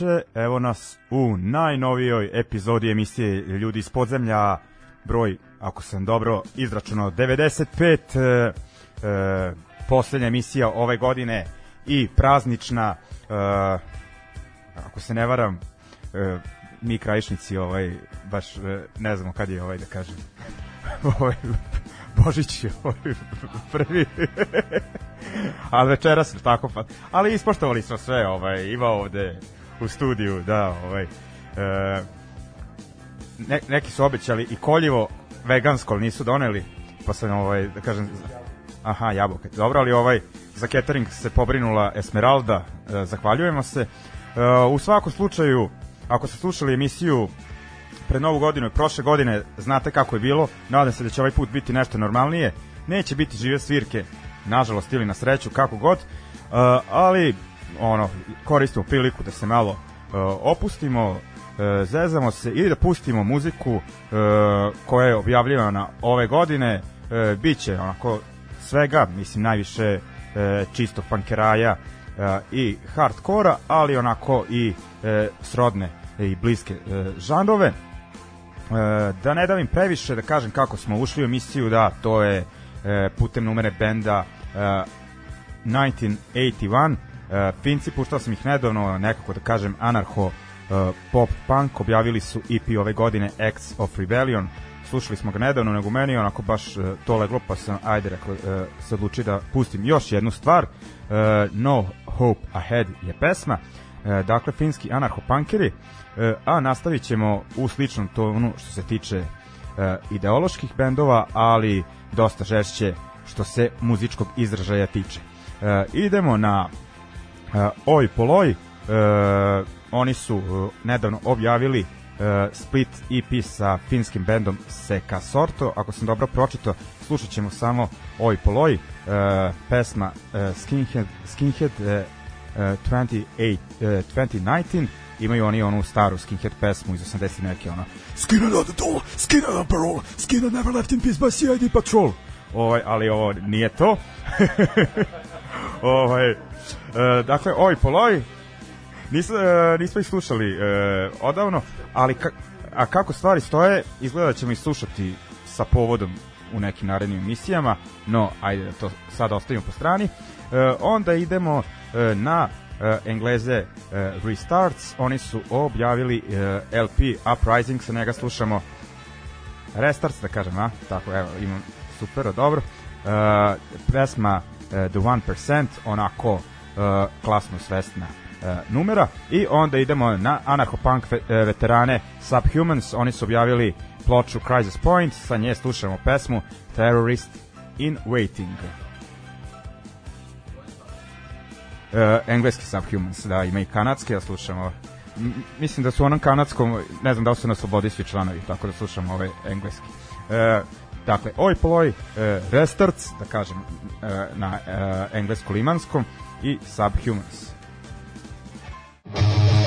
Veče, evo nas u najnovijoj epizodi emisije Ljudi iz podzemlja, broj, ako sam dobro izračunao, 95, e, e, poslednja emisija ove godine i praznična, e, ako se ne varam, e, mi krajišnici ovaj, baš e, ne znamo kad je ovaj da kažem, ovaj, Božić je ovaj prvi. Ali večeras tako pa ali ispoštovali smo sve ovaj ima ovde u studiju da ovaj e, ne, neki su obećali i koljivo vegansko ali nisu doneli pa sam ovaj da kažem aha jabuke. Dobro ali ovaj za catering se pobrinula Esmeralda e, zahvaljujemo se. E, u svakom slučaju ako ste slušali emisiju pred novu godinu i prošle godine znate kako je bilo, nadam se da će ovaj put biti nešto normalnije, neće biti žive svirke, nažalost ili na sreću, kako god, uh, ali ono, koristimo priliku da se malo uh, opustimo, uh, zezamo se i da pustimo muziku uh, koja je objavljivana ove godine, uh, bit će onako svega, mislim najviše uh, čistog pankeraja uh, i hardkora, ali onako i uh, srodne i bliske uh, žanrove. Uh, da ne davim previše, da kažem kako smo ušli u emisiju, da to je uh, putem numere benda uh, 1981 Uh, Finci, puštao sam ih nedavno, nekako da kažem, anarcho uh, pop punk, objavili su EP ove godine Acts of Rebellion, slušali smo ga nedavno, nego meni onako baš uh, to leglo, pa sam, ajde, rekao, se odlučio da pustim još jednu stvar, No Hope Ahead je pesma, dakle, finski anarcho-punkeri, uh, a nastavit ćemo u sličnom tonu što se tiče ideoloških bendova, ali dosta žešće što se muzičkog izražaja tiče. Idemo na Oj Poloj, uh, oni su uh, nedavno objavili split EP sa finskim bendom Seka Sorto, ako sam dobro pročito, slušat ćemo samo Oj Poloj, pesma Skinhead, Skinhead uh, uh, 28, uh, 2019, imaju oni onu staru skinhead pesmu iz 80 neke ono Skinhead on the door, Skinhead on parole, Skinhead never left in peace by CID patrol. Ovaj, ali ovo nije to. ovaj, E, dakle, oj poloj, Nis, e, nismo ih slušali e, odavno, ali ka, a kako stvari stoje, izgleda da ćemo ih slušati sa povodom u nekim narednim emisijama, no ajde da to sad ostavimo po strani. E, onda idemo e, na e, Engleze e, Restarts, oni su objavili e, LP Uprising, sa njega slušamo Restarts, da kažem, a? Tako, evo, imam super, dobro. E, pesma e, The 1%, onako uh, klasno svesna uh, numera. I onda idemo na anarcho-punk uh, veterane Subhumans, oni su objavili ploču Crisis Point, sa nje slušamo pesmu Terrorist in Waiting. Uh, engleski Subhumans, da, ima i kanadski, da slušamo. M mislim da su onom kanadskom, ne znam da li su na slobodi svi članovi, tako da slušamo ovaj engleski. Uh, dakle, oj ploj, uh, restarts, da kažem, uh, na uh, englesko-limanskom, i Subhumans. Skinhead toilet, take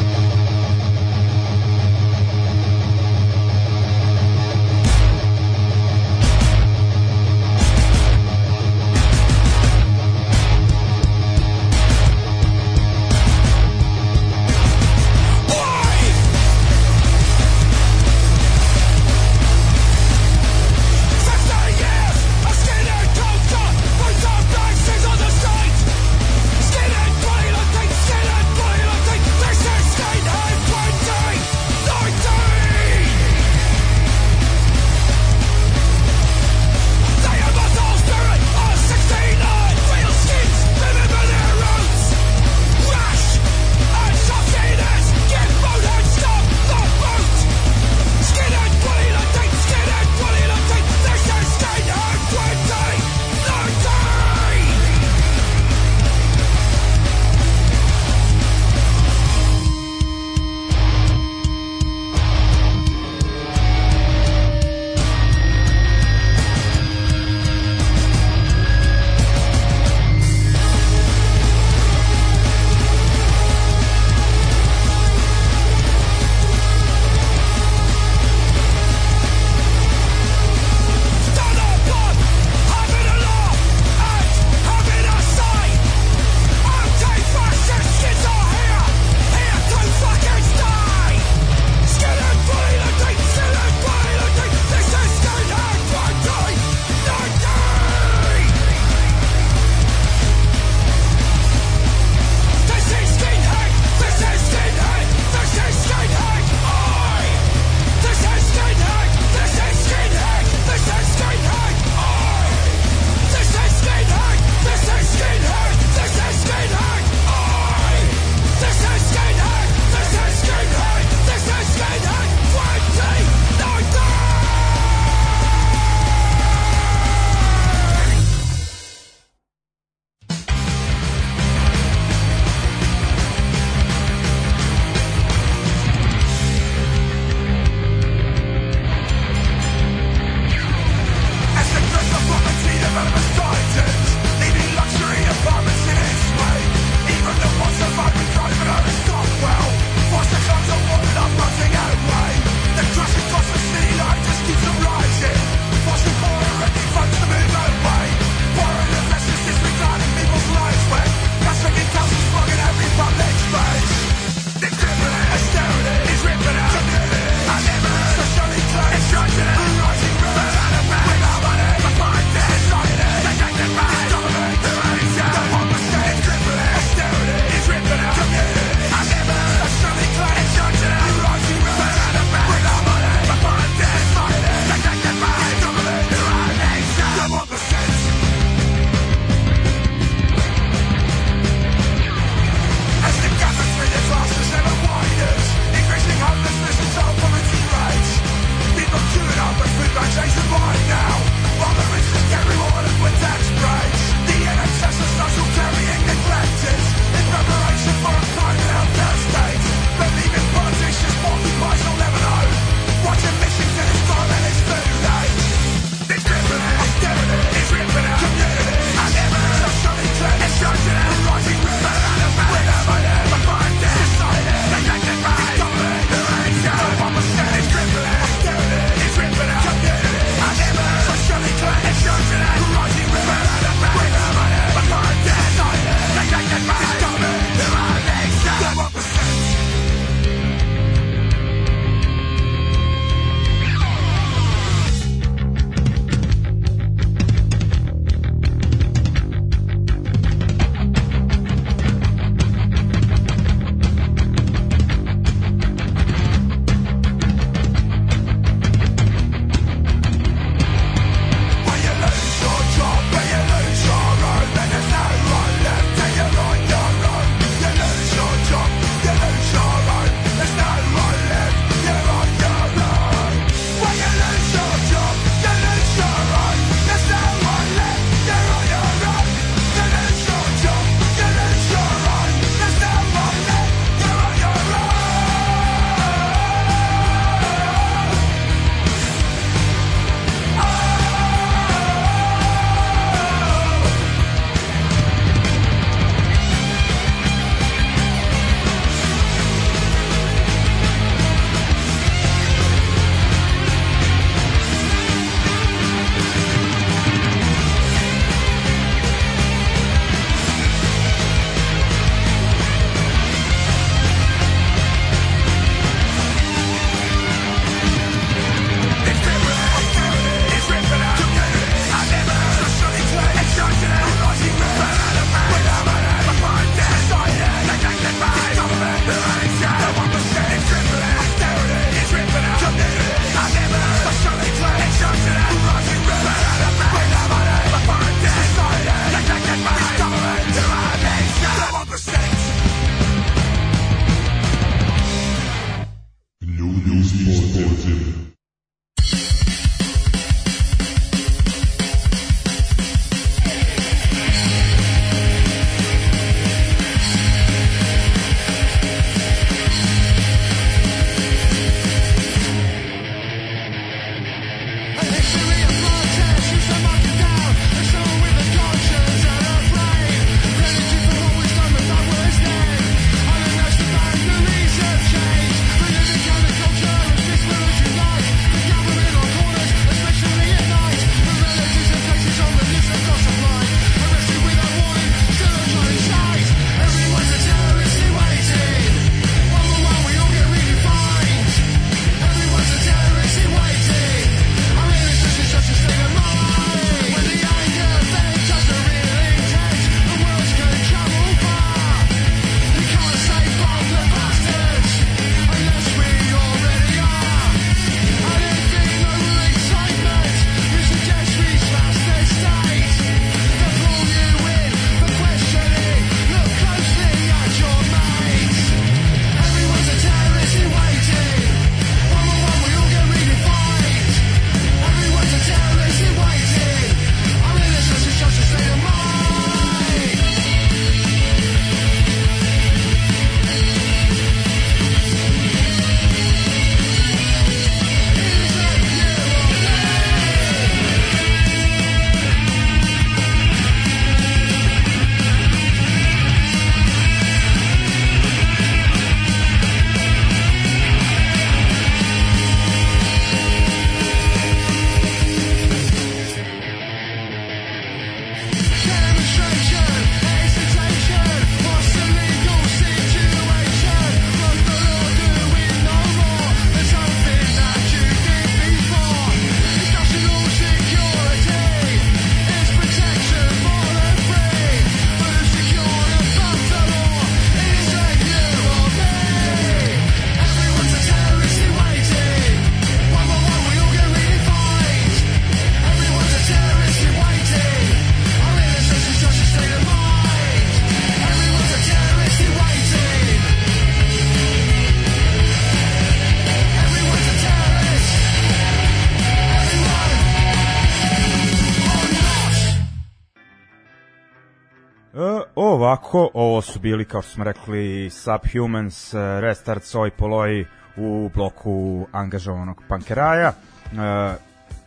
ovako, ovo su bili, kao što smo rekli, Subhumans, e, Restart, Soj Poloi u bloku angažovanog pankeraja. E,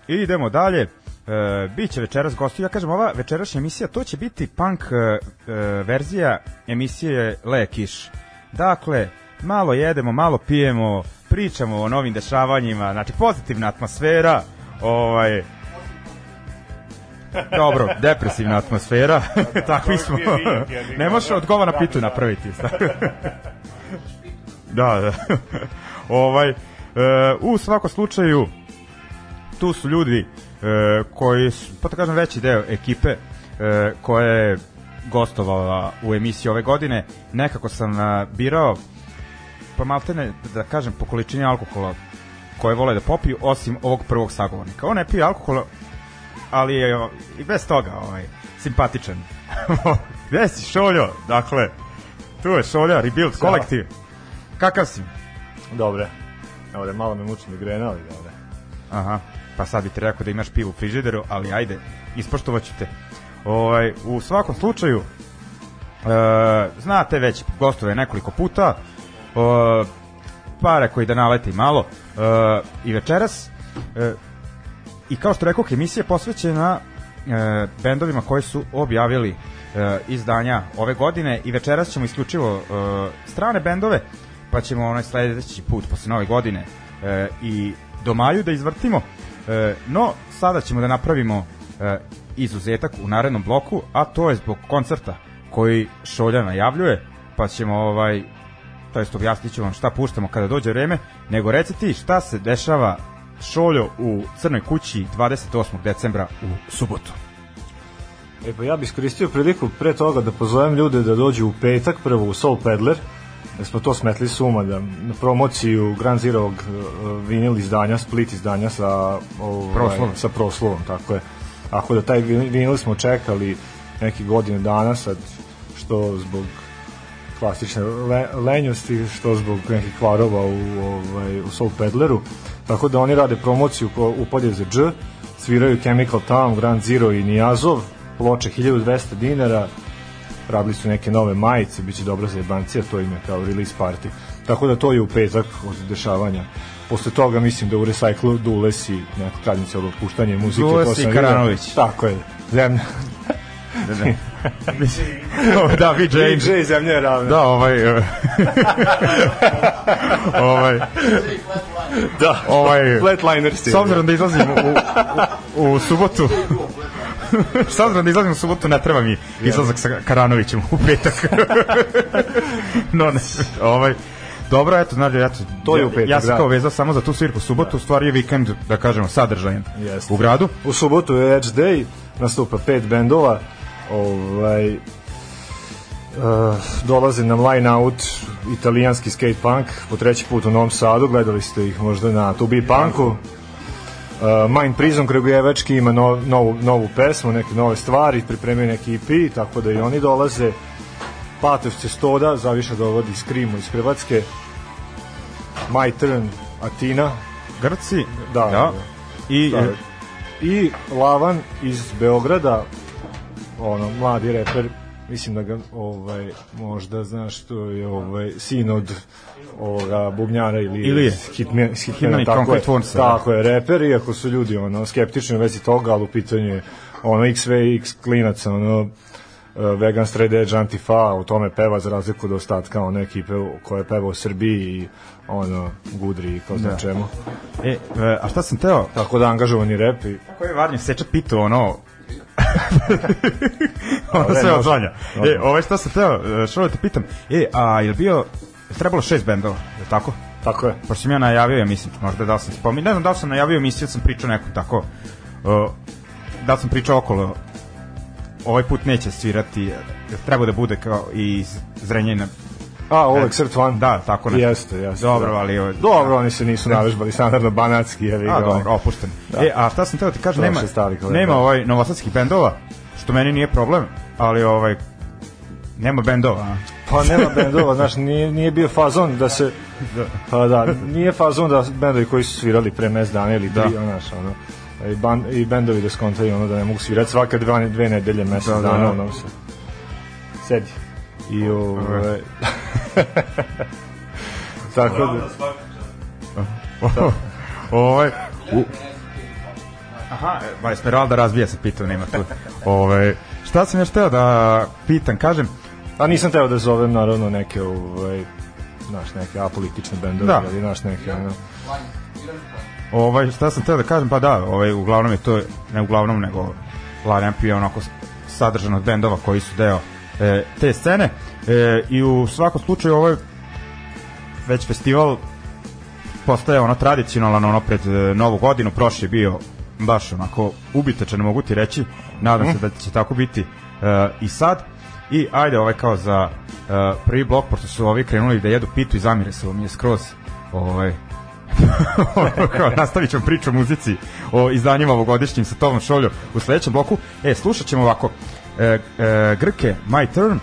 idemo dalje. E, biće večeras gosti, ja kažem, ova večerašnja emisija, to će biti punk e, verzija emisije Le Kiš. Dakle, malo jedemo, malo pijemo, pričamo o novim dešavanjima, znači pozitivna atmosfera, ovaj, Dobro, depresivna atmosfera. Takvi smo. ne može odgovor na pitu napraviti. da, da. ovaj, e, u svakom slučaju, tu su ljudi e, koji su, pa da kažem, veći deo ekipe e, koja je gostovala u emisiji ove godine. Nekako sam birao, pa maltene, da kažem, po količini alkohola koje vole da popiju, osim ovog prvog sagovornika. On ne pije alkohola, ali je i bez toga ovaj, simpatičan. Gde si Šoljo? Dakle, tu je Šolja, Rebuild kolektiv. Kakav si? Dobre. Dobre, malo me muči migrena, ali dobre. Aha, pa sad bi ti rekao da imaš pivu u frižideru, ali ajde, ispoštovat ću te. Ovaj, u svakom slučaju, e, znate već, gostove nekoliko puta, e, pare koji da naleti malo, e, i večeras, e, i kao što rekao, emisija je posvećena e, bendovima koji su objavili e, izdanja ove godine i večeras ćemo isključivo e, strane bendove, pa ćemo onaj sledeći put posle nove godine e, i do maju da izvrtimo. E, no, sada ćemo da napravimo e, izuzetak u narednom bloku, a to je zbog koncerta koji Šolja najavljuje, pa ćemo ovaj to jest objasnit ću vam šta puštamo kada dođe vreme, nego reci ti šta se dešava Šoljo u Crnoj kući 28. decembra u subotu. E pa ja bih iskoristio priliku pre toga da pozovem ljude da dođu u petak prvo u Soul Peddler, da smo to smetli suma da na promociju Grand Zero uh, vinil izdanja, split izdanja sa ovaj, Proslovom. sa proslovom, tako je. Ako da taj vinil smo čekali neki godine dana sad što zbog klasične le, lenjosti, što zbog nekih kvarova u, ovaj, u Soul Peddleru. Tako da oni rade promociju u podje za dž, sviraju Chemical Town, Grand Zero i Nijazov, ploče 1200 dinara, radili su neke nove majice, biće dobro za jebancija, to im je kao release party. Tako da to je u petak od dešavanja. Posle toga mislim da u Recycle Dules i neka kradnica od otpuštanja muzike. Dules i. Karanović. Tako je. Zemlja. Da, da. da, VJ. VJ zemlja je ravna. Da, ovaj... ovaj... da. ovaj Flatliners. s obzirom da izlazim u, u, u subotu s obzirom da izlazim u subotu ne treba mi izlazak sa Karanovićem u petak no ne ovaj Dobro, eto, znači, eto, To je u petak, ja sam da. kao vezao samo za tu svirku u subotu, u stvari je vikend, da kažemo, sadržajan Jeste. u gradu. U subotu je Edge Day, nastupa pet bendova, ovaj, uh, dolaze nam line out italijanski skate punk po treći put u Novom Sadu, gledali ste ih možda na Tubi Punku. Uh, Mind Prison Kragujevački ima no, novu, novu pesmu, neke nove stvari, pripremio neki EP, tako da i oni dolaze. Patovce Stoda, zaviša dovodi Skrimo iz Hrvatske. My Turn, Atina, Grci, Da, da. I, Da. e, I Lavan iz Beograda, ono, mladi reper, mislim da ga ovaj možda znaš što je ovaj sin od ovoga bubnjara ili Ilije. Hitman Hitman Hitmana i tako je, Warnsa, tako je reper iako su ljudi ono skeptični u vezi toga ali u pitanju je ono XVX klinaca ono uh, vegan straight edge antifa o tome peva za razliku od ostatka one ekipe koja peva u Srbiji i ono gudri i zna Da. čemu e, e, a šta sam teo? tako da angažovani rep i Koji je Varnje seče pitu, ono... Dobre, sve odzvanja. E, ovaj šta sam teo, e, što da te pitam, e, a je li bio, je trebalo šest bendova, je li tako? tako je Pošto sam ja najavio, ja mislim, možda da li sam spomin, ne znam da li sam najavio emisiju, sam pričao nekom tako, uh, da li sam pričao okolo, ovaj put neće svirati, treba da bude kao i Zrenjanina. A, Exert One? Da, tako nešto. Jeste, jeste. Dobro, da. ali... Dobro, oni se nisu navežbali standardno banatski, jevi A, ga. dobro, opušten. Da. E, a šta sam teo ti kažem, nema, kolega. nema ovaj novosadskih bendova, što meni nije problem, ali ovaj, nema bendova. a? Pa nema bendova, znaš, nije, nije bio fazon da se... Pa da, nije fazon da bendovi koji su svirali pre mes dana ili tri, Da. da. znaš, ono, i, ban, i bendovi da skontaju ono da ne mogu svirati svaka dve, dve nedelje, mesec Da, da, da, dana, da. ono se sedi. I ovaj... Tako da... ovaj, u... Aha, ba Esmeralda razbija se pitao, nema tu. Ovaj, šta sam još teo da pitam, kažem, A nisam teo da zovem naravno neke ovaj naš neke apolitične bendove Da. ili naš neke ono, Ovaj, šta sam teo da kažem, pa da, ovaj, uglavnom je to, ne uglavnom, nego Line MP je onako sadržan od bendova koji su deo e, te scene e, i u svakom slučaju ovaj već festival postaje ono tradicionalan ono pred e, novu godinu, prošli je bio baš onako ubitačan, mogu ti reći nadam se da će tako biti e, i sad. I ajde ovaj kao za e, prvi blok, pošto su ovi krenuli da jedu pitu i zamire se mi je skroz ovaj, kao, nastavit ćemo priču o muzici, o izdanjima ovogodišnjim sa Tomom Šoljo u sledećem bloku. E, slušat ćemo ovako, e, e, Grke, My Turn,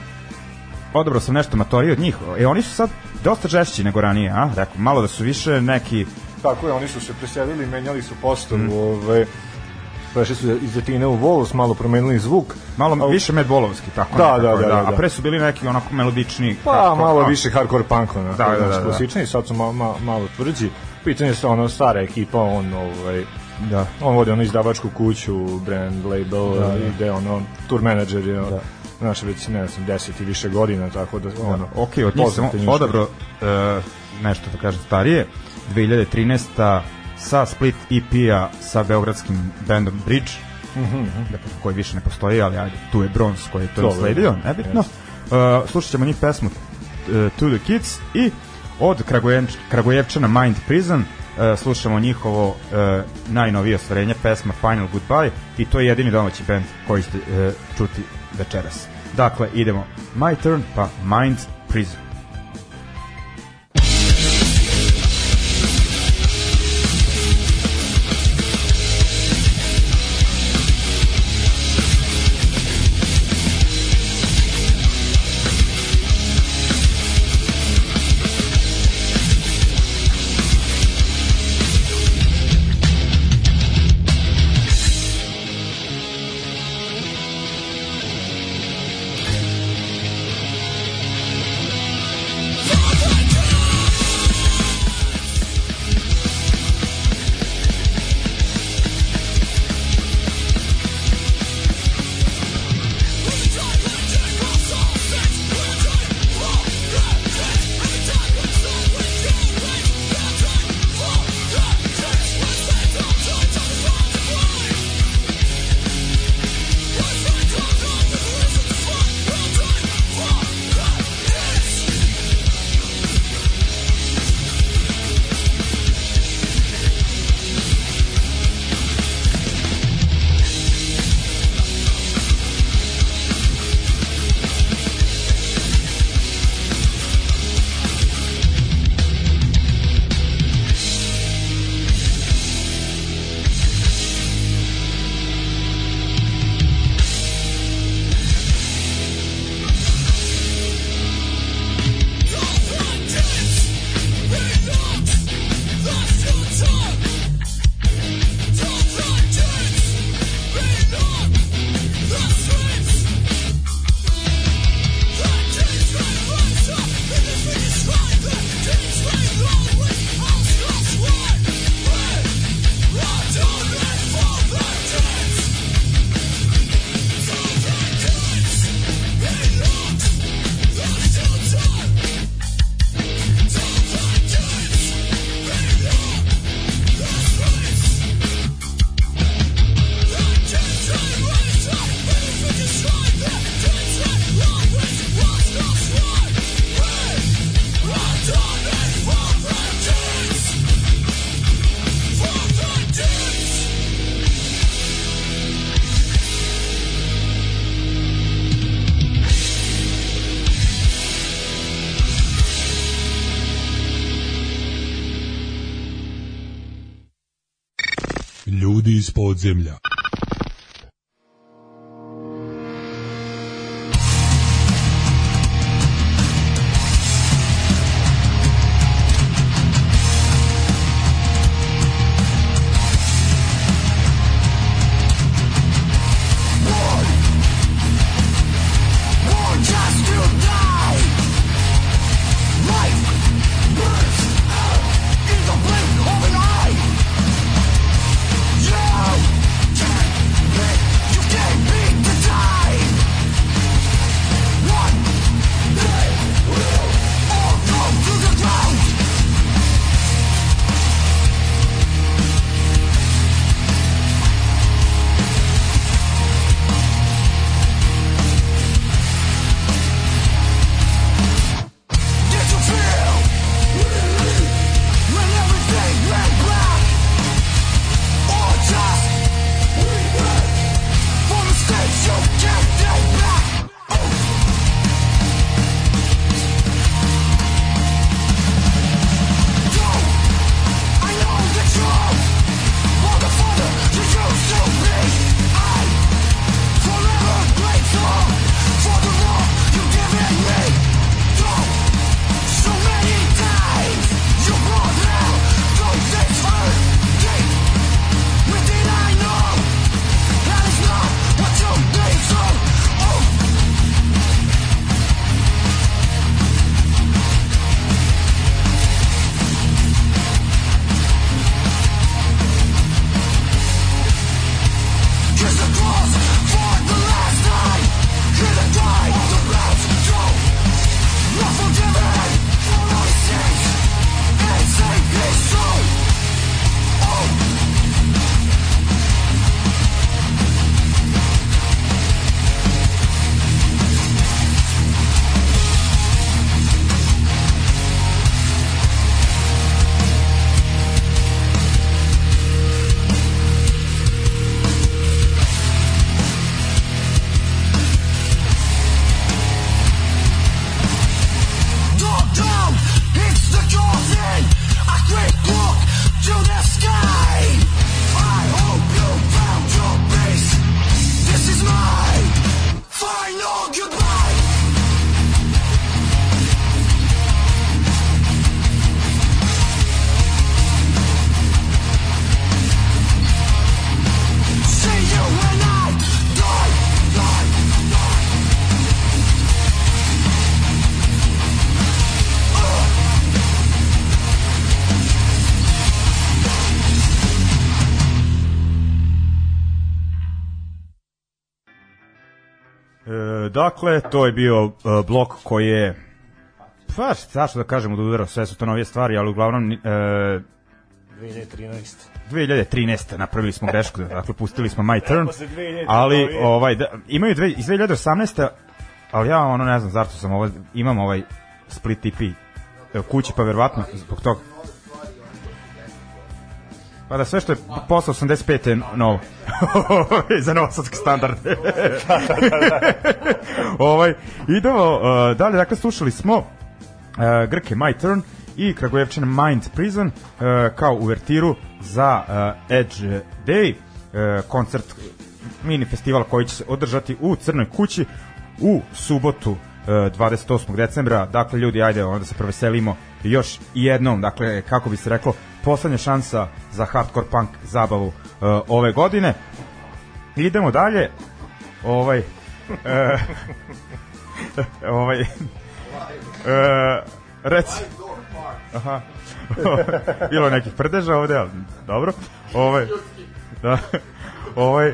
odabrao sam nešto matori od njih, e, oni su sad dosta žešći nego ranije, a? Rekao, malo da su više neki, Tako je, oni su se preselili, menjali su postavu, Mhm. mm. ovaj prešli su iz Etine u Volos, malo promenili zvuk. malo A više medbolovski, tako Da, nekako, da, da, da, A da. pre su bili neki onako melodični. Pa, kako- malo a, više hardcore punk, ono, Da, da, da, da. klasični, sad su ma, ma, malo tvrđi. Pitanje su ono stara ekipa, on ovaj Da. on vodi ono izdavačku kuću, brand label, da, da. ide ono tour manager je, Da. da. znaš, već ne znam, 10 i više godina, tako da ono. Ok, od njih sam odabrao e, nešto da kažem starije, 2013. sa Split EP-a sa beogradskim bandom Bridge, mm -hmm. dakle, koji više ne postoji, ali ajde, tu je Bronze koji je to nasledio, nebitno. Uh, slušat ćemo njih pesmu uh, To the Kids i od Kragujev, Kragujevčana Mind Prison uh, slušamo njihovo uh, najnovije ostvarenje pesma Final Goodbye i to je jedini domaći band koji ste uh, čuti večeras. Dakle, idemo My Turn pa Mind Prison. Dakle, to je bio e, blok koji je pa zašto da kažemo da udarao, sve su to novije stvari, ali uglavnom e, 2013. 2013. napravili smo grešku, dakle pustili smo My Turn, Posle 2000 ali ovaj da, imaju dve, iz 2018. ali ja ono ne znam zašto sam ovo imam ovaj split EP e, kući pa verovatno zbog toga. Pa da sve što je posle 85. je novo. za novosadski standard. ovaj, idemo uh, dalje, dakle slušali smo uh, Grke My Turn i Kragujevčina Mind Prison uh, kao uvertiru za uh, Edge Day, uh, koncert mini festival koji će se održati u Crnoj kući u subotu uh, 28. decembra. Dakle, ljudi, ajde onda se proveselimo još jednom. Dakle, kako bi se reklo, poslednja šansa za hardcore punk zabavu uh, ove godine. Idemo dalje. Ovaj e, ovaj e, reci Aha. Bilo nekih prdeža ovde, ali dobro. Ovaj da. Ovaj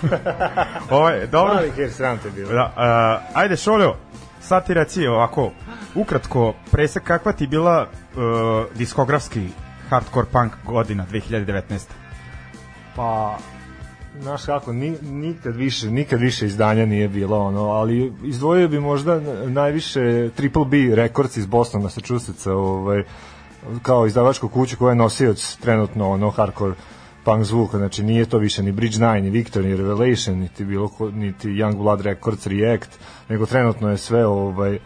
ovaj dobro. Mali ker sram te bilo. Da, uh, ajde Šoljo, sad ti reci ovako, ukratko, presek kakva ti bila uh, diskografski hardcore punk godina 2019. Pa, znaš kako, ni, nikad više, nikad više izdanja nije bilo, ono, ali izdvojio bi možda najviše Triple B Records iz Boston, Massachusettsa, ovaj, kao izdavačku kuću koja je nosioc trenutno ono hardcore punk zvuka, znači nije to više ni Bridge 9, ni Victor, ni Revelation, niti bilo ko, niti Young Blood Records React, nego trenutno je sve ovaj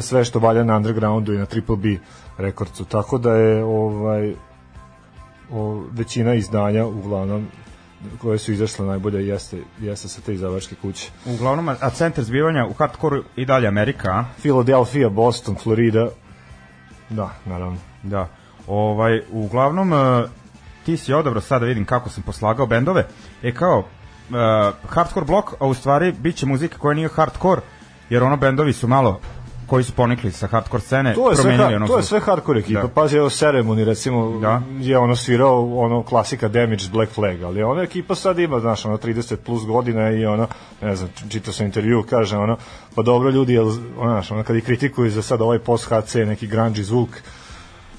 sve što valja na undergroundu i na Triple B Recordsu, tako da je ovaj o, većina izdanja uglavnom koje su izašle najbolje jeste, jeste sa te izdavačke kuće. Uglavnom, a centar zbivanja u hardcore i dalje Amerika? Philadelphia, Boston, Florida, da, naravno. Da. Ovaj, uglavnom, e, ti si odabrao sada vidim kako sam poslagao bendove. E kao, uh, hardcore blok, a u stvari bit će muzika koja nije hardcore, jer ono bendovi su malo koji su ponikli sa hardcore scene, To je sve, promenili ha- ono to je sve hardcore ekipa. Da. Pazi, evo Ceremony, recimo, Da. je ono svirao ono klasika Damaged Black Flag, ali ona ekipa sad ima, znaš, ono 30 plus godina i ono, ne znam, čitao sam intervju, kaže ono, pa dobro ljudi, jel, ono, znaš, ono, kad ih kritikuju za sad ovaj post HC, neki grungy zvuk,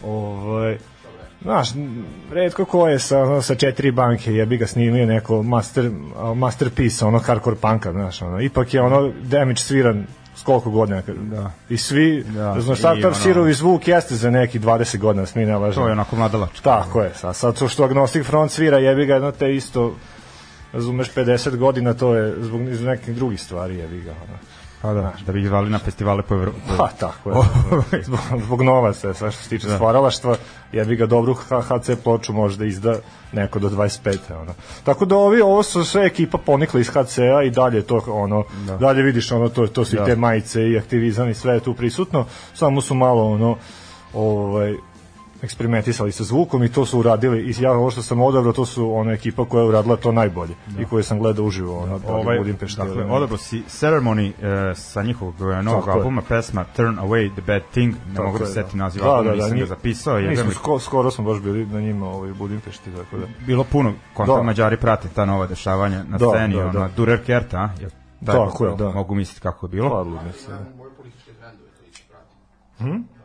ovaj, Znaš, redko ko je sa, ono, sa četiri banke, jebi ga snimio neko master, masterpiece, ono hardcore punka, znaš, ono, ipak je ono damage sviran koliko godina, da. i svi, Da. znaš, ono- ono... sirovi zvuk jeste za neki 20 godina, smi ne lažemo. To je onako mladalačka. Tako je, sad, sad to što Agnostic Front svira, jebi ga, jedno te isto, razumeš, 50 godina, to je zbog, iz nekih drugih stvari, jebi ga, ono. Pa da, da bi ih zvali na festivale po Evropi. Pa tako je. zbog, zbog novaca, sve što se tiče da. stvaralaštva, ja bi ga dobru HC ploču možda izda neko do 25. Ono. Tako da ovi, ovo su sve ekipa ponikla iz HC-a i dalje to ono, da. dalje vidiš ono, to, to su da. i te majice i aktivizam i sve je tu prisutno, samo su malo ono, ovaj, eksperimentisali sa zvukom i to su uradili i ja ovo što sam odabrao to su ona ekipa koja je uradila to najbolje da. i koje sam gledao uživo ono, da, ovaj, Budimpešti. dakle, odabrao si Ceremony e, sa njihovog e, novog Tako je. albuma, pesma Turn Away the Bad Thing, ne Tako mogu da je, se da. setim naziv Da, albuma, da, da, nisam ga njih- zapisao, smo mi sko, skoro smo baš bili na njima ovaj, u Budimpešti, tako da. bilo puno konta Da. Mađari prate ta nova dešavanja na Da, sceni, da, da. Durer Kerta, a? Jel taj Tako je, da. Mogu misliti kako je bilo. Padlo mi se. da.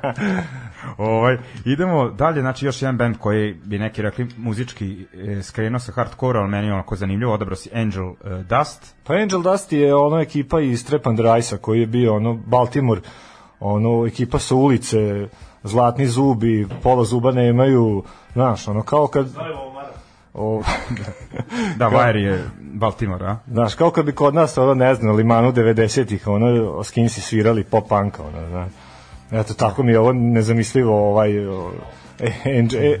ovaj, idemo dalje, znači još jedan band koji bi neki rekli muzički e, skrenuo sa hardcore, ali meni je onako zanimljivo, odabrao si Angel e, Dust. Pa Angel Dust je ono ekipa iz Trep and Rice-a koji je bio ono Baltimore, ono ekipa sa ulice, zlatni zubi, pola zuba nemaju, znaš, ono kao kad... O, Da, Wire je Baltimore, a? znaš, kao kad bi kod nas, ono, ne znam, na limanu 90-ih, ono, skinsi svirali pop punka, ono, znaš. Eto, tako mi je ovo nezamislivo, ovaj, o, e, Angel, e,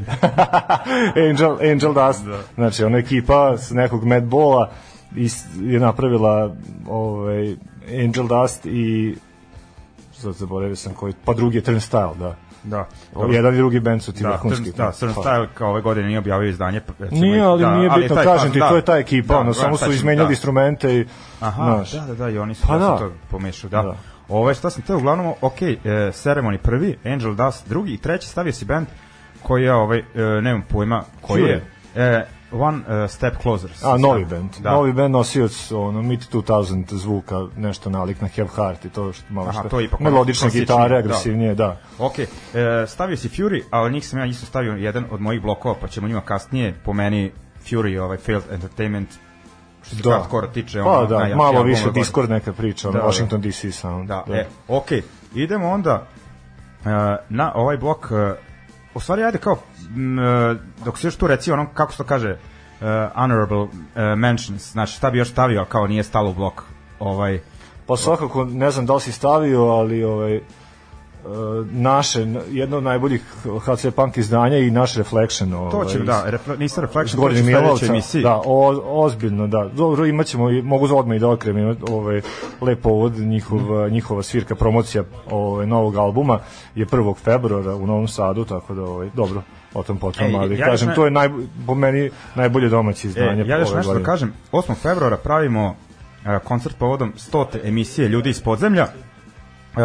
Angel, Angel Dust, znači, ono, ekipa s nekog Madballa is- je napravila ovaj, Angel Dust i sad zaboravio sam koji, pa drugi je Turnstile, da. Da. O, jedan i drugi band su ti Da, vrhunski. Da, Turn Pa. Kao ove godine nije objavio izdanje. pa, recimo, Nije, ali da, nije ali bitno, taj kažem faz- ti, da. to je ta ekipa, Da, ono, da, samo su izmenjali da. instrumente i, Aha, znaš, da, da, da, i oni su Pa pa da. da. to pomešao, da. da. Da. Ovo je šta sam te uglavnom, ok, e, Ceremony prvi, Angel Dust drugi i treći stavio si band koji ja ovaj, e, nemam pojma koji Cure. je. E, One uh, Step Closer. A, novi band. Da. Novi band nosioc ono, Mid 2000 zvuka, nešto nalik na Have Heart i to što malo Aha, što. to je ipak melodične gitare, da. agresivnije, da. Ok, e, stavio si Fury, ali njih sam ja isto stavio jedan od mojih blokova, pa ćemo njima kasnije, po meni Fury, ovaj Failed Entertainment, što se Da. hardcore tiče, Pa da, najjači malo više. Discord neka priča, Da, da. Washington DC sound. Da, e, ok, idemo onda uh, na ovaj blok, uh, u stvari ajde kao, m, uh, dok se još tu reci ono, kako se to kaže, uh, honorable uh, mentions, znači šta bi još stavio kao nije stalo u blok, ovaj, Pa svakako, ne znam da li si stavio, ali ovaj, naše, jedno od najboljih HC Punk izdanja i naš Reflection. Ovaj, to će, da, refle, nisam Reflection, to će Gornjim u sledećoj Milovca. emisiji. Da, o, ozbiljno, da. Dobro, imaćemo, i- mogu odmah i da okrem, ima, ovaj, lepo ovod, njihov, njihova svirka, promocija ovaj, novog albuma je 1. februara u Novom Sadu, tako da, ovaj, dobro, o tom potom, Ej, ali ja kažem, ne- to je naj, po meni najbolje domaće E, izdanje. ja još nešto da kažem, 8. februara pravimo uh, koncert povodom 100. emisije Ljudi iz podzemlja. Uh,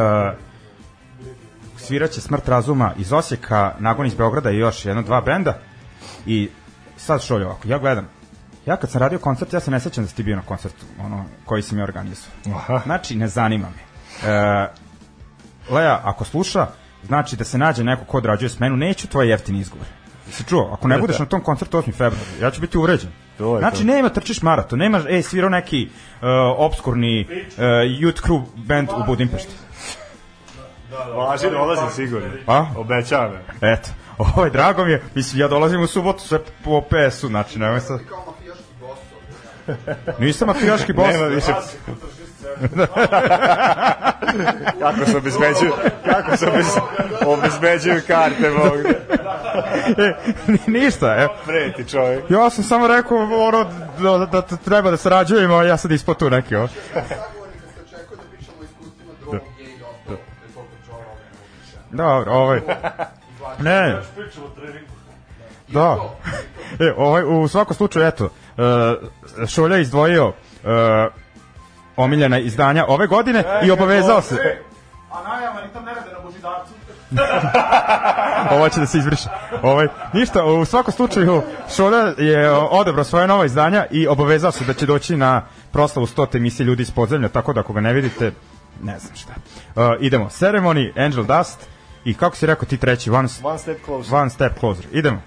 sviraće Smrt razuma iz Osijeka, Nagon iz Beograda i još jedno dva benda. I sad šolje ovako, ja gledam, ja kad sam radio koncert, ja se ne sećam da si ti bio na koncertu ono, koji si mi organizovao. Aha. Znači, ne zanima me. E, Lea, ako sluša, znači da se nađe neko ko odrađuje smenu, neću tvoj jeftini izgovor. Jesi čuo? Ako ne budeš na tom koncertu 8. februara, ja ću biti uvređen. To je Znači, to. nema trčiš maraton, nema, ej, svirao neki uh, obskurni uh, youth crew band u Budimpešti. Važi, dolazim sigurno. A? Obećavam. Eto, ovaj, drago mi je, mislim, ja dolazim u subotu sve po PS-u, znači, nemoj sad... Nisam mafijaški bos. Nema više. kako se obezbeđuju, kako se obez, obezbeđuju karte ovdje. E, ništa, evo. Preti čovjek. Ja sam samo rekao ono, da, da, da treba da sarađujemo, a ja sad ispod tu neki. Ovo. Dobro, ovaj. Ne. Da. E, ovaj, u svakom slučaju, eto, uh, Šolja izdvojio uh, omiljena izdanja ove godine i obavezao se. A najava ni tam ne rade na Božidarcu. Ovo će da se izbriše. Ovaj, ništa, u svakom slučaju Šolja je odebrao svoje nova izdanja i obavezao se da će doći na proslavu 100. emisije Ljudi iz podzemlja, tako da ako ga ne vidite, ne znam šta. Uh, idemo, Ceremony, Angel Dust i kako si rekao ti treći, One, One step closer. one Step Closer. Idemo.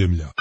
Ljudi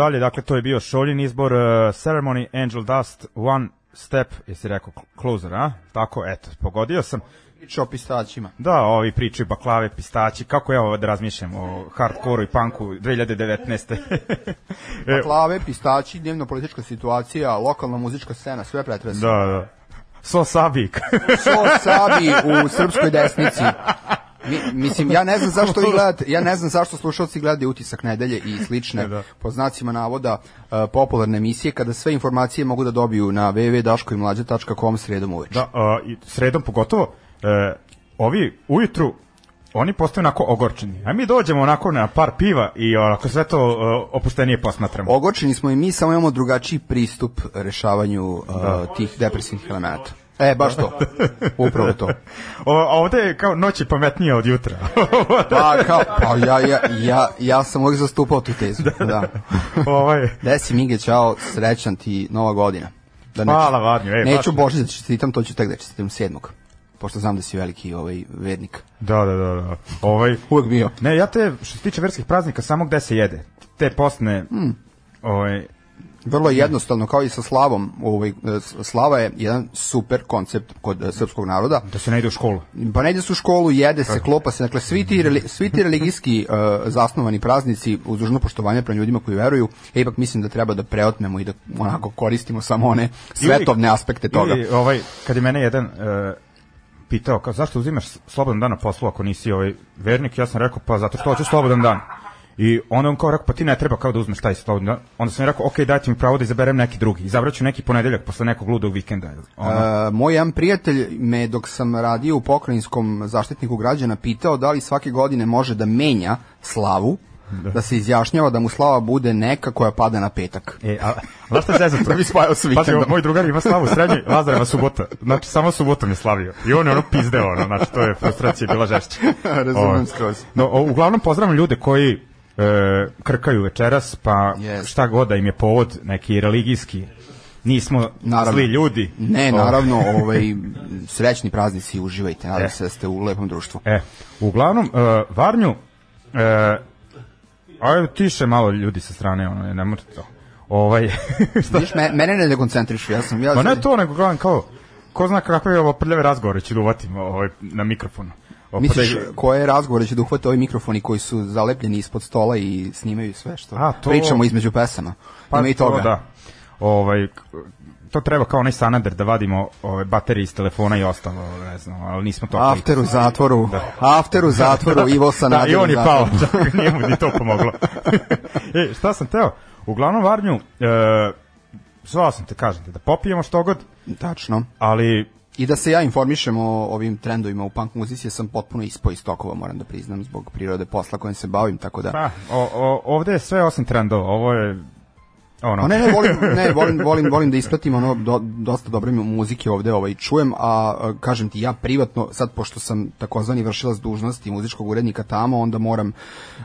dalje, dakle to je bio Šolin izbor uh, Ceremony Angel Dust One Step, jesi rekao Closer, a? Tako, eto, pogodio sam. Priča o pistaćima. Da, ovi pričaju baklave, pistaći, kako ja ovo da razmišljam o hardkoru i punku 2019. baklave, pistaći, dnevno politička situacija, lokalna muzička scena, sve pretresa. Da, da. So Sabik. so Sabi u srpskoj desnici. Mi, mislim, ja ne znam zašto vi gledate, ja ne znam zašto slušalci gledaju utisak nedelje i slične, da. po znacima navoda, uh, popularne emisije, kada sve informacije mogu da dobiju na www.daškoimlađa.com sredom uveče. Da, uh, i sredom pogotovo, uh, ovi ujutru oni postaju onako ogorčeni. A mi dođemo onako na par piva i onako sve to uh, opuštenije posmatramo. Ogorčeni smo i mi, samo imamo drugačiji pristup rešavanju uh, da. tih depresivnih elemenata. E, baš to. Upravo to. O, ovde je kao noć je pametnija od jutra. pa, kao, pa ja, ja, ja, ja sam uvijek zastupao tu tezu. Da. da. ovaj. Desi Mige, čao, srećan ti nova godina. Da neću, Hvala, Vadnju. Ej, neću Božić da čestitam, to ću tek da čestitam sedmog pošto znam da si veliki ovaj vernik. Da, da, da, da. Ovaj uvek bio. Ne, ja te što se tiče verskih praznika samo gde se jede. Te postne mm. ovaj Vrlo je jednostavno, kao i sa Slavom. Ovaj, e, Slava je jedan super koncept kod e, srpskog naroda. Da se ne ide u školu. Pa ne ide se u školu, jede se, klopa se. Dakle, svi ti, svi ti religijski uh, zasnovani praznici uz dužno poštovanje prema ljudima koji veruju, ja ipak mislim da treba da preotmemo i da onako koristimo samo one svetovne aspekte toga. Ili, ovaj, kad je mene jedan uh, pitao, kao, zašto uzimaš slobodan dan na poslu ako nisi ovaj vernik, ja sam rekao, pa zato što hoću slobodan dan. I onda on kao rekao, pa ti ne treba kao da uzmeš taj slobodan dan. Onda sam rekao, ok, dajte mi pravo da izaberem neki drugi. Izabraću neki ponedeljak posle nekog ludog vikenda. Ono, Uh, moj jedan prijatelj me dok sam radio u pokrajinskom zaštitniku građana pitao da li svake godine može da menja slavu, da, se izjašnjava da mu slava bude neka koja pada na petak. E, a, znaš šta zezat? Da bi spajao s Pazi, vikendom. moj drugar ima slavu u srednjoj, Lazareva subota. Znači, samo subotom je slavio. I on je ono pizdeo, ono, znači, to je frustracija bila žešća. Razumem Ovaj. skroz. No, o, uglavnom pozdravljam ljude koji e, krkaju večeras, pa Jest. šta god da im je povod, neki religijski, nismo Naravno. zli ljudi. Ne, naravno, ovaj, srećni praznici, uživajte, nadam E. se da ste u lepom društvu. E, uglavnom, e, Varnju, e, ajde tiše malo ljudi sa strane, ono, ne, možete to. Ovaj, šta? Vidiš, me, mene ne dekoncentrišu, ja sam... Ja, Pa ne to, nego gledam kao, ko zna kakve ovo prljave razgovore ću da uvatim ovaj, na mikrofonu. O, Misliš, da- koje razgovore će da uhvate ovi mikrofoni koji su zalepljeni ispod stola i snimaju sve što A, to- pričamo između pesama? Pa Ima i to, toga. da. Ovaj, to treba kao onaj sanader da vadimo ove baterije iz telefona i ostalo, ne znam, ali nismo to. After u zatvoru, after u zatvoru, Ivo Da, Sanader i on je pao, čak nije mu ni to pomoglo. e, šta sam teo? Uglavnom Varnju, e, zvao sam te, kažem ti, da popijemo što god, Tačno. ali I da se ja informišem o ovim trendovima u punk muzici, ja sam potpuno ispao iz tokova, moram da priznam, zbog prirode posla kojim se bavim, tako da... pa, o, o, ovde je sve osim trendova, ovo je ono, A ne, ne, volim, ne, volim, volim, volim da ispratim ono do, dosta dobre muzike ovde ovaj čujem, a, kažem ti ja privatno sad pošto sam takozvani vršilac dužnosti muzičkog urednika tamo, onda moram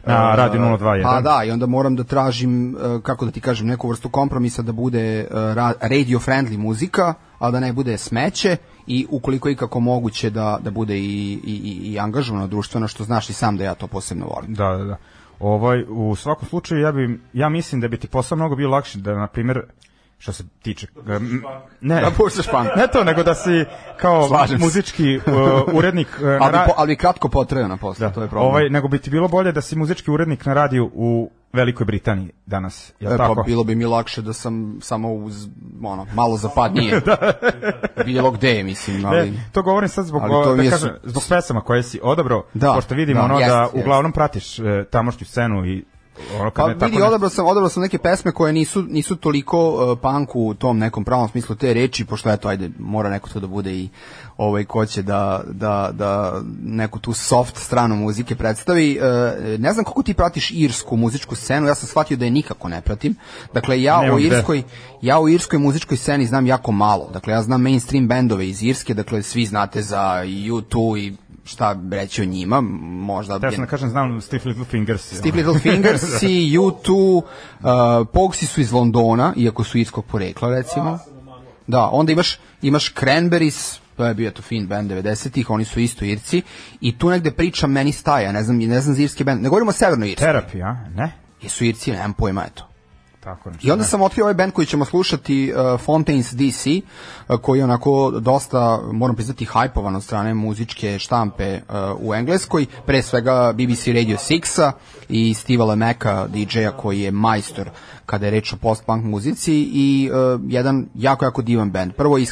Na a, Radio 021. Pa da, i onda moram da tražim kako da ti kažem neku vrstu kompromisa da bude ra- radio friendly muzika, a da ne bude smeće i ukoliko je ikako moguće da da bude i i i, i angažovano društveno što znaš i sam da ja to posebno volim. Da, da, da. Ovaj, u svakom slučaju, ja, bi, ja mislim da bi ti posao mnogo bio lakši da, na primjer, što se tiče... em, Ne, Da puštaš punk. ne to, nego da si kao Slažem se. muzički uh, urednik uh, Ali, po, ali kratko potrajao na poslu, to je problem. ovaj, nego bi ti bilo bolje da si muzički urednik na radiju u Velikoj Britaniji danas, je E, tako? pa bilo bi mi lakše da sam samo uz ono malo zapadnije. Bilo gde, mislim, ali Ne, to govorim sad zbog, da je kažem, su- zbog pesama koje si odabrao, Da, pošto vidimo da, ono jest, da jest. uglavnom pratiš e, tamošnju scenu i ono kad Pa tako vidi, ne- odabrao sam, odabrao sam neke pesme koje nisu, nisu toliko uh, punk u tom nekom pravom smislu te reči, pošto eto, ajde, mora neko to da bude i ovaj, ko će da, da, da neku tu soft stranu muzike predstavi. Uh, ne znam kako ti pratiš irsku muzičku scenu, ja sam shvatio da je nikako ne pratim. Dakle, ja Nemam o gde. irskoj, ja o irskoj muzičkoj sceni znam jako malo. Dakle, ja znam mainstream bendove iz Irske, dakle, svi znate za U2 i šta reći o njima, možda... Teo sam da kažem, znam Stiff Little Fingers. Steve Little Fingers i U2, uh, Pogsi su iz Londona, iako su irskog porekla, recimo. Da, onda imaš, imaš Cranberries, to je bio to fin band 90-ih, oni su isto Irci, i tu negde priča meni staja, ne znam, ne znam za irski band, ne govorimo o Severnoj Irskoj, Therapy, a? Ne? jesu Irci, nemam pojma, eto. Tako nešto. I onda sam otkrio ovaj band koji ćemo slušati, uh, Fontaines DC, uh, koji je onako dosta, moram priznati, hajpovan od strane muzičke štampe uh, u Engleskoj, pre svega BBC Radio 6-a i Steve Lemeka, DJ-a koji je majstor kada je reč o post-punk muzici i uh, jedan jako, jako divan band. Prvo je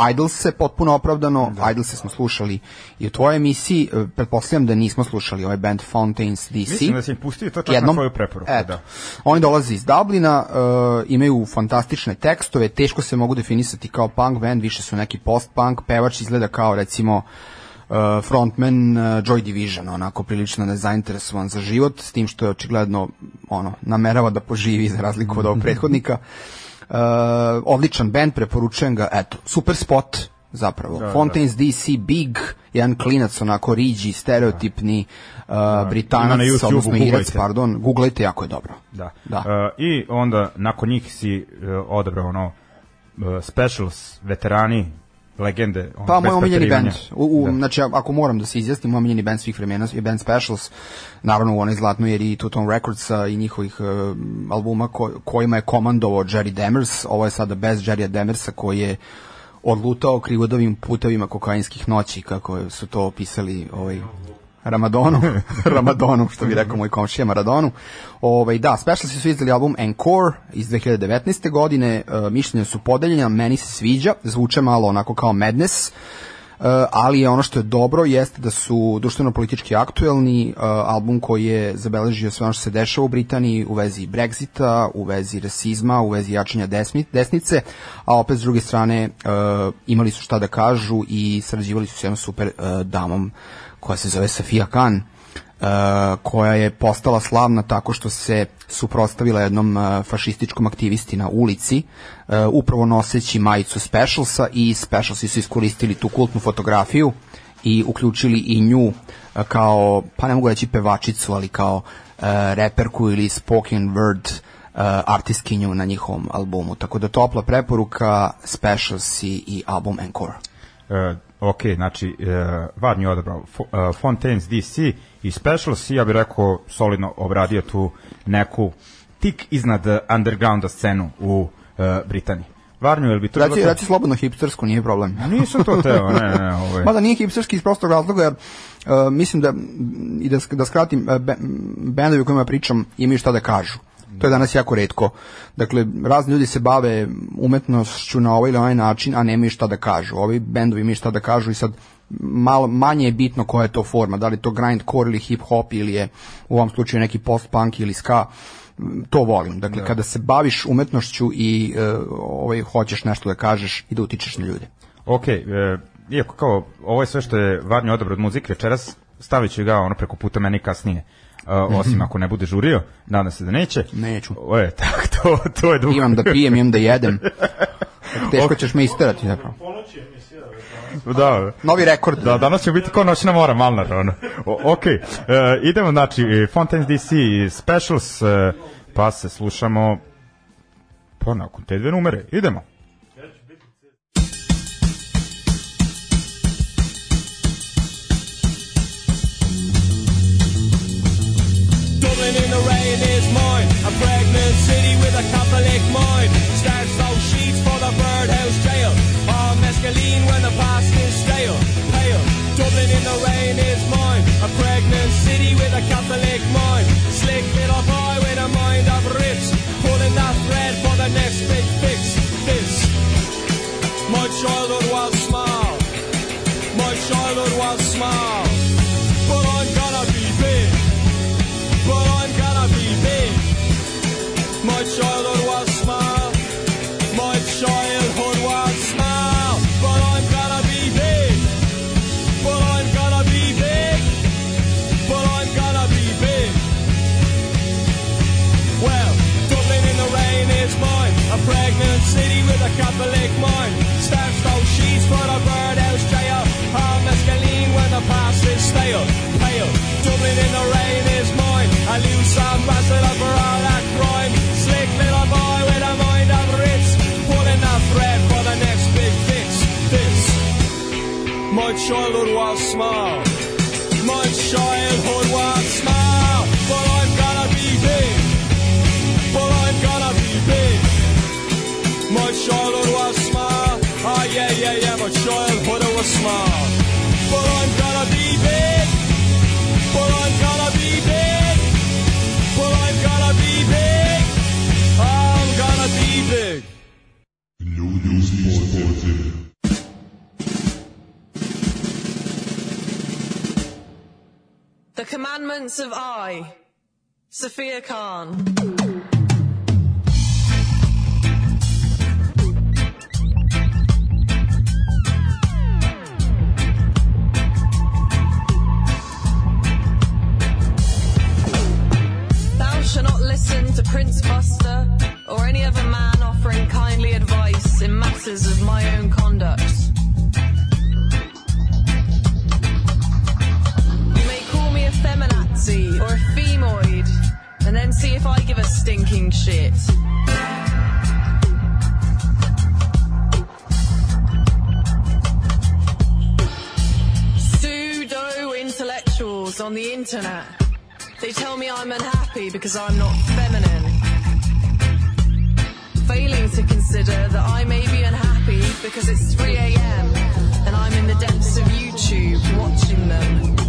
iskajpovao Idolse potpuno opravdano, da. Idolse smo slušali i u tvojoj emisiji, uh, pretpostavljam da nismo slušali ovaj band Fontaines DC. Mislim da si im pustio to čak na tvoju preporuku. Eto. Da. Oni dolaze iz Dublina, uh, imaju fantastične tekstove, teško se mogu definisati kao punk band, više su neki post-punk, pevač izgleda kao recimo uh, frontman uh, Joy Division, onako prilično nezainteresovan za život, s tim što je očigledno ono, namerava da poživi za razliku od ovog prethodnika. Uh, odličan band, preporučujem ga, eto, super spot, zapravo. Da, Fontaines DC Big, jedan klinac onako riđi, stereotipni uh, Britanac, Ima na YouTubeu, odnosno Irac, pardon, googlajte, jako je dobro. Da. Da. E, I onda nakon njih si e, odabrao ono e, specials veterani legende. ono, Pa moj omiljeni band. U, u, Da. Znači, ako moram da se izjasnim, moj omiljeni band svih vremena je band Specials, naravno u onoj zlatnoj eri Two Tone Recordsa i njihovih e, albuma ko, kojima je komandovao Jerry Demers. Ovo je sada bez Jerrya Demersa koji je odlutao krivodovim putevima kokainskih noći, kako su to opisali ovaj, Ramadonu, Ramadonu, što bi rekao moj komšija Maradonu. Ovaj, da, Specialsi su izdali album Encore iz 2019. godine, e, mišljenja su podeljena, meni se sviđa, zvuče malo onako kao Madness, e, ali ono što je dobro jeste da su društveno-politički aktuelni, e, album koji je zabeležio sve ono što se dešava u Britaniji u vezi Brexita, u vezi rasizma, u vezi jačanja desmi, desnice, a opet s druge strane e, imali su šta da kažu i sarađivali su s jednom super e, damom koja se zove Safia Khan, uh, koja je postala slavna tako što se suprotstavila jednom uh, fašističkom aktivisti na ulici, uh, upravo noseći majicu Specialsa i Specialsi su iskoristili tu kultnu fotografiju i uključili i nju uh, kao, pa ne mogu reći pevačicu, ali kao uh, reperku ili spoken word uh, artistkinju na njihovom albumu. Tako da topla preporuka Specialsi i album Encore. Ok, znači, e, Varnji je odabrao e, Fontaines DC i Specials i ja bih rekao solidno obradio tu neku tik iznad undergrounda scenu u e, Britaniji. Varnju, je li bi to Reci, bilo reci slobodno hipstersku, nije problem. Nisam to teo, ne, ne, ovaj. Mada nije hipsterski iz prostog razloga, jer uh, mislim da, i da, da skratim, uh, be, bendovi o kojima pričam imaju šta da kažu. To je danas jako redko. Dakle, razni ljudi se bave umetnošću na ovaj ili onaj način, a nemaju šta da kažu. Ovi bendovi imaju šta da kažu i sad malo manje je bitno koja je to forma, da li to grindcore ili hip hop ili je u ovom slučaju neki post-punk ili ska, to volim. Dakle, kada se baviš umetnošću i uh, ovaj, hoćeš nešto da kažeš i da utičeš na ljude. Ok, e, iako kao ovo je sve što je Varnjo odabrao od muzike večeras, stavit ću ga ono preko puta meni kasnije. E, osim ako ne bude žurio, nadam se da neće. Neću. O, je, tak, to, to je drugo. imam da pijem, imam da jedem. Teško ćeš me isterati zapravo. Da, Novi rekord. Da, danas će biti kao noćna mora, Malnar, ono. O, ok, e, idemo, znači, e, Fontaines DC Specials, e, pa se slušamo pa nakon te dve numere. Idemo. Pregnant city with a Catholic mind. Starts those sheets for the birdhouse jail. All mescaline when the past is stale. Pale. Dublin in the rain is mine. A pregnant city with a Catholic mind. Slick little boy with a mind of rich. Pulling that thread for the next big fix. This. My childhood was small. My childhood was small. Catholic mind. Starts those sheets for the birdhouse jail, all mescaline when the past is stale. Pale, Dublin in the rain is mine, a loose ambassador for all that crime. Slick little boy with a mind of rich, pulling that thread for the next big fix. This, my childhood was small. Small. But I'm gonna be big. But I'm gonna be big. But I'm gonna be big. I'm gonna be big. Podzemlja. The Commandments of I, Sophia Khan. listen to Prince Buster or any other man offering kindly advice in matters of my own conduct. You may call me a feminazi or a femoid, and then see if I give a stinking shit. Pseudo intellectuals on the internet. They tell me I'm unhappy because I'm not feminine. Failing to consider that I may be unhappy because it's 3 a.m. and I'm in the depths of YouTube watching them.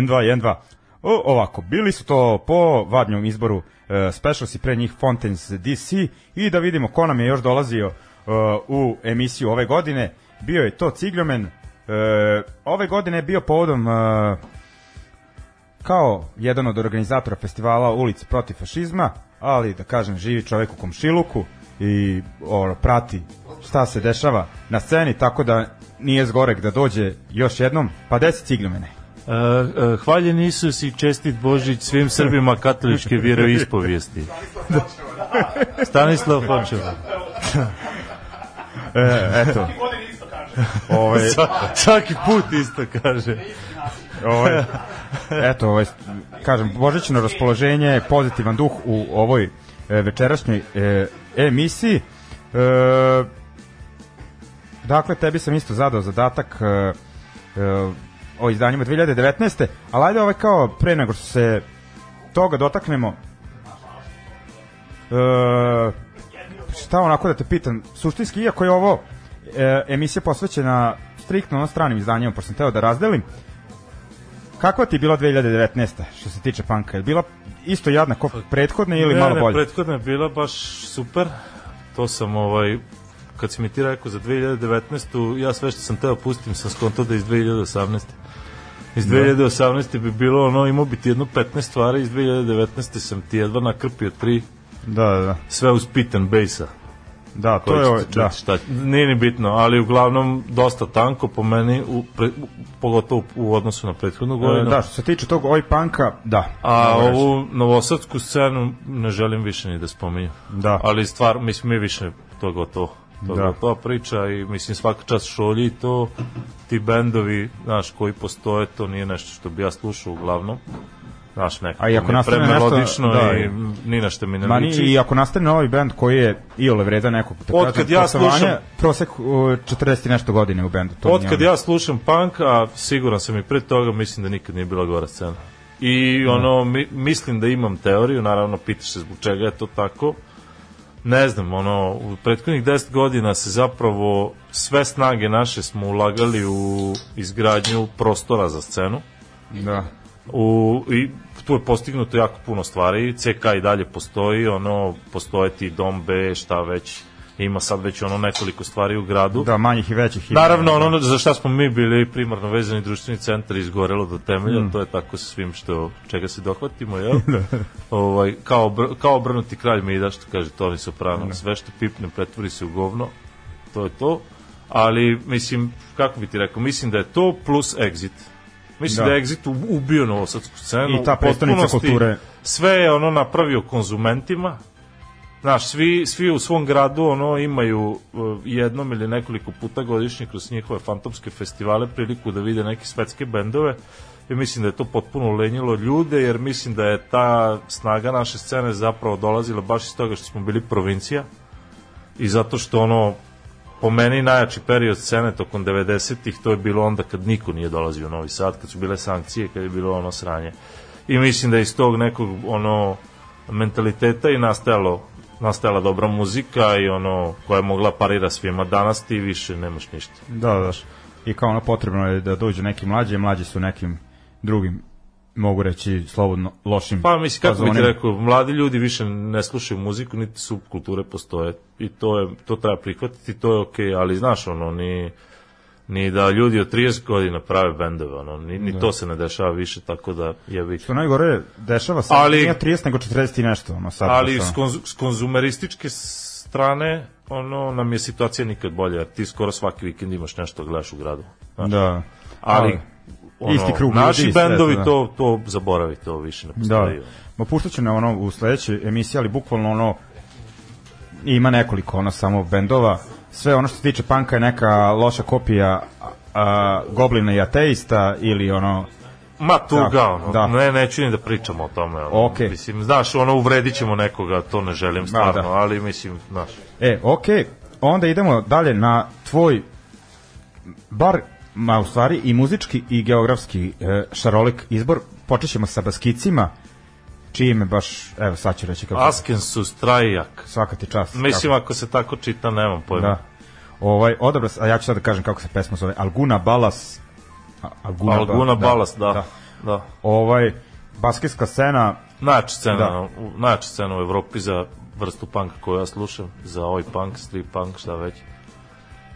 1-2, 1-2. O, ovako, bili su to po vadnjom izboru uh, Specials i pre njih Fontaine's DC i da vidimo ko nam je još dolazio uh, u emisiju ove godine. Bio je to Cigljomen. Uh, ove godine je bio povodom uh, kao jedan od organizatora festivala Ulici protiv fašizma, ali da kažem živi čovjek u komšiluku i ono, prati šta se dešava na sceni, tako da nije zgorek da dođe još jednom, pa desi ciglomene. Uh, uh, hvaljen Isus i čestit Božić svim Srbima katoličke vjeroispovijesti. Stanislav Hočeva. E, eto. Ovaj, Svaki put isto kaže. ovaj, eto, ovaj, kažem, božićno raspoloženje, pozitivan duh u ovoj e, večerašnjoj e, emisiji. E, dakle, tebi sam isto zadao zadatak e, e, o izdanjima 2019. Ali ajde ovaj kao pre nego što se toga dotaknemo e, šta onako da te pitam suštinski, iako je ovo e, emisija posvećena striktno na stranim izdanjima, pošto sam teo da razdelim kakva ti je bila 2019. što se tiče panka? Je bila isto jadna kao prethodne ili ne, malo ne, bolje? prethodna je bila baš super. To sam ovaj kad si mi ti rekao za 2019. ja sve što sam teo pustim sam skonto da iz 2018. Iz 2018. bi bilo ono, imao bi ti jedno 15 stvari, iz 2019. sam ti jedva nakrpio tri, Da, da, da. sve uz pit and bass-a. Da, to je, ćete ovaj- da. šta, nije ni bitno, ali uglavnom dosta tanko po meni, u, pre, u, pogotovo u odnosu na prethodnu E, godinu. Da, što se tiče tog oj panka, da. A ovu novosadsku scenu ne želim više ni da spominjem. Da. Ali stvar, mislim, mi više to gotovo. To Da. gotova priča i mislim svaka čast šolji i to ti bendovi, znaš, koji postoje, to nije nešto što bi ja slušao uglavnom. Znaš, nekako A i ako nastane nešto- da, i i- ni na što mi ne Ma liči. i ako nastane novi bend koji je iole vredan nekog da Od kažem, kad ja slušam- prosek uh, 40 i nešto godine u bendu. To Od nije kad ono- ja slušam punk, a siguran sam i pre toga, mislim da nikad nije bila gora scena. I ono, mi, mislim da imam teoriju, naravno pitaš se zbog čega je to tako. Ne znam, ono, u prethodnih 10 godina se zapravo sve snage naše smo ulagali u izgradnju prostora za scenu. Da. U, I tu je postignuto jako puno stvari, CK i dalje postoji, ono, postoje ti dom B, šta već, ima sad već ono nekoliko stvari u gradu. Da, manjih i većih. ima. Naravno, ono za šta smo mi bili primarno vezani društveni centar izgorelo do temelja, Mm. to je tako sa svim što čega se dohvatimo, jel? ovaj, kao, br, kao obrnuti kralj mi da što kaže Toni Soprano, sve što pipne pretvori se u govno, to je to. Ali, mislim, kako bi ti rekao, mislim da je to plus Exit. Mislim da, Da. je Exit ubio novosadsku scenu. I ta prestonica kulture. Sve je ono napravio konzumentima, Znaš, svi, svi u svom gradu ono imaju uh, jednom ili nekoliko puta godišnje kroz njihove fantomske festivale priliku da vide neke svetske bendove i mislim da je to potpuno lenjilo ljude jer mislim da je ta snaga naše scene zapravo dolazila baš iz toga što smo bili provincija i zato što ono po meni najjači period scene tokom 90-ih to je bilo onda kad niko nije dolazio u Novi Sad, kad su bile sankcije, kad je bilo ono sranje. I mislim da iz tog nekog ono mentaliteta i nastajalo nastajala dobra muzika i ono koja je mogla parira svima. Danas ti više nemaš ništa. Da, da. I kao ono potrebno je da dođu neki mlađi, mlađi su nekim drugim mogu reći slobodno lošim Pa mislim kako bi ti fazonima. rekao, mladi ljudi više ne slušaju muziku, niti subkulture postoje i to je to treba prihvatiti, to je okej, ali znaš ono ni ni da ljudi od 30 godina prave bendove, ono, ni, ni to se ne dešava više, tako da je bit. Što najgore, dešava se, Ali- ali, nije 30 nego 40 i nešto. Ono, sad, Ali s, ono. konzu, s konzumerističke strane, ono, nam je situacija nikad bolja, jer ti skoro svaki vikend imaš nešto da gledaš u gradu. Znaš. Da. Ali, ono, Isti krug naši ljudi bendovi da. to, to zaboravi, to više ne Da. postoji. Ma puštat ću na ono u sledećoj emisiji, ali bukvalno ono ima nekoliko ono samo bendova. Sve ono što se tiče panka je neka loša kopija a, Goblina i Ateista ili ono Ma tuga, Da, ono, da. ne, neću ni da pričamo o tome. Ono. Okej. Mislim, znaš, ono, uvredit ćemo nekoga, to ne želim stvarno, da. ali mislim, znaš. E, okej, onda idemo dalje na tvoj bar, ma u stvari i muzički i geografski e, šarolik izbor. Počet ćemo sa Baskicima, čiji me baš, evo sad ću reći kako Askensus Trajak. svaka ti čast. Mislim, kako- ako se tako čita, nemam pojma. Da. Ovaj, odabra, a ja ću sad da kažem kako se pesma zove. Alguna Balas. Alguna, Alguna Ba- Balas, da. da. Ovaj, basketska scena, Najjača scena, Da. najjača scena u Evropi za vrstu panka koju ja slušam, za ovaj punk, street punk, šta već.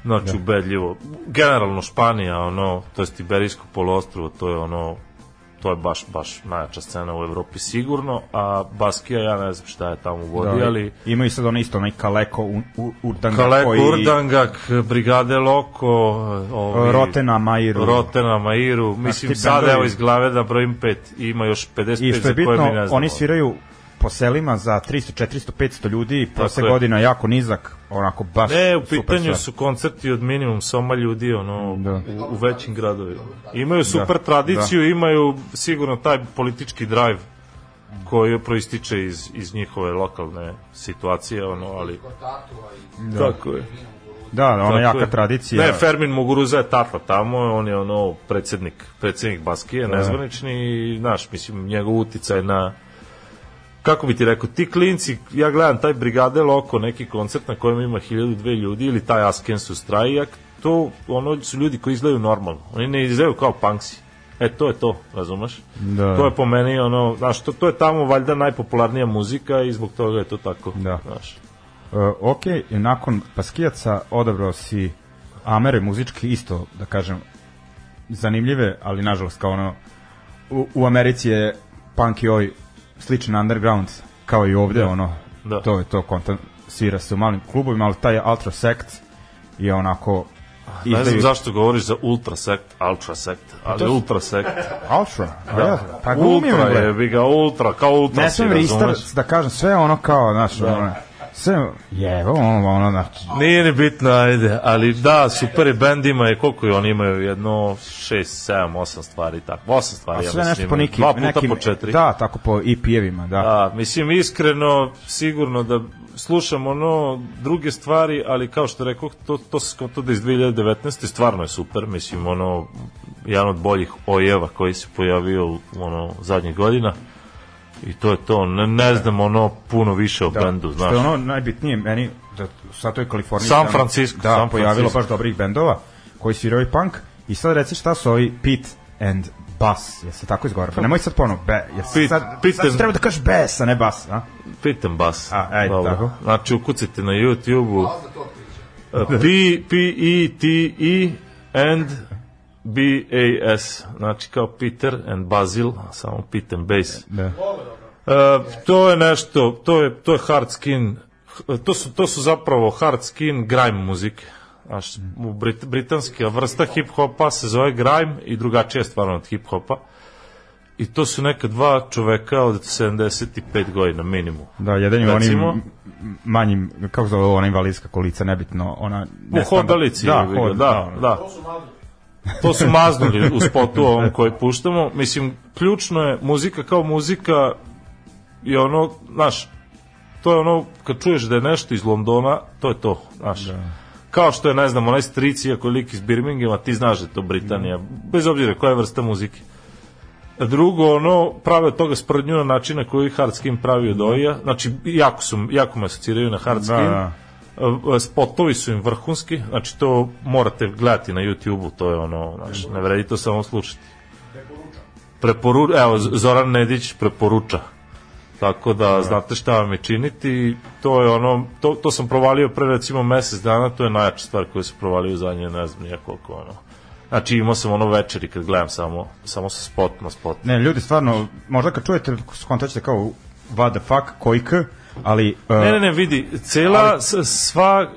Znači, ubedljivo. Generalno Španija, ono, to je Iberijsko poluostrvo, to je ono, to je baš, baš najjača scena u Evropi sigurno, a Baskija, ja ne znam šta je tamo vodi, da, ali... ima i sad ono isto, onaj Kaleko, u, u, Urdanga, Kaleko, koji, Urdangak, Brigade Loko, ovi, Rotena, Mairu. Rotena, Mairu, mislim sad evo iz glave da brojim pet, ima još 55 I što je bitno, oni sviraju po selima za 300, 400, 500 ljudi, prosek je. godina jako nizak, onako baš Ne, u super pitanju stvar. su koncerti od minimum soma ljudi ono, Da. u, u većim gradovima. Imaju super tradiciju, imaju sigurno taj politički drive koji proističe iz, iz njihove lokalne situacije, ono, ali... Tako je. Da, ona Tako jaka je. tradicija. Ne, Fermin Muguruza je tata tamo, on je ono predsednik, predsednik Baskije, nezvanični i, znaš, mislim, njegov uticaj na kako bi ti rekao, ti klinci, ja gledam taj Brigade Loko, neki koncert na kojem ima 1002 ljudi ili taj Askensus Trajak, to ono su ljudi koji izgledaju normalno. Oni ne izgledaju kao punksi. E, to je to, razumeš? Da. To je po meni, ono, znaš, to, to je tamo valjda najpopularnija muzika i zbog toga je to tako. Da. Znaš. Uh, ok, i nakon Paskijaca odabrao si Amere muzički isto, da kažem, zanimljive, ali nažalost kao ono, u, u Americi je punk i ovaj sličan underground, kao i ovde, Da. ono, Da. to je to, konta, svira se u malim klubovima, ali taj Ultra Sect je onako Ne znam izdaju- zašto govoriš za ultra sekt, ultra sekt, ali ultra sekt. Ultra, a ja, pa ultra je, bi ga ultra, kao ultra Ne si, razumeš? restart da kažem sve ono kao, znaš, ono, Sve, je, ono, ono, znači, Nije ni bitno, ajde, ali da, super je bend ima je, koliko je, oni imaju jedno 6, 7, 8 stvari, tako, 8 stvari, a ja sve nešto mislim, po nekim, dva puta nekim, po četiri. da, tako po EP-evima, da. Da, mislim, iskreno, sigurno da slušam ono druge stvari, ali kao što rekao, to, to se to da iz 2019. stvarno je super, mislim, ono, jedan od boljih ojeva koji se pojavio ono, zadnjih godina. I to je to, ne, ne znam ono puno više o da, bendu, znaš. Što je ono najbitnije meni, da sad to je Kalifornija. San da- Francisco, Da, San pojavilo Francisco. baš dobrih bendova koji sviraju punk. I sad reci šta su ovi Pete and Bass, jel se tako izgovara? Pa nemoj sad ponovo, be, jel se sad, Pete sad and- treba da kažeš Bass, a ne Bass, a? Pitam bas. A, ajde, Dobro. tako. Znači, ukucite na YouTube-u uh, P, P, E, T, E, and B, A, S. Znači, kao Peter and Basil, samo Pete and Bass. Da. Uh, to je nešto, to je, to je hard skin, to su, to su zapravo hard skin grime muzike. Znaš, u Brit, britanska vrsta hip-hopa se zove grime i drugačija je stvarno od hip-hopa. I to su neka dva čoveka od 75 godina minimum. Da, jedan je Recimo? onim manjim, kako zove ovo, ona invalidska kolica, nebitno, ona... U hodalici, da, da, hod, da, da. To su maznuli u spotu ovom koji puštamo. Mislim, ključno je, muzika kao muzika je ono, znaš, to je ono, kad čuješ da je nešto iz Londona, to je to, znaš. Kao što je, ne znam, onaj stric, iako je lik iz Birminghama, ti znaš da je to Britanija, bez obzira koja je vrsta muzike. A Drugo, ono, prave od toga sprdnju na način na koji Hardskin pravi od Oija. Znači, jako, su, jako me asociraju na Hardskin. Da, da. Spotovi su im vrhunski, znači to morate gledati na YouTube-u, to je ono, znači, ne vredi to samo slušati. Preporu, evo, Zoran Nedić preporuča. Tako da znate šta vam je činiti, to je ono, to, to sam provalio pre recimo mesec dana, to je najjača stvar koju sam provalio u zadnje, ne znam nija koliko, ono. Znači imao sam ono večeri kad gledam samo, samo sa spot na spot. Ne, ljudi, stvarno, možda kad čujete, skontaćete kao what the fuck, koji k, ali... Uh, Ne, ne, ne, vidi, cela, s- sva,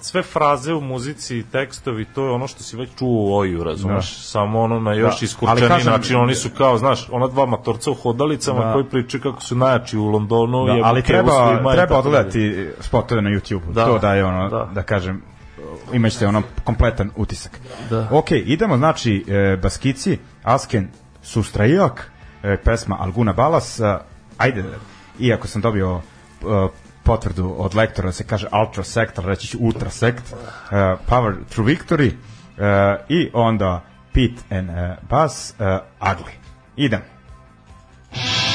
sve fraze u muzici i tekstovi, to je ono što si već čuo u oju, razumeš? Samo ono na još Da, iskurčeni ali kažem- način, oni su kao, znaš, ona dva matorca u hodalicama Da. koji pričaju kako su najjači u Londonu. Da, jebe ali treba, treba odgledati spotove na YouTube-u. Da. To daje ono, da. Da. kažem, imaćete ono kompletan utisak. Da. Ok, idemo znači e, Baskici, Asken Sustrajak, e, pesma Alguna Balas, ajde, iako sam dobio e, potvrdu od lektora da se kaže Ultra Sector, reći ću Ultra Sect, e, Power Through Victory e, i onda Pete and e, Bass, e, Ugly. Idem. Las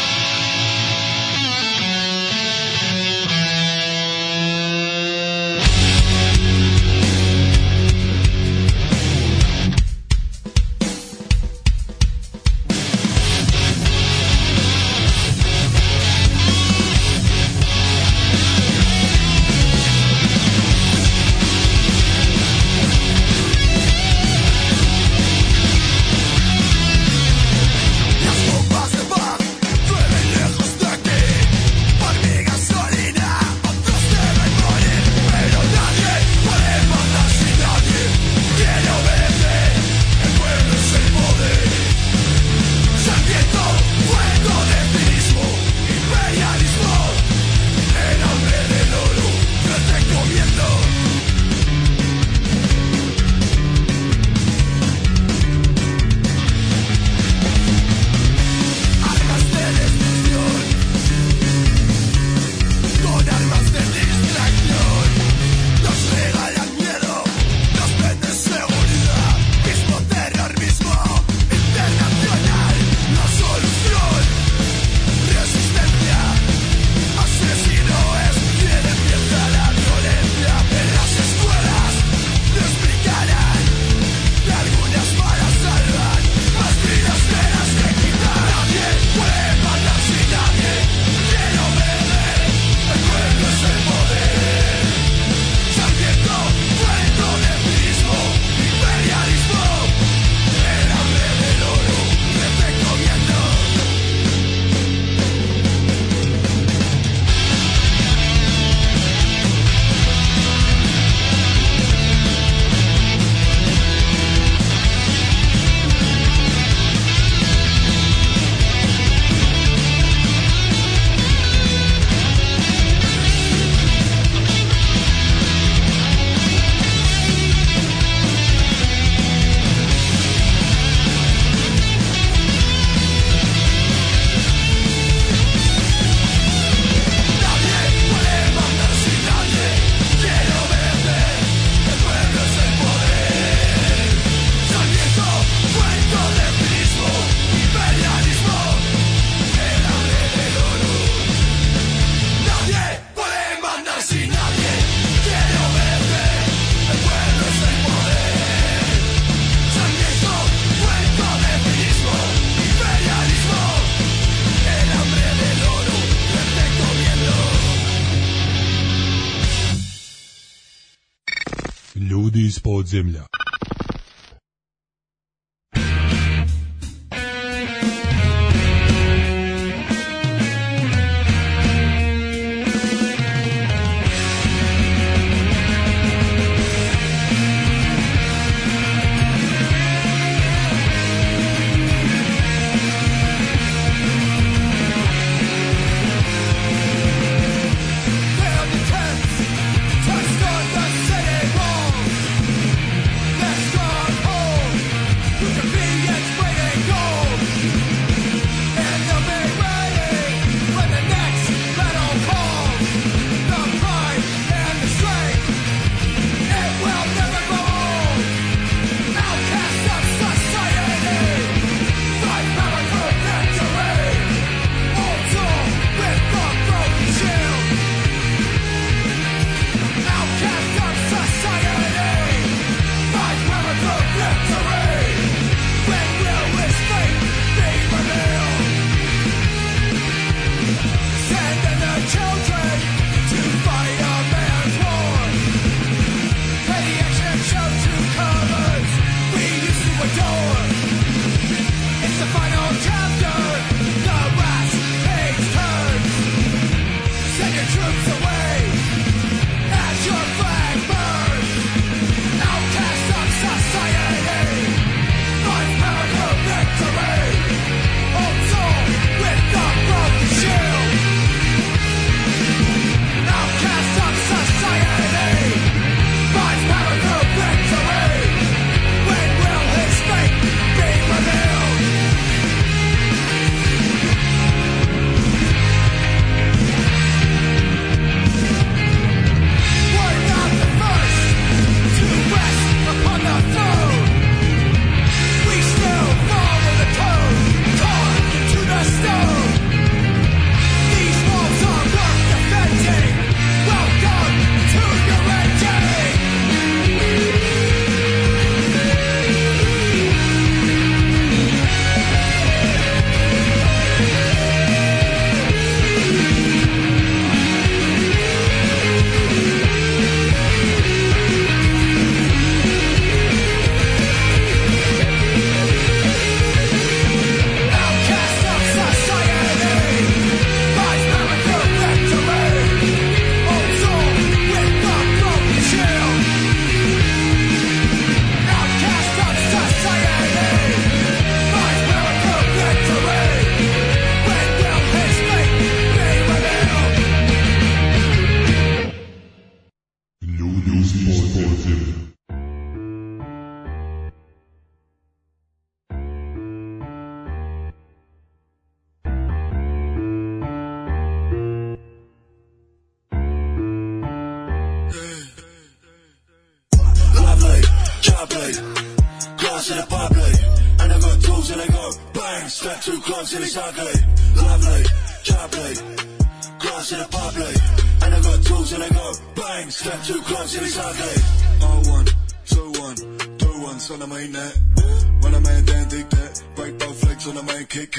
Ljudi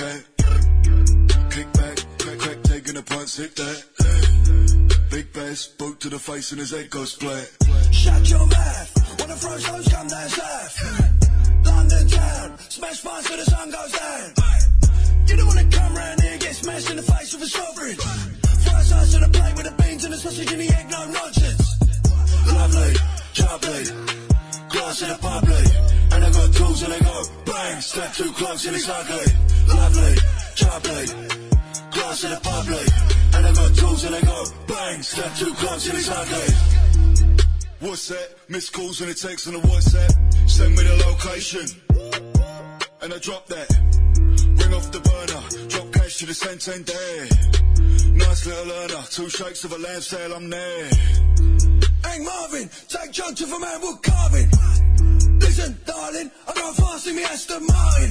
on kick back, crack, crack, taking a punt, hit that. Big bass, boot to the face and his head goes flat. Shut your step too close and it's ugly. Lovely, jubbly, glass in a bubbly. And I got tools and they go bang, step too close and it's ugly. What's that? Missed calls and a text on the WhatsApp. Send me the location. And I drop that. Ring off the burner. Drop cash to the Santander. Nice little earner. Two shakes of a lamb sale, I'm there. Hank Marvin, take John to the man wood carving. Listen, darling, I got fast in me Aston Martin.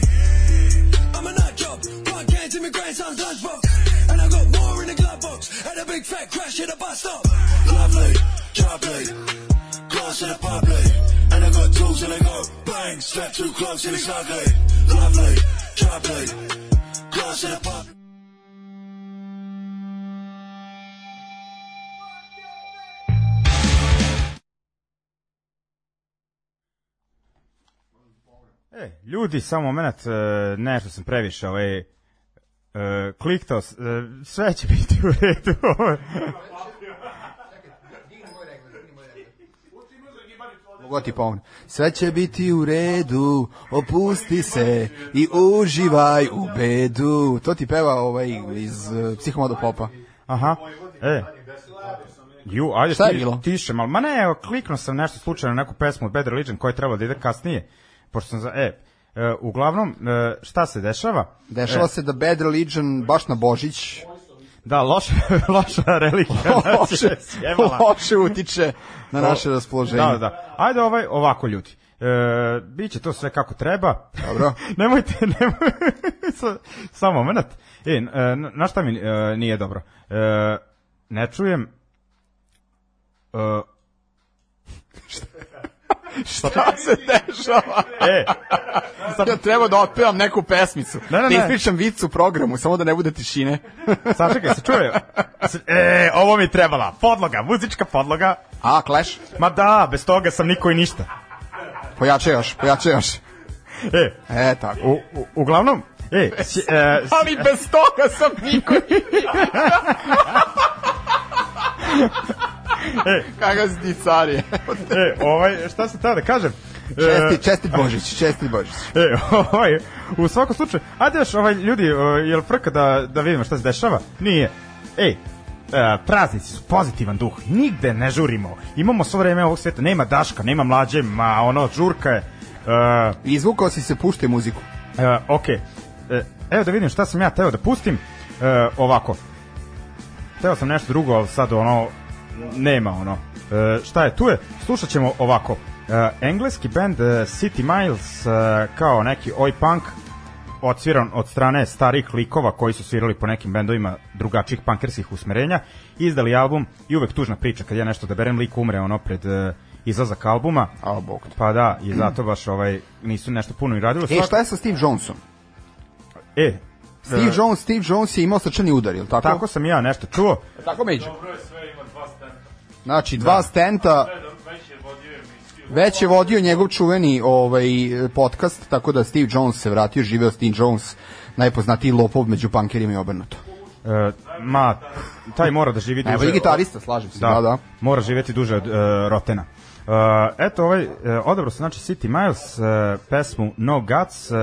I'm a nut job, one cans in my grandson's lunchbox. And I got more in the glove box. Had a big fat crash at a bus stop. Lovely, jubbly, glass in a bubbly. And I got tools and they go bang, step too close and it's ugly. Lovely, jubbly, glass in a bubbly. E, ljudi, samo moment, e, nešto sam previše, ovaj, e, kliktao, e, sve će biti u redu. Mogu ti pomoći. Sve će biti u redu, opusti se i uživaj u bedu. To ti peva ovaj iz uh, Psihomodo Popa. Aha, e. Ju, ajde Šta je ti, bilo? tiše malo. Ma ne, evo, kliknuo sam nešto slučajno na neku pesmu od Bad Religion koja je trebala da ide kasnije. Pošto sam za, e, e, uglavnom, e, šta se dešava? Dešava E, se da Bad Religion baš na Božić Da, loša, loša religija. nas loše, je sjebala. loše utiče na naše raspoloženje. Da, da. Ajde ovaj, ovako ljudi. E, biće to sve kako treba. Dobro. nemojte, nemojte. Sa- Samo moment. E, e, na šta mi e, nije dobro? E, ne čujem... E, Šta se dešava? e, Ja treba da otpevam neku pesmicu. Ne, ne, da ne. ispričam vic u programu, samo da ne bude tišine. sačekaj, se čuje? E, ovo mi trebala. Podloga, muzička podloga. A, Clash? Ma da, bez toga sam niko i ništa. Pojače još, pojače još. E, E, tako. u, u, uglavnom, e, si, e, Ali bez toga sam niko e, Kakav si ti carije. e, ovaj, šta sam teo da kažem? E, Čestit, čestit Božić, čestit Božić. E, ovaj, u svakom slučaju, ajde još, ovaj, ljudi, o, jel frka da, da vidimo šta se dešava? Nije. Ej, e, praznici su pozitivan duh, nigde ne žurimo. Imamo svo vreme ovog sveta, nema Daška, nema mlađe, ma ono, žurka je. E, Izvukao si se, pušte muziku. e, ok, e, evo da vidim šta sam ja teo da pustim. E, ovako, teo sam nešto drugo, ali sad ono, nema ono. E, šta je tu je? Slušat ćemo ovako. E, engleski band e, City Miles e, kao neki oj punk odsviran od strane starih likova koji su svirali po nekim bendovima drugačijih punkerskih usmerenja izdali album i uvek tužna priča kad ja nešto da berem lik umre ono pred e, izlazak albuma A, bog pa da i zato baš ovaj nisu nešto puno i radili E, šta je sa Steve Jonesom? e Steve e, Jones, Steve Jones je imao srčani udar, ili tako? tako sam ja nešto čuo Tako među. Dobro je sve, ima dva stenta. Znači, dva stenta, Već je vodio njegov čuveni ovaj, podcast, tako da Steve Jones se vratio, živeo Steve Jones, najpoznatiji lopov među pankerima i obrnuto. e, ma taj mora da živi duže Najbolji gitarista, slažem se, da, da. Mora živeti duže od uh, Rotena. Uh, eto, ovaj, uh, odabrao sam, znači, City Miles, uh, pesmu No Guts uh,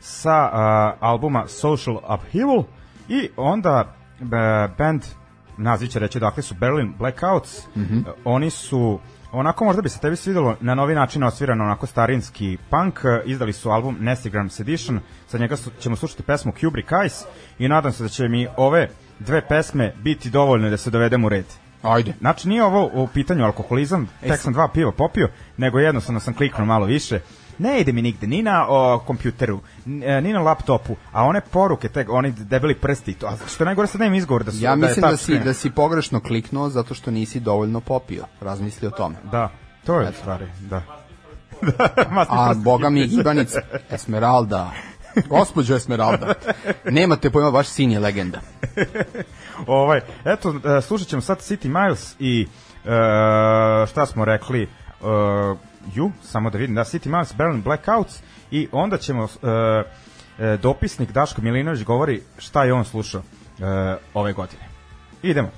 sa uh, albuma Social Upheaval i onda uh, band, naziv će reći, dakle su Berlin Blackouts, Mhm. uh, oni su onako možda bi se tebi svidelo na novi način osvirano onako starinski punk, uh, izdali su album Nestigram Sedition, sa njega su, ćemo slušati pesmu Kubrick Eyes i nadam se da će mi ove dve pesme biti dovoljne da se dovedem u red. Ajde. Znači nije ovo u pitanju alkoholizam, tek sam dva piva popio, nego jednostavno sam kliknuo malo više. Ne ide mi nigde, ni na o, kompjuteru, e, ni na laptopu, a one poruke, te, oni debeli prsti, to, a što najgore sad nemam izgovor da su Ja da mislim da, touch si, da si pogrešno kliknuo zato što nisi dovoljno popio. Razmisli o tome. Da, to je u stvari, da. Masni A, boga mi, gibanica. Esmeralda. Gospođo Esmeralda. Nemate pojma, vaš sin je legenda. ovaj, eto, e, slušat ćemo sad City Miles i e, šta smo rekli, e, ju, samo da vidim, da, City Miles, Berlin Blackouts i onda ćemo, e, dopisnik Daško Milinović govori šta je on slušao e, ove godine. Idemo.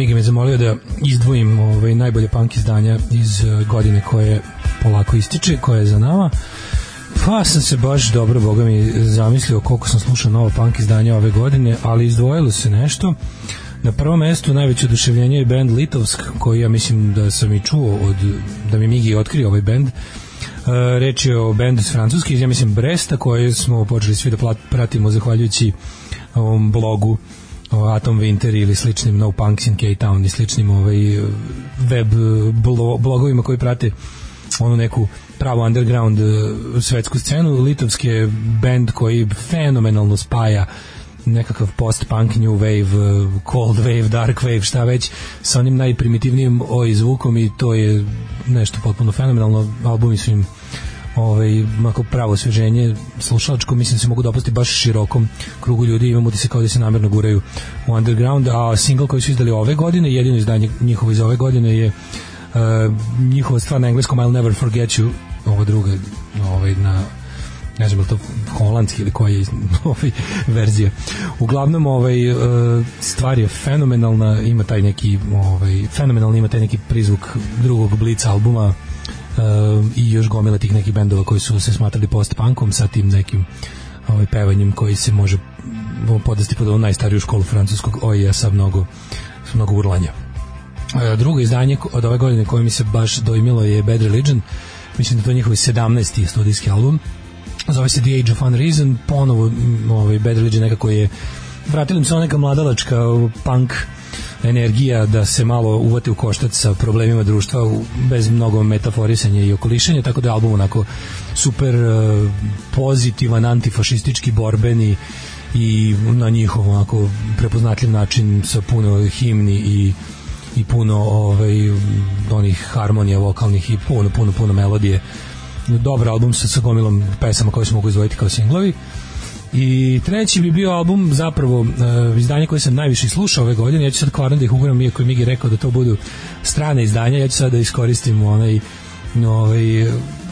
Migi me zamolio da izdvojim ovaj, najbolje punk izdanja iz eh, godine koje polako ističe, koje je za nama. Pa sam se baš dobro, boga mi, zamislio koliko sam slušao novo punk izdanja ove godine, ali izdvojilo se nešto. Na prvom mestu najveće oduševljenje je band Litovsk, koji ja mislim da sam i čuo od, da mi Migi otkrio ovaj band. E, reč je o bendu iz Francuske, iz, ja mislim Bresta, koje smo počeli svi da pratimo zahvaljujući ovom blogu Atom Winter ili sličnim No Punks in K-Town i sličnim ovaj, web blo, blogovima koji prate onu neku pravu underground eh, svetsku scenu. Litovski je band koji fenomenalno spaja nekakav post-punk, new wave, eh, cold wave, dark wave, šta već, sa onim najprimitivnijim oj zvukom i to je nešto potpuno fenomenalno. Albumi su im ovaj, mako pravo osveženje slušalačko, mislim da se mogu dopasti baš širokom krugu ljudi, imamo utisak kao da se namerno guraju u underground, a single koji su izdali ove godine, jedino izdanje njihovo iz ove godine je uh, njihova stvar na engleskom I'll Never Forget You, ova druga ovaj, na ne znam to holandski ili koja je ovaj, verzija. Uglavnom ovaj, uh, stvar je fenomenalna, ima taj neki ovaj, fenomenalno ima taj neki prizvuk drugog Blitz albuma uh, i još gomila tih nekih bendova koji su se smatrali post-punkom sa tim nekim ovaj, pevanjem koji se može podasti pod ovu najstariju školu francuskog OIA sa mnogo, sa mnogo urlanja. E, drugo izdanje od ove godine koje mi se baš dojmilo je Bad Religion mislim da je to njihov 17. studijski album zove se The Age of Unreason ponovo m, ovaj, Bad Religion nekako je vratila im se ona neka mladalačka punk energija da se malo uvate u koštac sa problemima društva u- bez mnogo metaforisanja i okolišanja, tako da je album onako super eh, pozitivan, antifašistički, borbeni i na njihov onako prepoznatljiv način sa puno himni i i puno ovaj onih harmonija vokalnih i puno puno puno melodije. Dobar album sa, sa gomilom pesama koje se mogu izdvojiti kao singlovi i treći bi bio album zapravo uh, izdanje koje sam najviše slušao ove godine. Ja ću sad kvarno da ih uguram iako je Migi rekao da to budu strane izdanja. Ja ću sad da iskoristim onaj ovaj,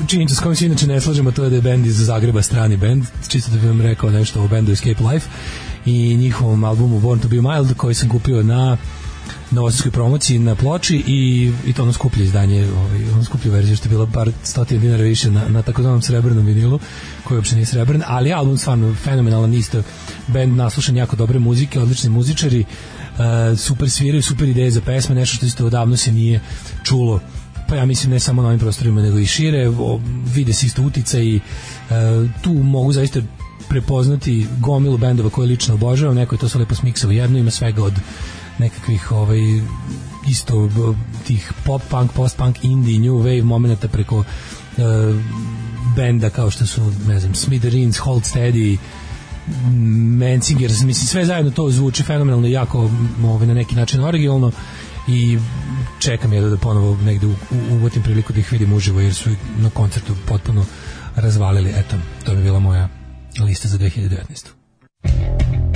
činjenica s kojom se inače ne slažemo to je da je band iz Zagreba strani band čisto da bih vam rekao nešto o bendu Escape Life i njihovom albumu Born to be Mild koji sam kupio na novosadskoj promociji na ploči i, i to ono skuplje izdanje, ovaj, ono skuplju verziju što je bila par stotina dinara više na, na takozvanom srebrnom vinilu koji uopšte nije srebrn, ali album stvarno fenomenalan isto, band naslušan jako dobre muzike, odlični muzičari uh, super sviraju, super ideje za pesme nešto što isto odavno se nije čulo. Pa ja mislim ne samo na ovim prostorima nego i šire, o, vide se isto utica i uh, tu mogu zaista prepoznati gomilu bendova koje lično obožavam, neko je to sve lepo smiksao jedno, ima svega od nekakvih ovaj isto tih pop punk, post punk, indie, new wave momenata preko uh, benda kao što su ne znam, Smithereens, Hold Steady Mansingers, mislim sve zajedno to zvuči fenomenalno jako ovaj, na neki način originalno i čekam jedno da ponovo negde uvotim priliku da ih vidim uživo jer su na koncertu potpuno razvalili eto, to bi bila moja lista za 2019.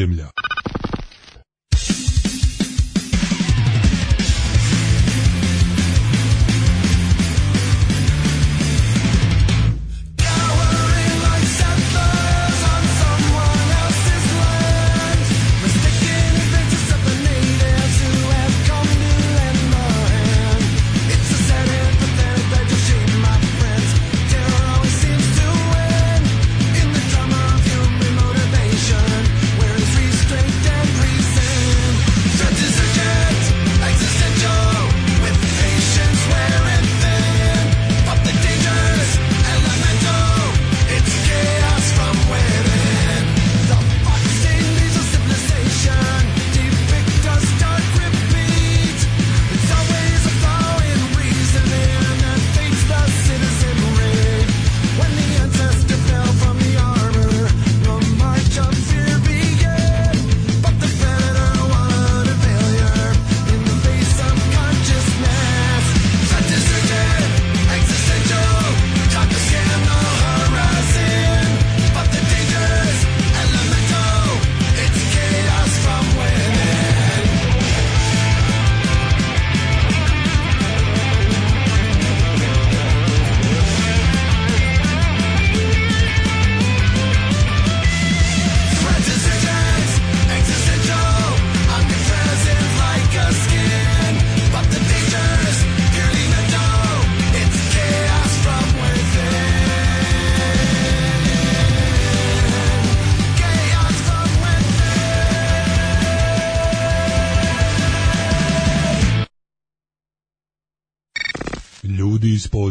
iz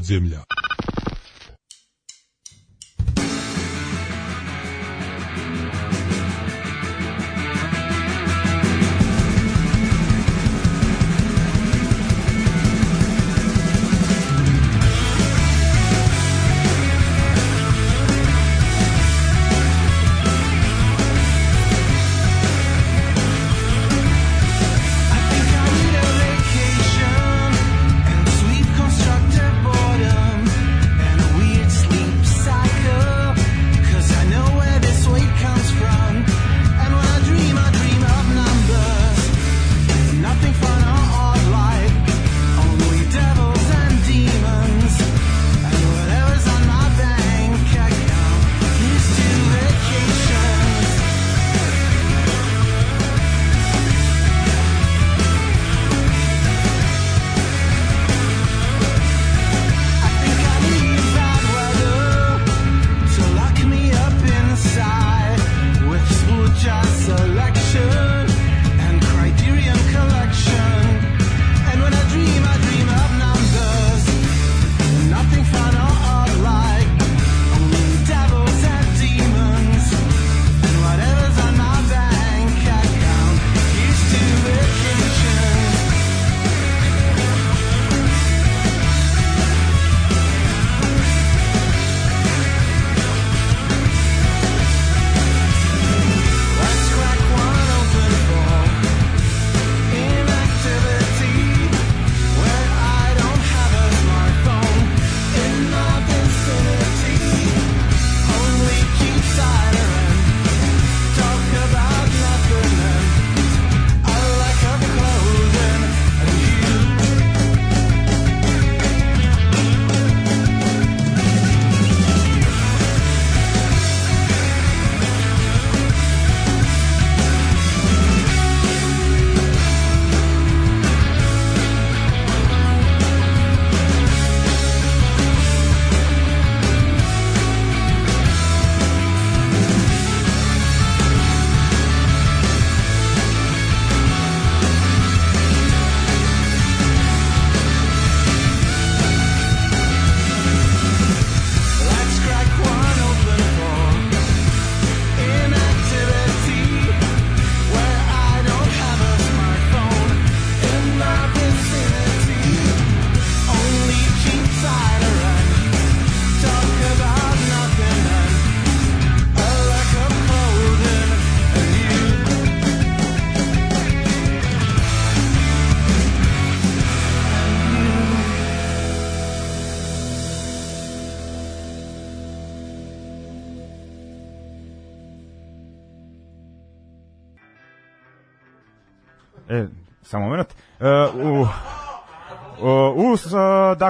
Ljudi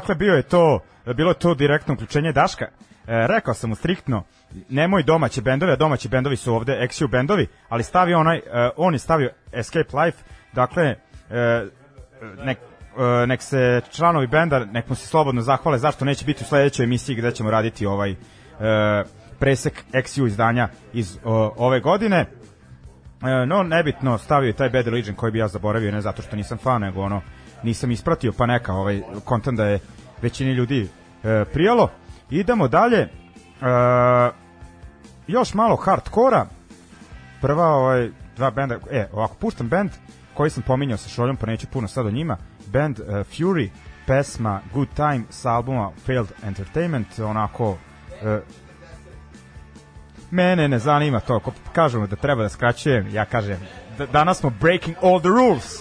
dakle, bio je to, bilo je to direktno uključenje Daška. E, rekao sam mu striktno, nemoj domaće bendove, a domaći bendovi su ovde Exiu bendovi, ali stavio onaj, e, on je stavio Escape Life, dakle, e, nek, e, nek se članovi benda, nek mu se slobodno zahvale zašto neće biti u sledećoj emisiji gde ćemo raditi ovaj e, presek Exiu izdanja iz o, ove godine. E, no, nebitno, stavio taj Bad Religion koji bi ja zaboravio, ne zato što nisam fan, nego ono, nisam ispratio, pa neka, ovaj, kontent da je većini ljudi e, prijalo. Idemo dalje, e, još malo hardkora, prva ovaj, dva benda, e, ovako, puštam band koji sam pominjao sa Šoljom, pa neću puno sad o njima, band e, Fury, pesma Good Time sa albuma Failed Entertainment, onako, e, Mene ne zanima to, ako kažemo da treba da skraćujem, ja kažem, da, danas smo breaking all the rules.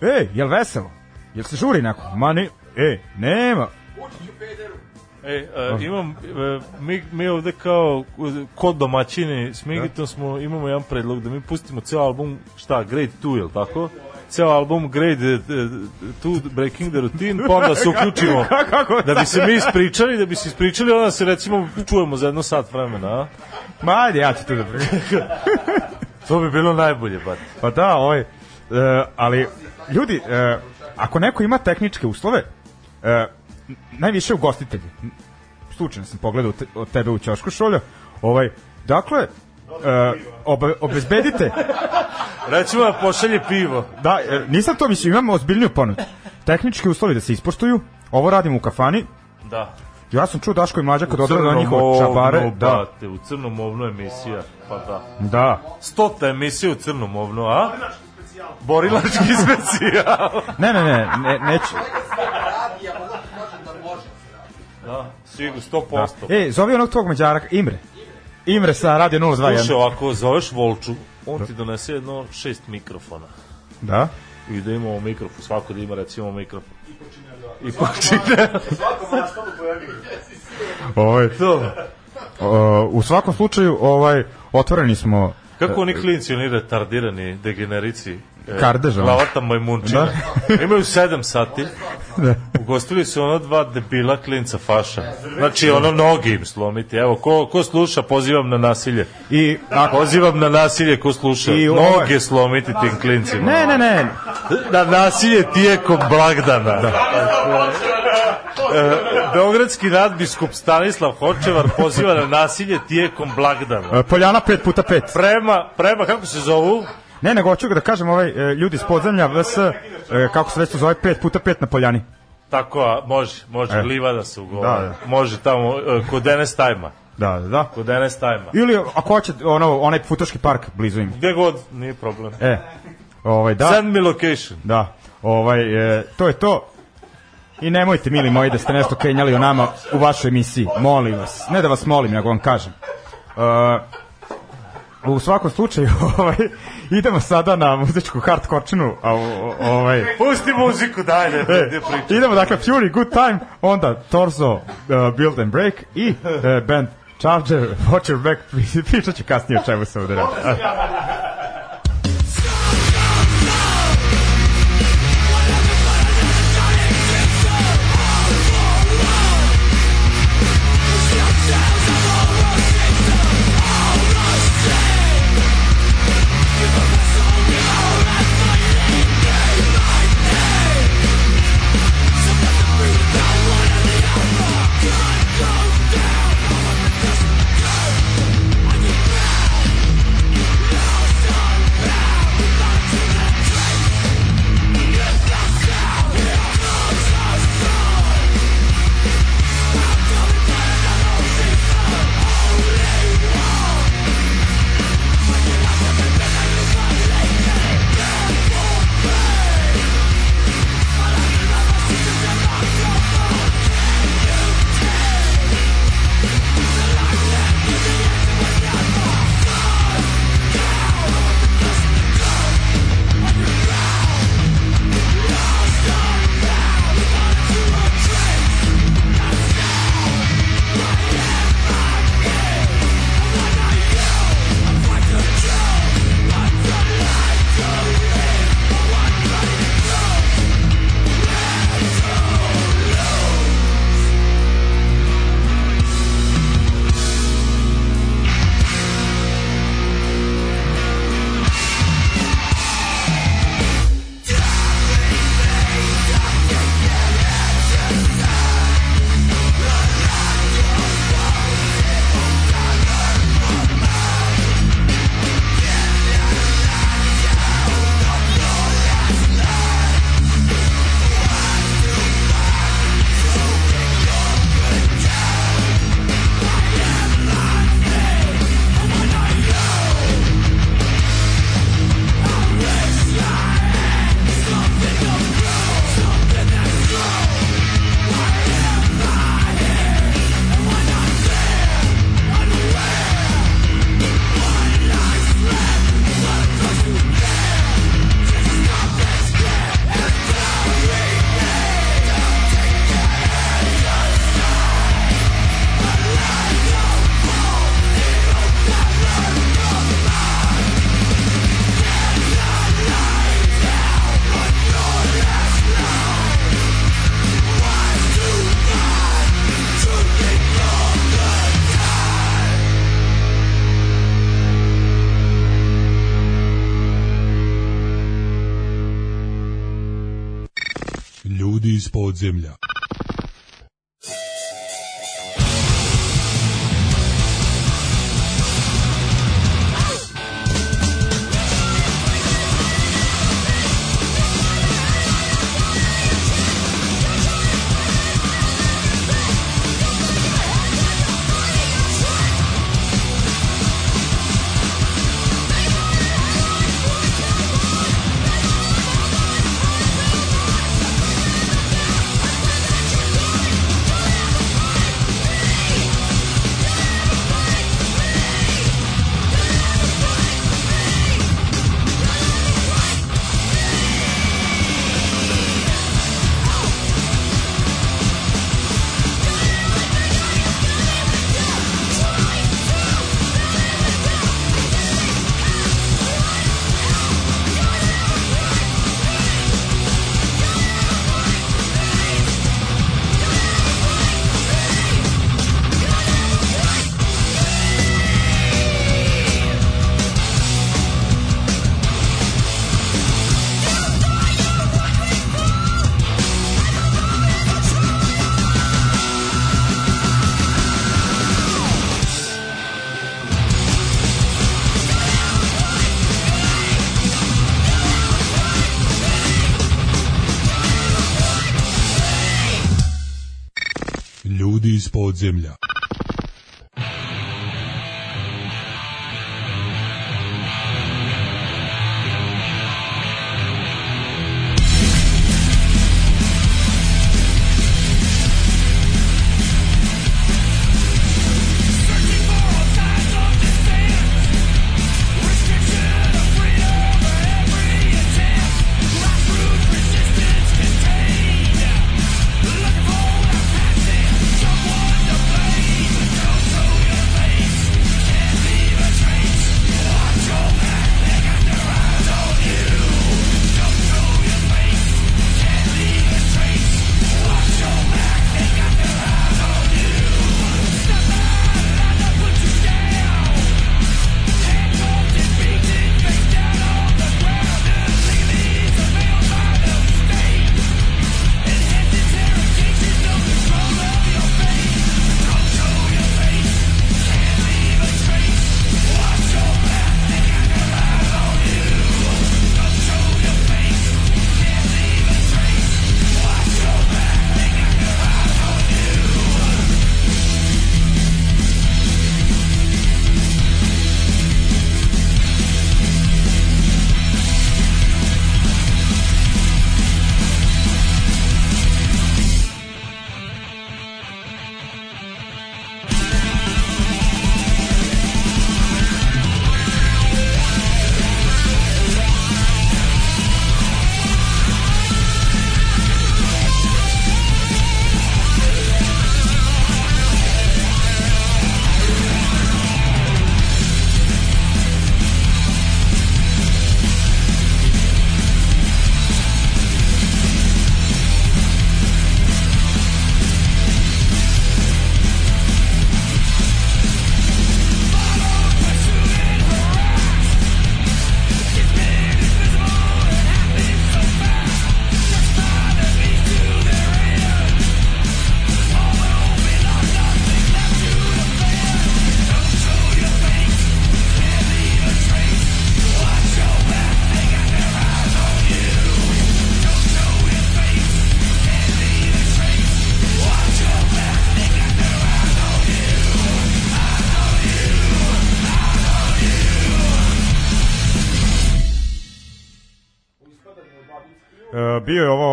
Ej, jel veselo? Jel se žuri neko? Ma ne, ej, nema. E, a, imam, e, mi, mi ovde kao e, kod domaćini s Migitom smo, imamo jedan predlog da mi pustimo ceo album, šta, Grade 2, je li tako? Ceo album Grade 2, Breaking the Routine, pa onda se uključimo da bi se mi ispričali, da bi se ispričali, onda se recimo čujemo za jedno sat vremena, a? Ma ajde, ja ću to da To bi bilo najbolje, bat. Pa da, ovaj, e, ali ljudi, e, ako neko ima tehničke uslove, e, najviše ugostitelji. Slučajno sam pogledao te, od tebe u ćošku šolja. Ovaj, dakle, e, obe, obezbedite Recimo da pošalje pivo. Da, e, nisam to mislio, imamo ozbiljniju ponudu. Tehnički uslovi da se ispoštuju, ovo radim u kafani. Da. Ja sam čuo Daško i Mlađa kad odlaze na njihove ovnu, čabare. Da, brate, u crnom ovnu emisija, pa da. da. Stota emisija u crnom ovnu, a? Borilački specijal. Ne, ne, ne, ne neću. da, sigur, 100%. Da. E, zovi onog tvog mađara, Imre. Imre sa Radio 021. Slušaj, ovako, zoveš Volču, on ti donese jedno šest mikrofona. Da? I da imamo mikrofon, svako da ima recimo mikrofon. I počine. Ovaj, to. o, u svakom slučaju, ovaj, otvoreni smo... Kako oni klinci, oni retardirani degenerici, e, Kardež, ono. glavata majmunčina, imaju 7 sati, Da. ugostili su ono dva debila klinca faša. Znači, ono noge im slomiti. Evo, ko, ko sluša, pozivam na nasilje. I, ako, Pozivam na nasilje ko sluša. I ovo- Noge slomiti tim klincima. ne, ne, ne, Na nasilje tijekom blagdana. Da. Beogradski nadbiskup Stanislav Hočevar poziva na nasilje tijekom blagdana. e, Poljana 5 puta 5. Prema, prema, kako se zovu? Ne, nego hoću da kažem ovaj, e, ljudi iz podzemlja VS, e, kako se već to zove, 5 puta 5 na Poljani. Tako, a, može, može, E. livada se ugovara. Da, da. Može tamo, e, kod Enes Tajma. Da, da, da. Kod Enes Tajma. Ili ako hoće ono, onaj futoški park blizu im. Gde god, nije problem. E, ovaj, da. Send me location. Da, ovaj, e, to je to. I nemojte, mili moji, da ste nešto kenjali o nama u vašoj emisiji. Molim vas. Ne da vas molim, nego vam kažem. Uh, u svakom slučaju, ovaj, idemo sada na muzičku hardkorčinu. A, ovaj, Pusti muziku, daj, ne, E, ne pričaj. idemo dakle Fury Good Time, onda Torso uh, Build and Break i uh, band Charger Watch Your Back, pričat ću kasnije o čemu se ovde radi. Podzemlja.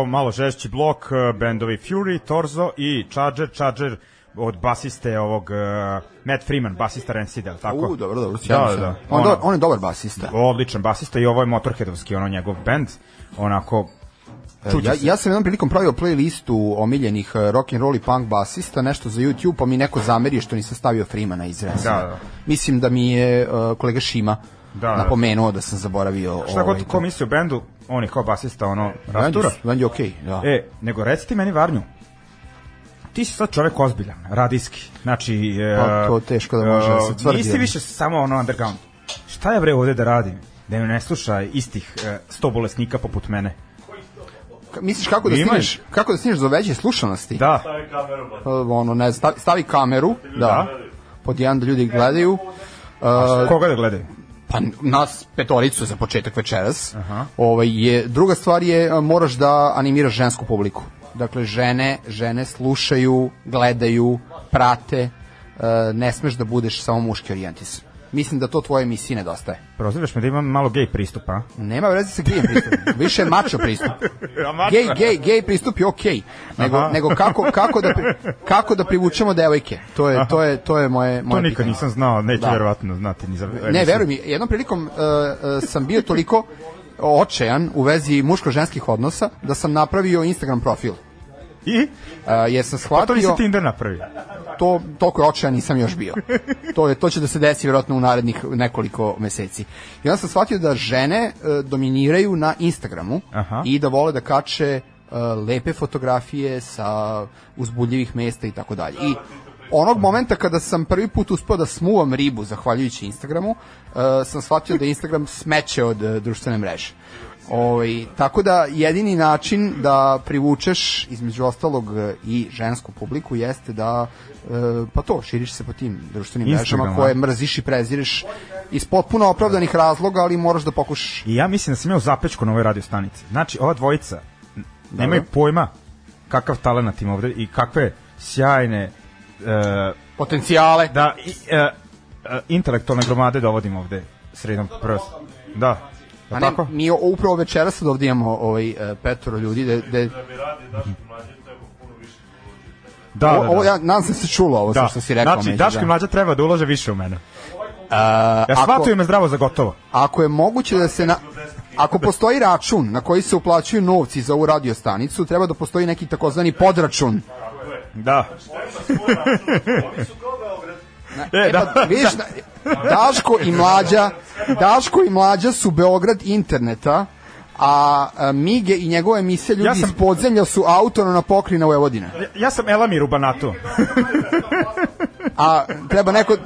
Malo žešći blok, e, bendovi Fury, Torzo i Charger, Charger od basiste ovog uh, Matt Freeman, basista Rancida, tako? U, dobro, dobro, sjajno, da, sjajno. da. On, Ono- on je dobar basista. Odličan basista i ovo je Motorheadovski, ono njegov band, onako čuti Ja, ja sam jednom prilikom pravio playlistu omiljenih rock and roll i punk basista, nešto za YouTube, pa mi neko zamerio što nisam stavio Freemana iz Rancida. Da, da. Mislim da mi je eh, kolega Šima Da, da. napomenuo da sam zaboravio Šta ovaj, god ko misli o bendu, on je kao basista, ono, rastura. Band je- okej, da. E, nego recite meni Varnju, ti si sad čovek ozbiljan, radijski. Znači, e, Pa, to teško da može da se tvrdi, Nisi više samo ono underground. Šta je bre ovde da radim? Da me ne sluša istih e, sto bolesnika poput mene. Ka- Misliš kako da stigneš, kako da stigneš do veće slušanosti? Da. Uh, ono, ne, stavi, stavi kameru, da, pod jedan da ljudi gledaju. Uh, Koga da gledaju? Pa nas petoricu za početak večeras. Ovaj je druga stvar je moraš da animiraš žensku publiku. Dakle žene, žene slušaju, gledaju, prate. e, ne smeš da budeš samo muški orijentisan. Mislim da to tvoje emisiji nedostaje. Prozivaš me da imam malo gej pristupa. Nema veze sa gej pristupom. Više mačo pristup. Gej, gej, gej pristup je okej. Nego, Aha. nego kako, kako, da, pri- kako da privučemo devojke. To je, to je, to je moje, moje To nikad pitanje. nisam znao, neću Da. verovatno znati ni za Ne, veruj mi, jednom prilikom uh, uh, sam bio toliko očajan u vezi muško-ženskih odnosa da sam napravio Instagram profil. I? Uh, jer sam Pa to nisi shvatio, Tinder napravio. To, toliko očajan nisam još bio. To, je, to će da se desi vjerojatno u narednih nekoliko meseci. I onda sam shvatio da žene uh, dominiraju na Instagramu Aha. i da vole da kače uh, lepe fotografije sa uzbudljivih mesta i tako dalje. I onog momenta kada sam prvi put uspeo da smuvam ribu zahvaljujući Instagramu, uh, sam shvatio da Instagram smeće od uh, društvene mreže. Ovaj, tako da jedini način da privučeš između ostalog i žensku publiku jeste da e, pa to širiš se po tim društvenim mrežama koje mrziš i prezireš iz potpuno opravdanih razloga, ali moraš da pokušaš. I ja mislim da sam ja u zapečku na ovoj radio stanici. Znači, ova dvojica n- nemaju pojma kakav talenat ima ovde i kakve sjajne e, Potencijale. da i, e, e, intelektualne gromade dovodim ovde sredinom prst. Da. A Da ne, tako? mi upravo večeras sad ovdje imamo ovaj, e, petoro ljudi. De, de, Da, da, ovo, ovo, da. ja nadam se da se čulo ovo da. što si rekao. Znači, Međe, Daško i da. mlađa treba da ulože više u mene. A, Ja shvatio me zdravo za gotovo. ako je moguće da se na, ako postoji račun na koji se uplaćuju novci za ovu radio stanicu, treba da postoji neki takozvani podračun. Da. E, da, pa, vidiš, na- Daško i mlađa, Daško i mlađa su Beograd interneta, a, a Mige i njegove emisije ljudi Ja sam- iz podzemlja su autonomna pokrina Vojvodine. Ja- Ja sam Elamir u Banatu. A treba neko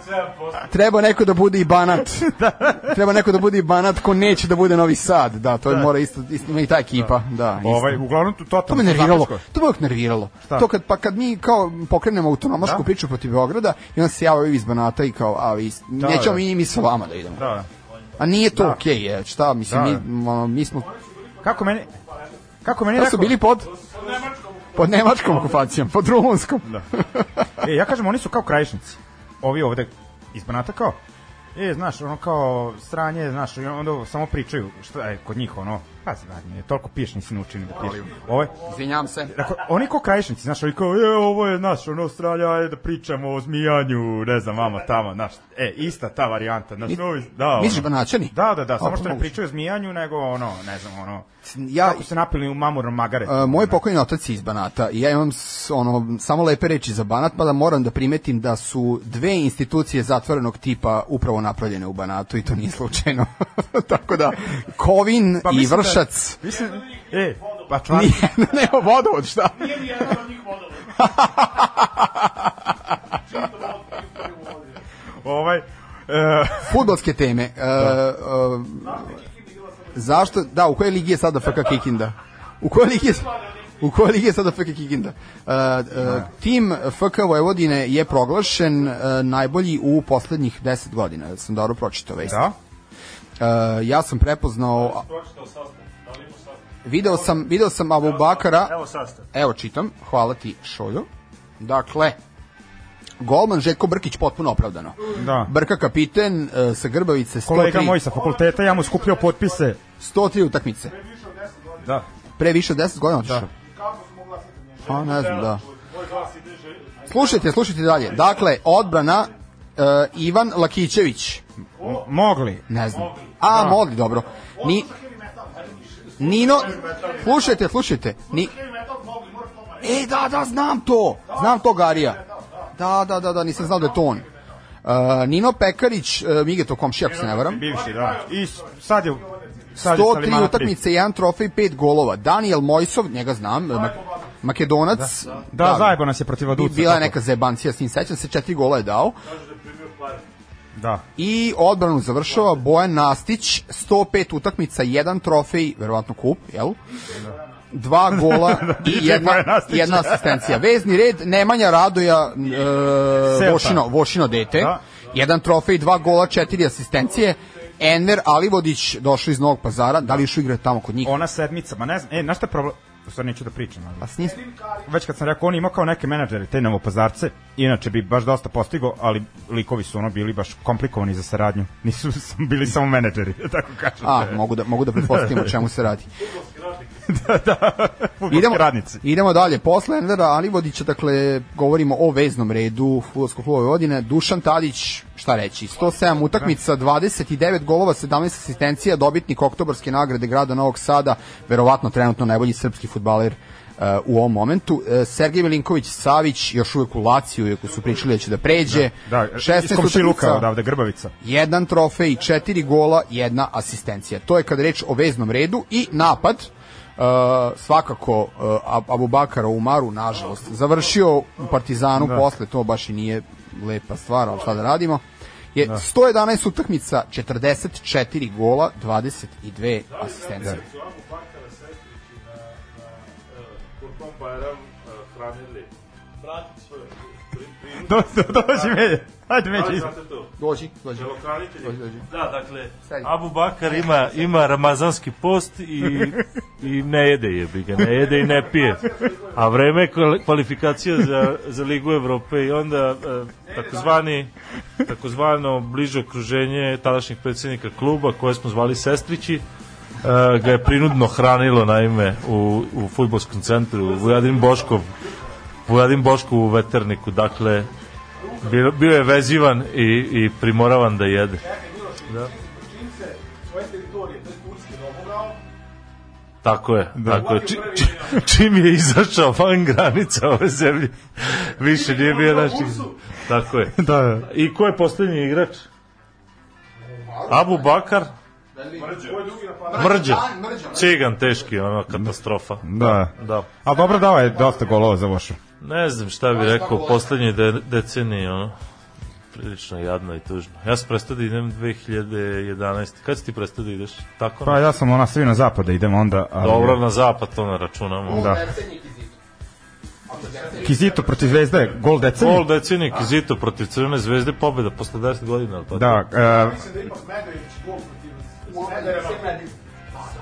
treba neko da bude i Banat. Treba neko da bude i Banat ko neće da bude Novi Sad. Da, to je mora isto, isto ima i ta ekipa, da. isto. Ovaj, uglavnom To totalno. me nerviralo. To me nerviralo. Šta? To kad pa kad mi kao pokrenemo autonomašku Da. priču protiv Beograda i onda se ovi iz Banata i kao a vi nećemo da. mi mi sa vama da idemo. Da. A nije to Da. okej, je. Šta mislim Da. mi ono, mi smo Kako meni... Kako meni da su bili pod pod nemačkom okupacijom, pod rumunskom. Da. E, ja kažem, oni su kao krajišnici. Ovi ovde iz Banata kao, e, znaš, ono kao sranje, znaš, i onda samo pričaju, šta je kod njih, ono, pazi, vadnje, toliko piješ, nisi naučio da piješ. Ovo je, Izvinjavam se. Dakle, oni ko krajišnici, znaš, oni kao, e, ovo je, znaš, ono, stralja, ajde da pričamo o zmijanju, ne znam, vama tamo, znaš, e, ista ta varijanta, znaš, Mi- ovi, da, Misliš ono. Banaćani? Da, da, da, A, samo što ne pričaju o zmijanju, nego, ono, ne znam, ono, Ja kako se napili u mamurnom magare. Moj pokojni otac je iz Banata i ja imam ono samo lepe reči za Banat, pa da moram da primetim da su dve institucije zatvorenog tipa upravo napravljene u Banatu i to nije slučajno. Tako da Kovin Pa i da- Vršac Mislim, e, pa čvar, nije, nema vodovod, šta? ovaj, e, Fudbalske teme. Uh, uh, zašto? Da, u kojoj ligi je sada FK Kikinda? U kojoj ligi je U kojoj ligi je sada FK Kikinda? Uh, uh, tim FK Vojvodine je proglašen uh, najbolji u poslednjih 10 godina. Sam dobro pročitao već. da, Uh, ja sam prepoznao video sam video sam Abu Bakara. Evo sastav. evo čitam. Hvala ti Šoljo dakle golman Željko Brkić potpuno opravdano. Da. Brka kapiten uh, sa Grbavice 103, Kolega moj sa fakulteta, ja mu skupljao potpise, 103 utakmice. Da, pre više od 10 godina otišao. A ne znam da. Slušajte slušajte dalje. Dakle odbrana uh, Ivan Lakićević. M- mogli, Ne znam. A, mogli, dobro. Ni, Nino, slušajte, slušajte. Ni, e, da, da, znam to. Znam to, Garija. Da, da, da, da, nisam znao da je to on. Uh, Nino Pekarić, uh, Migeto komšija, ako se ne varam. bivši, da, i sad je, sad je 103 Salimana tri. utakmice, jedan trofej, pet golova. Daniel Mojsov, njega znam, Ma- Makedonac. Da, zajebo nas je protiv Aduca. Bila je neka zebancija s njim, sećam se, četiri gola je dao. Da. I odbranu završava Bojan Nastić, 105 utakmica, jedan trofej, verovatno kup, jel? Dva gola i jedna, jedna asistencija. Vezni red Nemanja Radoja e. Vošino, Vošino dete. Da. Jedan trofej, dva gola, četiri asistencije. Enver Alivodić došao iz Novog pazara. Da li još igra tamo kod njih? Ona sedmica, ma ne znam, e, znaš šta je problem? U stvari neću da pričam, ali s njim, već kad sam rekao, on ima kao neke menadžere, te novopazarce, inače bi baš dosta postigo, ali likovi su ono bili baš komplikovani za saradnju. Nisu sam bili samo menadžeri, da tako kažem. a, mogu da, mogu da pretpostavim o čemu se radi. Fudbalski idemo, radnici. idemo dalje. Posle Envera Alivodića, dakle, govorimo o veznom redu Futbolskog kluba Vojvodine. Dušan Tadić, šta reći, 107 utakmica, 29 golova, 17 asistencija, dobitnik oktobarske nagrade grada Novog Sada, verovatno trenutno najbolji srpski futbaler u ovom momentu. Uh, Sergej Milinković Savić, još uvek u Laciju, iako su pričali da će da pređe. Da, 16 iz komšiluka utakmica, odavde, Grbavica. jedan trofej, četiri gola, jedna asistencija. To je kada reč o veznom redu i napad Uh, svakako uh, Ab- Abubakara Umaru nažalost završio u Partizanu Da. posle to baš i nije lepa stvar ali šta da radimo je 111 utakmica 44 gola 22 asistencije Kurban Bayram hranili Do, do, dođi me. Ajde među Ali iz... znate to. Dođi, dođi. Dođi, dođi. Da, dakle, Sedi. Abu Bakar ima, ima ramazanski post i, i ne jede je, bi ga, ne jede i ne pije. A vreme je kval- kvalifikacija za, za Ligu Evrope i onda e, takozvani, takozvano bliže okruženje tadašnjih predsjednika kluba koje smo zvali Sestrići, e, ga je prinudno hranilo naime u, u futbolskom centru Vujadin Boškov Vujadin Boškov u veterniku dakle bio, bio je vezivan i, i primoravan da jede da. Tako je, tako je. Či, či, čim je izašao van granica ove zemlje, više nije bio naših... Tako je. Da, da. I ko je poslednji igrač? Abu Bakar? Mrđa. Cigan teški, ono, katastrofa. Da. Da. A dobro dao je dosta golova za Vošu. Ne znam šta bi rekao, poslednje de, decenije, ono, prilično jadno i tužno. Ja sam prestao da idem 2011. Kad si ti prestao da ideš? Tako? Pa ja sam ona svi na zapad da idem onda. Ali, Dobro, na zapad to ne računamo. Da. Kizito protiv Zvezde, gol decenije. Gol decenije Kizito protiv Crvene zvezde, pobeda posle 10 godina. ali Pa Da, e,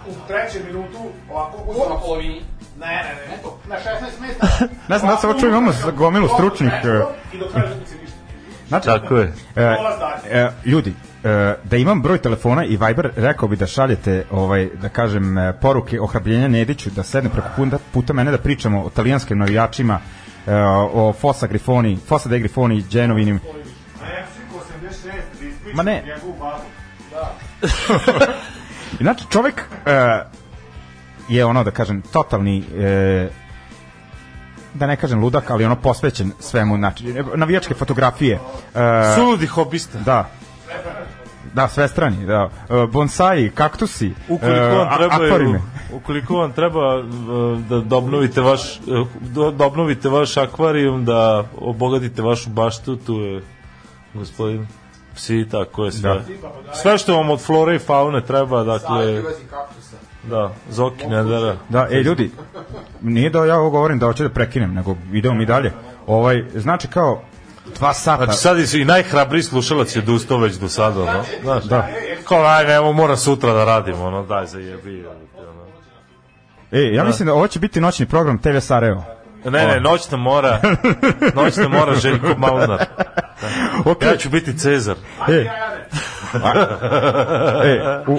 U trećem minutu, ovako, uzeo na polovini. Ne, ne, ne, na 16 mesta. ne znam da se čuo, imamo za gomilu stručnih. e, I do kraja utakmice ništa. Znači, Tako je. E, e, ljudi, e, da imam broj telefona i Viber, rekao bi da šaljete, ovaj, da kažem, e, poruke ohrabljenja Nediću, da sedne preko puta, puta mene da pričamo o talijanskim navijačima, e, o Fossa Grifoni, Fossa de Grifoni, Genovinim. Ma ne. Znači, čovek e, je ono, da kažem, totalni e, da ne kažem ludak, ali ono posvećen svemu, znači, navijačke fotografije. E, Suludi hobista. Da. Da, sve strani, da. E, Bonsai, kaktusi, Ukoliko e, vam a- treba akvarime. ukoliko vam treba e, da, da obnovite vaš da, da obnovite vaš akvarijum, da obogatite vašu baštu, tu je gospodin psi, tako je sve. Da. Sve što vam od flore i faune treba, dakle, da, Zoki Nedara. Da, ej ljudi, nije da ja ovo govorim da hoću da prekinem, nego idemo mi dalje. Ovaj, znači kao dva sata. Znači sad i, i najhrabriji slušalac je odustao već do sada, no? Znaš, Da. Kao, aj, nemo, mora sutra da radimo, ono, daj za jebi. Ono. Ej, ja mislim da ovo će biti noćni program TV Sarajevo. Ne, ne, noćna mora, noćna mora Željko Malnar. Ok. Ja ću biti Cezar. E, e, u,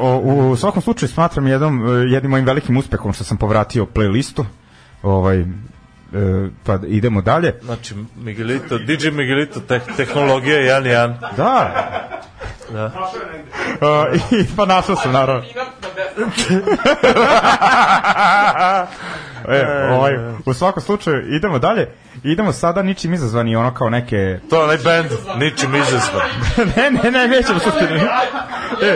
o, u svakom slučaju smatram jednom, e, jednim mojim velikim uspehom što sam povratio playlistu. Ovaj, e, pa idemo dalje. Znači, Miguelito, DJ Miguelito, te, tehnologija 1-1. Da. Da. Uh, i, pa našao sam, naravno. e, ovaj, u svakom slučaju, idemo dalje. Idemo sada ničim izazvani, ono kao neke... To je onaj band, ničim izazvan. ne, ne, ne, nećemo suštini. E,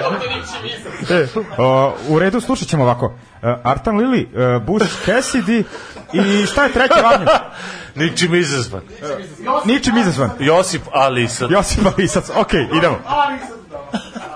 e, o, u redu, slušat ćemo ovako. Uh, Artan Lili, uh, Bush Cassidy i šta je treće važnje? Ničim izazvan. Ničim izazvan. Josip Alisa. Josip Alisac, ok, idemo. Thank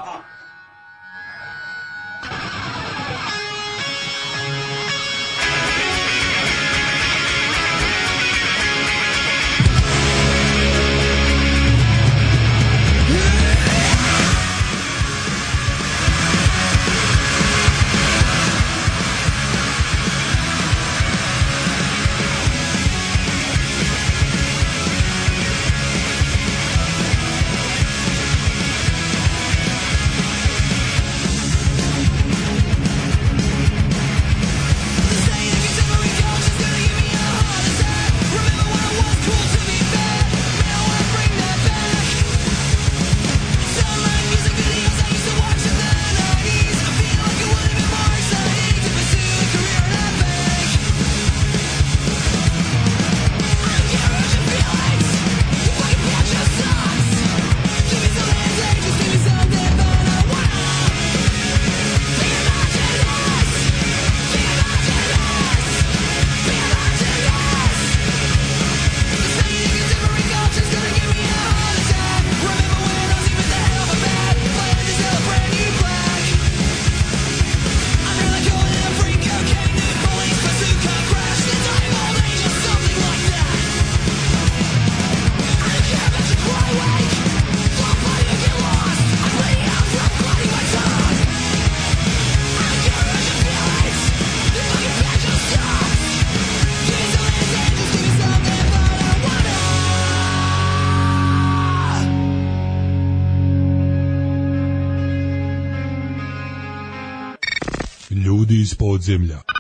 Ljudi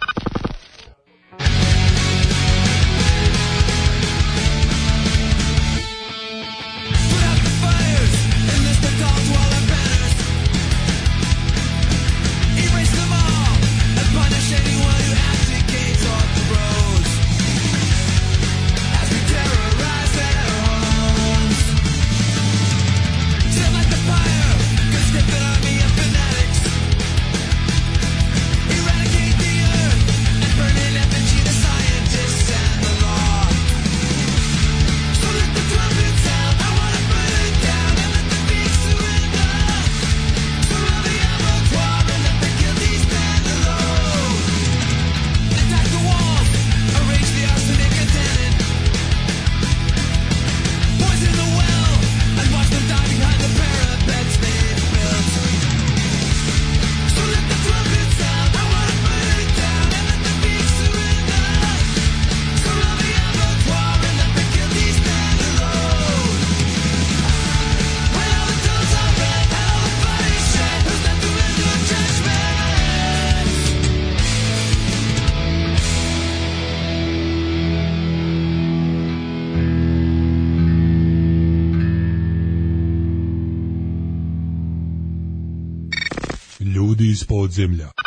iz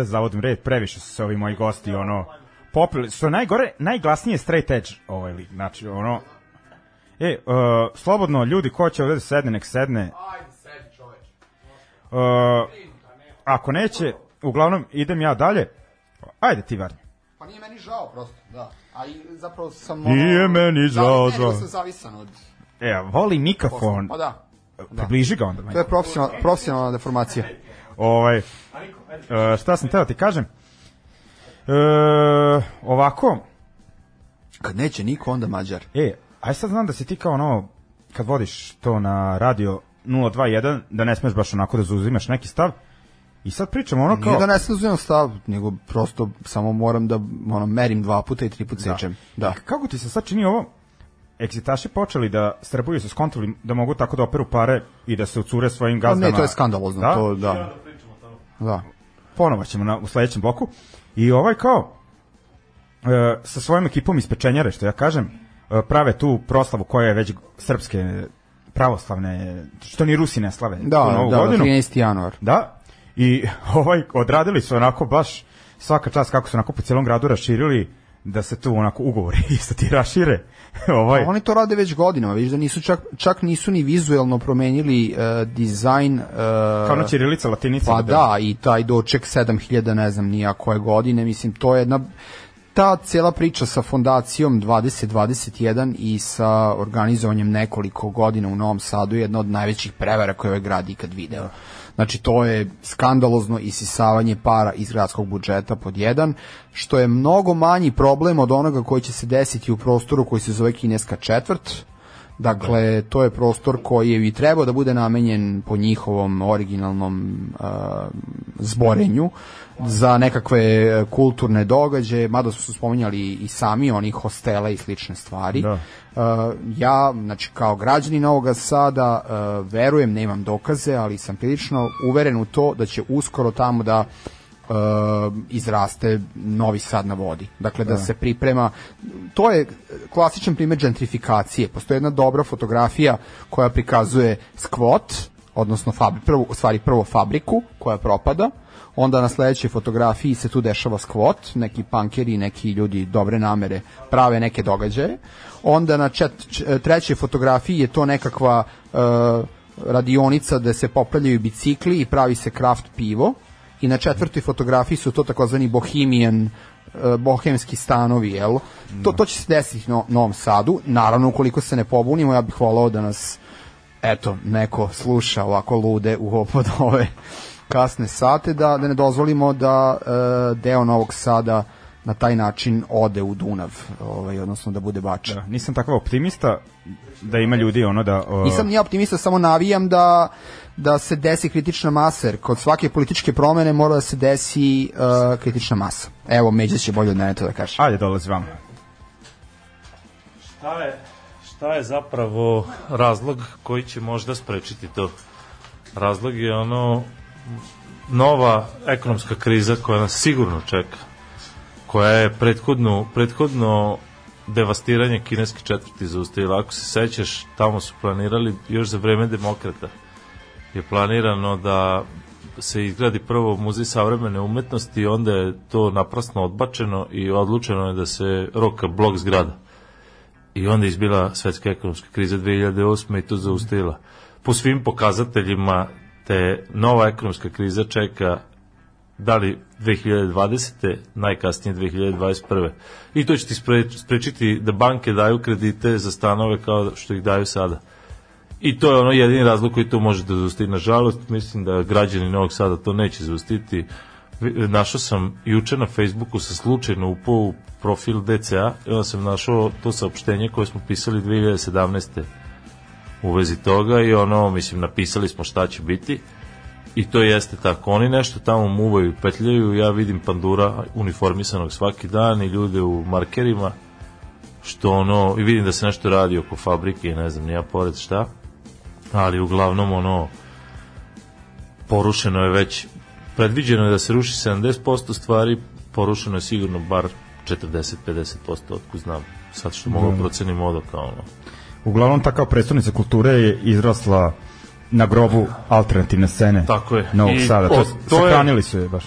da zavodim red, previše su se ovi moji gosti, ono, popili, što je najgore, najglasnije straight edge, ovaj lik, znači, ono, e, uh, slobodno, ljudi, ko će ovde da sedne, nek sedne. Ajde, sedi čoveč. Uh, ako neće, uglavnom, idem ja dalje. Ajde ti, Varnje. Pa nije meni žao prosto, da. A i zapravo sam... Nije meni žao, Da, žao. ne, sam zavisan od... E, voli mikrofon. Pa da. Približi ga onda. To je profesionalna, profesionalna deformacija. Ovaj, uh, šta sam teo ti kažem? Uh, ovako, Kad neće niko, onda Mađar. e, aj sad znam da si ti kao ono, kad vodiš to na radio 021, da ne smeš baš onako da zauzimaš neki stav, I sad pričamo ono kao... Nije da ne sam stav, nego prosto samo moram da ono, merim dva puta i tri put sečem. Da. Kako ti se sad čini ovo? Eksitaši počeli da strbuju se skontali da mogu tako da operu pare i da se ucure svojim Pa gazdama. ne, to je skandalozno, Da? to da. Da. Ponovo ćemo na, u sledećem bloku. I ovaj kao, e, sa svojom ekipom iz Pečenjare, što ja kažem, e, prave tu proslavu koja je već srpske pravoslavne, što ni Rusi ne slave Da, novu da, godinu. 13. januar. Da, i ovaj, odradili su onako baš svaka čast kako su onako po celom gradu raširili da se tu onako ugovori isto ti rašire. ovaj, Oni to rade već godinama, vidiš da nisu čak, čak nisu ni vizuelno promenili uh, dizajn uh, kao na Ćirilica, latinica. Pa da, i taj doček 7000, ne znam nija koje godine, mislim, to je jedna ta cela priča sa fondacijom 2021 i sa organizovanjem nekoliko godina u Novom Sadu je jedna od najvećih prevara koje je ovaj grad ikad video. Znači, to je skandalozno isisavanje para iz gradskog budžeta pod jedan, što je mnogo manji problem od onoga koji će se desiti u prostoru koji se zove Kineska četvrt, Dakle, to je prostor koji je i trebao da bude namenjen po njihovom originalnom uh, zborenju za nekakve e, kulturne događaje, mada su spominjali i sami oni hostele i slične stvari. Da. Uh, ja, znači kao građanin Novoga Sada, uh, verujem, nemam dokaze, ali sam prilično uveren u to da će uskoro tamo da uh, izraste Novi Sad na vodi. Dakle, da. se priprema, to je klasičan primjer gentrifikacije. Postoji jedna dobra fotografija koja prikazuje skvot, odnosno fabri, prvo, u stvari prvo fabriku koja propada, onda na sledećoj fotografiji se tu dešava skvot, neki pankeri, neki ljudi dobre namere prave neke događaje, onda na čet, č- trećoj fotografiji je to nekakva uh, radionica gde se popravljaju bicikli i pravi se kraft pivo i na četvrtoj fotografiji su to takozvani bohemian e, bohemski stanovi, jel? To, to će se desiti u Novom Sadu. Naravno, ukoliko se ne pobunimo, ja bih volao da nas eto, neko sluša ovako lude u pod ove kasne sate, da, da ne dozvolimo da e, deo Novog Sada na taj način ode u Dunav, ovaj, odnosno da bude bačen. Da, nisam takav optimista da ima ljudi ono da... O, Nisam ni optimista, samo navijam da da se desi kritična masa, jer kod svake političke promene mora da se desi uh, kritična masa. Evo, Međa će bolje od mene to da kaže. Ajde, dolazi vam. Šta je, šta je zapravo razlog koji će možda sprečiti to? Razlog je ono nova ekonomska kriza koja nas sigurno čeka, koja je prethodno, prethodno devastiranje kineske četvrti zaustavila. Ako se sećaš, tamo su planirali još za vreme demokrata je planirano da se izgradi prvo muzej savremene umetnosti, onda je to naprasno odbačeno i odlučeno je da se roka blok zgrada. I onda je izbila svetska ekonomska kriza 2008. i to zaustavila. Po svim pokazateljima te nova ekonomska kriza čeka da li 2020. najkasnije 2021. I to će ti spreč- sprečiti da banke daju kredite za stanove kao što ih daju sada. I to je ono jedini razlog koji to može da zaustavi. Nažalost, mislim da građani Novog Sada to neće zaustiti. Našao sam juče na Facebooku sa slučajno upao u profil DCA i onda sam našao to saopštenje koje smo pisali 2017. u vezi toga i ono, mislim, napisali smo šta će biti i to jeste tako. Oni nešto tamo muvaju, petljaju, ja vidim pandura uniformisanog svaki dan i ljude u markerima, što ono, i vidim da se nešto radi oko fabrike i ne znam, nija pored šta, ali uglavnom ono, porušeno je već, predviđeno je da se ruši 70% stvari, porušeno je sigurno bar 40-50%, otko znam, sad što mogu da procenim odo kao ono. Uglavnom, ta kao predstavnica kulture je izrasla na grobu alternativne scene Tako je. Novog I Sada. o- To, to je- sahranili su je baš.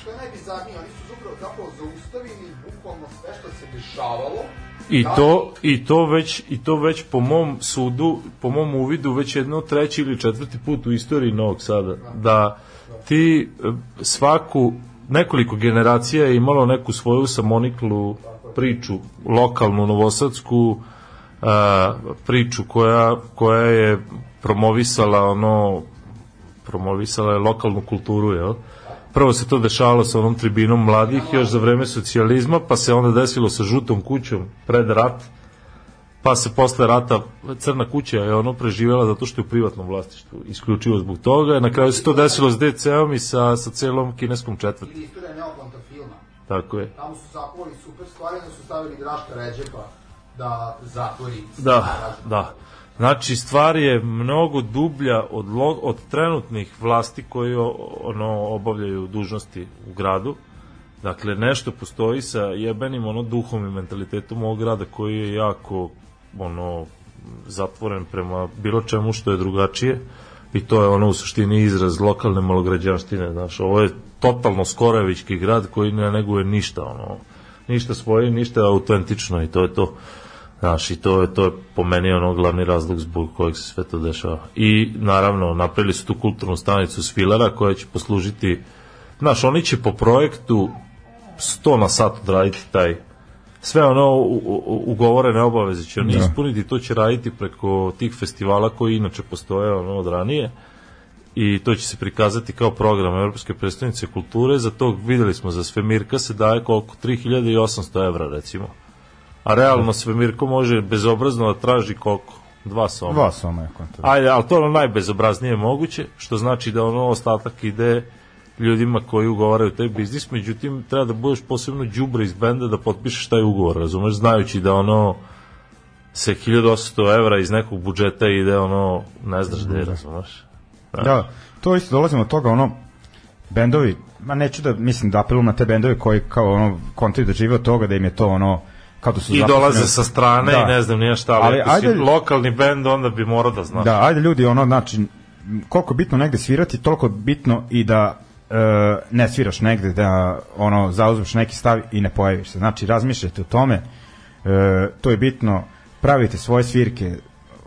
I to, i to već i to već po mom sudu, po mom uvidu već jedno treći ili četvrti put u istoriji Novog Sada da ti e, svaku nekoliko generacija je imalo neku svoju samoniklu priču, lokalnu, novosadsku a, priču koja, koja je promovisala ono promovisala je lokalnu kulturu, jel? Prvo se to dešavalo sa onom tribinom mladih još za vreme socijalizma, pa se onda desilo sa žutom kućom pred rat, pa se posle rata crna kuća je ono preživjela zato što je u privatnom vlasništvu, isključivo zbog toga. Na kraju se to desilo s DC-om i sa, sa celom kineskom četvrti. Istorija neoplanta filma. Tako je. Tamo su sakovali super stvari, da su stavili Draška Ređepa da zatvori. Da, da. Znači, stvar je mnogo dublja od, od trenutnih vlasti koji ono, obavljaju dužnosti u gradu. Dakle, nešto postoji sa jebenim ono duhom i mentalitetom ovog grada koji je jako ono zatvoren prema bilo čemu što je drugačije i to je ono u suštini izraz lokalne malograđanštine, znaš, ovo je totalno skorevićki grad koji ne neguje ništa, ono, ništa svoje, ništa autentično i to je to. Znaš, i to je, to je po meni ono glavni razlog zbog kojeg se sve to dešava. I naravno, napravili su tu kulturnu stanicu Svilera koja će poslužiti, znaš, oni će po projektu 100 na sat odraditi taj sve ono u- u- ugovorene obaveze će oni Da. ispuniti, to će raditi preko tih festivala koji inače postoje ono od ranije i to će se prikazati kao program Evropske predstavnice kulture, za to videli smo za Svemirka se daje koliko 3800 evra recimo. A realno Svemirko može bezobrazno da traži koliko? Dva soma. Dva soma je kontra. Ajde, ali to je ono najbezobraznije moguće, što znači da ono ostatak ide ljudima koji ugovaraju taj biznis, međutim treba da budeš posebno đubre iz benda da potpišeš taj ugovor, razumeš, znajući da ono se 1800 evra iz nekog budžeta ide ono, ne znaš gde je, razumeš. Da, to isto dolazimo od toga, ono, bendovi, ma neću da, mislim, da apelujem na te bendovi koji kao ono, kontaju da žive od toga, da im je to ono, kao da su I dolaze sa strane Da. i ne znam nije šta, ali, Ali ako si ajde- lokalni bend, onda bi morao da znaš. Da, ajde ljudi, ono, znači, koliko bitno negde svirati, toliko bitno i da e, ne sviraš negde, da ono, zauzmeš neki stav i ne pojaviš se. Znači, razmišljajte o tome, e, to je bitno, pravite svoje svirke,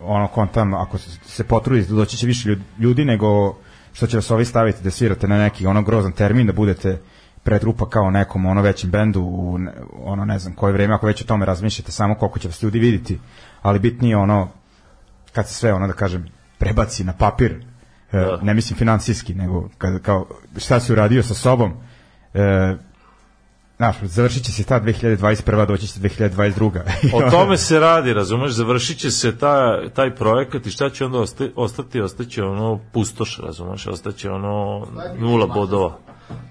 ono, kontam, ako se, se potrudite, doći će više ljud- ljudi nego što će vas ovi staviti da svirate na neki ono grozan termin, da budete predrupa kao nekom ono većem bendu u ono ne znam koje vreme ako već o tome razmišljate samo koliko će vas ljudi vidjeti ali bitnije ono kad se sve ono da kažem prebaci na papir e, Da. ne mislim financijski nego kad, kao šta si uradio sa sobom e, znaš, završit će se ta 2021. doći će 2022. O tome se radi, razumeš, završit će se ta, taj projekat i šta će onda osta- ostati, ostaće ono pustoš, razumeš, ostaće ono nula bodova.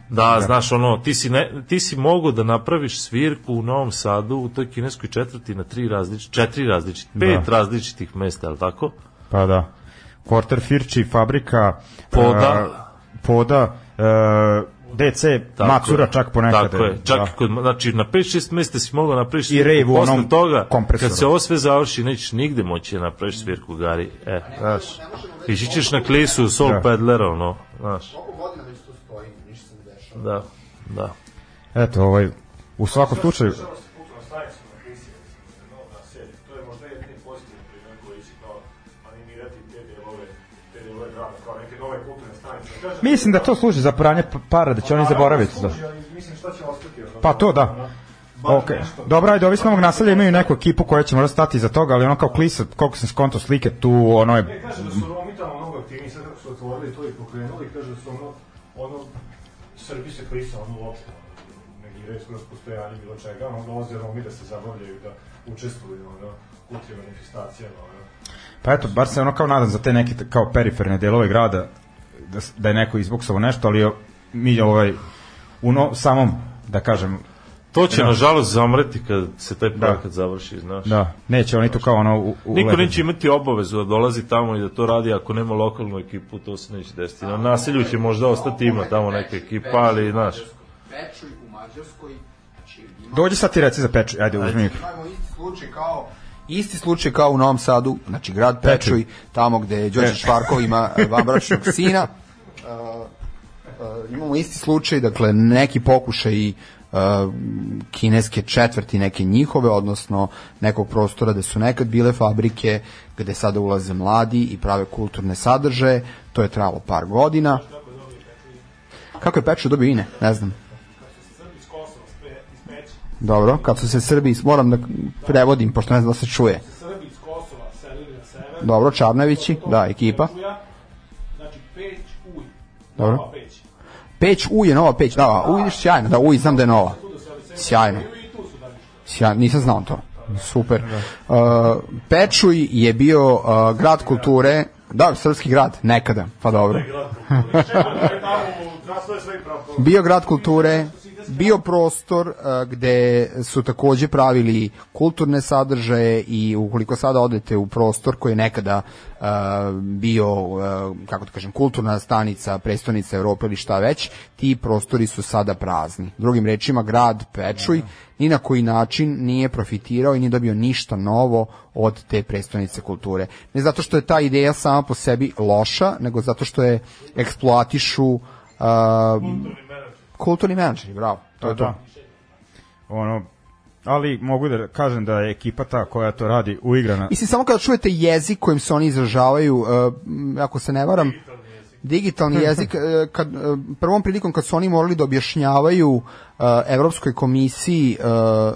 Da, znaš, ono, ti si, ne, ti si mogo da napraviš svirku u Novom Sadu u toj kineskoj četvrti na tri različite, četiri različite, pet različitih mesta, je li tako? Pa da. Quarter Firči, Fabrika, Poda. e, Poda, e, DC, Tako Macura je. čak ponekad. Tako je, čak da. i kod, znači na 5-6 mesta si mogao napraviš I svirku, rave u posle onom toga, kompresoru. kad se ovo sve završi, nećeš nigde moći da napraviš svirku, Gari, e, znaš, ići ćeš na klisu Soul Da. Peddler, ono, znaš, Koliko godina već da, da. Eto, ovaj, u svakom slučaju, možda mislim da to služi za pranje para, da će oni zaboraviti. Da. služi, ali mislim šta će ostati. Pa to da. Ok. Dobro, ajde, ovi s novog naselja imaju neku ekipu koja će morati stati iza toga, ali ono kao klisa, koliko sam skonto slike, tu ono je... Ne, kaže da su Romi tamo mnogo aktivniji, sad kako su otvorili to i pokrenuli, kaže da su ono, ono, Srbi se klisa ono uopšte, negiraju skroz postojanje bilo čega, ono dolaze Romi da se zabavljaju, da učestvuju, ono, u tim manifestacijama, ono. Pa eto, bar se ono kao nadam za te neke kao periferne delove grada, da, da je neko izbuksao nešto, ali mi ovaj, u no, samom, da kažem, To će, Da. nažalost, zamreti kad se taj projekat završi, znaš. da, neće oni tu kao ono... U, u Niko neće imati obavezu da dolazi tamo i da to radi ako nema lokalnu ekipu, to se neće desiti. Na naselju će možda ostati ima tamo neka ekipa, ali, znaš, Pečuj u Mađarskoj, znači ima, Dođi sad ti reci za peču, ajde, uzmi imamo isti slučaj kao Isti slučaj kao u Novom Sadu, znači grad Pečuj, tamo gde Đorđe Švarkov ima e, vanbračnog sina. Uh, uh, imamo isti slučaj, dakle neki pokušaj uh, kineske četvrti neke njihove, odnosno nekog prostora gde su nekad bile fabrike, gde sada ulaze mladi i prave kulturne sadržaje. To je trajalo par godina. Kako je Pečuj dobio ine? Ne znam. Dobro, kad su se Srbi, moram da prevodim, pošto ne znam da se čuje. Srbi iz Kosova selili na sever, Dobro, Čarnevići, da, ekipa. znači Peć, Uj, Dobro. Peć. Peć, Uj je nova peć, da, Uj je sjajno, da, Uj znam da je nova. Sjajno. Sjajno, nisam znao to. Super. Uh, Pečuj je bio uh, grad kulture, da, srpski grad, nekada, pa dobro. bio grad kulture, bio prostor uh, gde su takođe pravili kulturne sadržaje i ukoliko sada odete u prostor koji je nekada uh, bio, uh, kako da kažem, kulturna stanica, prestonica Evrope ili šta već, ti prostori su sada prazni. Drugim rečima, grad Pečuj ni na koji način nije profitirao i nije dobio ništa novo od te prestonice kulture. Ne zato što je ta ideja sama po sebi loša, nego zato što je eksploatišu uh, kulturni menadžeri, bravo. To je to. Da. Ono, ali mogu da kažem da je ekipa ta koja to radi uigrana. Mislim, samo kada čujete jezik kojim se oni izražavaju, uh, ako se ne varam, digitalni jezik, uh, kad, uh, prvom prilikom kad su oni morali da objašnjavaju uh, Evropskoj komisiji uh,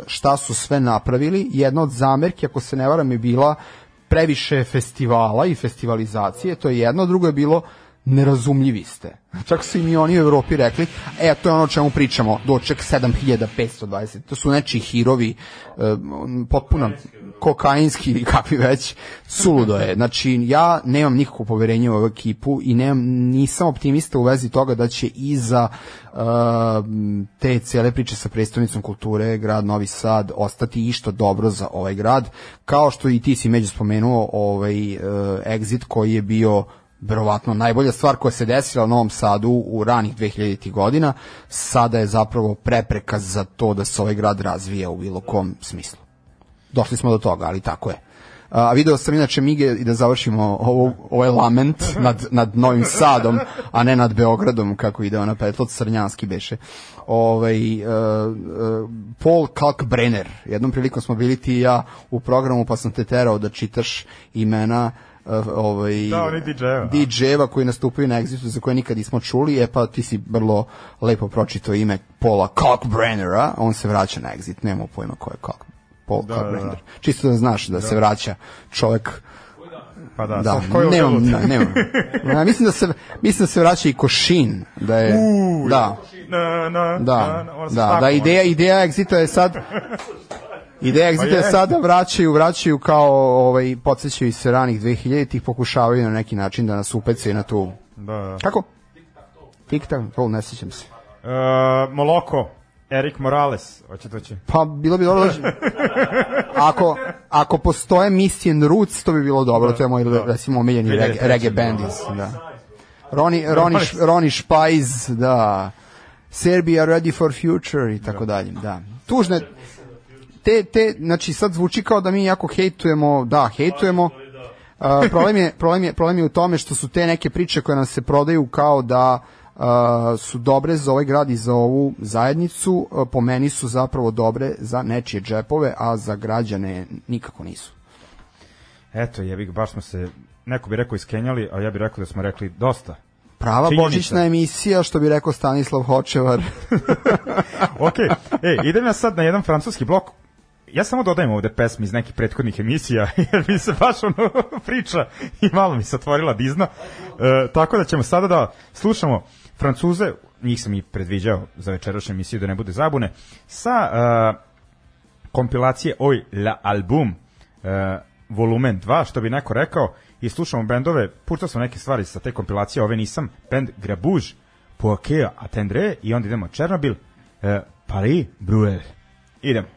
šta su sve napravili, jedna od zamerki, ako se ne varam, je bila previše festivala i festivalizacije, to je jedno, drugo je bilo nerazumljivi ste. Čak su im i oni u Evropi rekli, e, to je ono o čemu pričamo, doček 7520. To su nečiji hirovi, e, potpuno kokainski ili kakvi već, suludo je. Znači, ja nemam nikakvo poverenje u ovu ekipu i nemam, nisam optimista u vezi toga da će iza uh, te cele priče sa predstavnicom kulture grad Novi Sad ostati išto dobro za ovaj grad, kao što i ti si među spomenuo ovaj uh, exit koji je bio verovatno najbolja stvar koja se desila u Novom Sadu u ranih 2000. godina, sada je zapravo prepreka za to da se ovaj grad razvija u bilo kom smislu. Došli smo do toga, ali tako je. A video sam inače Mige i da završimo ovo, ovaj lament nad, nad Novim Sadom, a ne nad Beogradom kako ide ona petlot Crnjanski beše. Ovaj uh, uh, Paul Kalkbrenner. Jednom prilikom smo bili ti i ja u programu pa sam te terao da čitaš imena uh, ovaj Da, oni DJ-eva. DJ-eva koji nastupaju na Exitu za koje nikad nismo čuli, e pa ti si vrlo lepo pročitao ime Paula Kalkbrennera, on se vraća na Exit, nema pojma ko je Kalk, Paul Da, Kalkbrenner. da, da. Čisto da znaš da, se vraća čovek Pa da, da, nemam, uzelo? ne, nemam. Ja, mislim da se mislim da se vraća i Košin, da je Uuu, da. Na, na, Da, na, na, da, da, ono. ideja, ideja Exita je sad Ideja Exita je jest. sada vraćaju, vraćaju kao ovaj podsjećaju se ranih 2000-ih, pokušavaju na neki način da nas upecaju na tu. Da, da. Kako? Tik-tak, to ne sjećam se. Uh, Moloko, Erik Morales, hoće to će. Pa bilo bi dobro da... ako, ako postoje Mission Roots, to bi bilo dobro, to je moj, recimo, omiljeni 2003, reggae band. iz- Da. Roni, Roni, Roni Špajz, da. Serbia Ready for Future i tako dalje, da. Tužne, te, te, znači sad zvuči kao da mi jako hejtujemo, da, hejtujemo, A, problem, je, problem, je, problem je u tome što su te neke priče koje nam se prodaju kao da a, su dobre za ovaj grad i za ovu zajednicu, a, po meni su zapravo dobre za nečije džepove, a za građane nikako nisu. Eto, jebi ga, baš smo se, neko bi rekao iskenjali, a ja bih rekao da smo rekli dosta. Prava Činjenica. božićna emisija, što bi rekao Stanislav Hočevar. ok, ej, idem ja sad na jedan francuski blok. Ja samo dodajem ovde pesme iz nekih prethodnih emisija, jer mi se baš ono priča i malo mi se otvorila dizna. E, tako da ćemo sada da slušamo Francuze, njih sam i predviđao za večerašnju emisiju da ne bude zabune, sa e, kompilacije Oj la album e, volumen 2, što bi neko rekao, i slušamo bendove, puštao sam neke stvari sa te kompilacije, ove nisam, band Grabuž, Poakea Atendre i onda idemo Černobil, e, Paris Bruel. Idemo.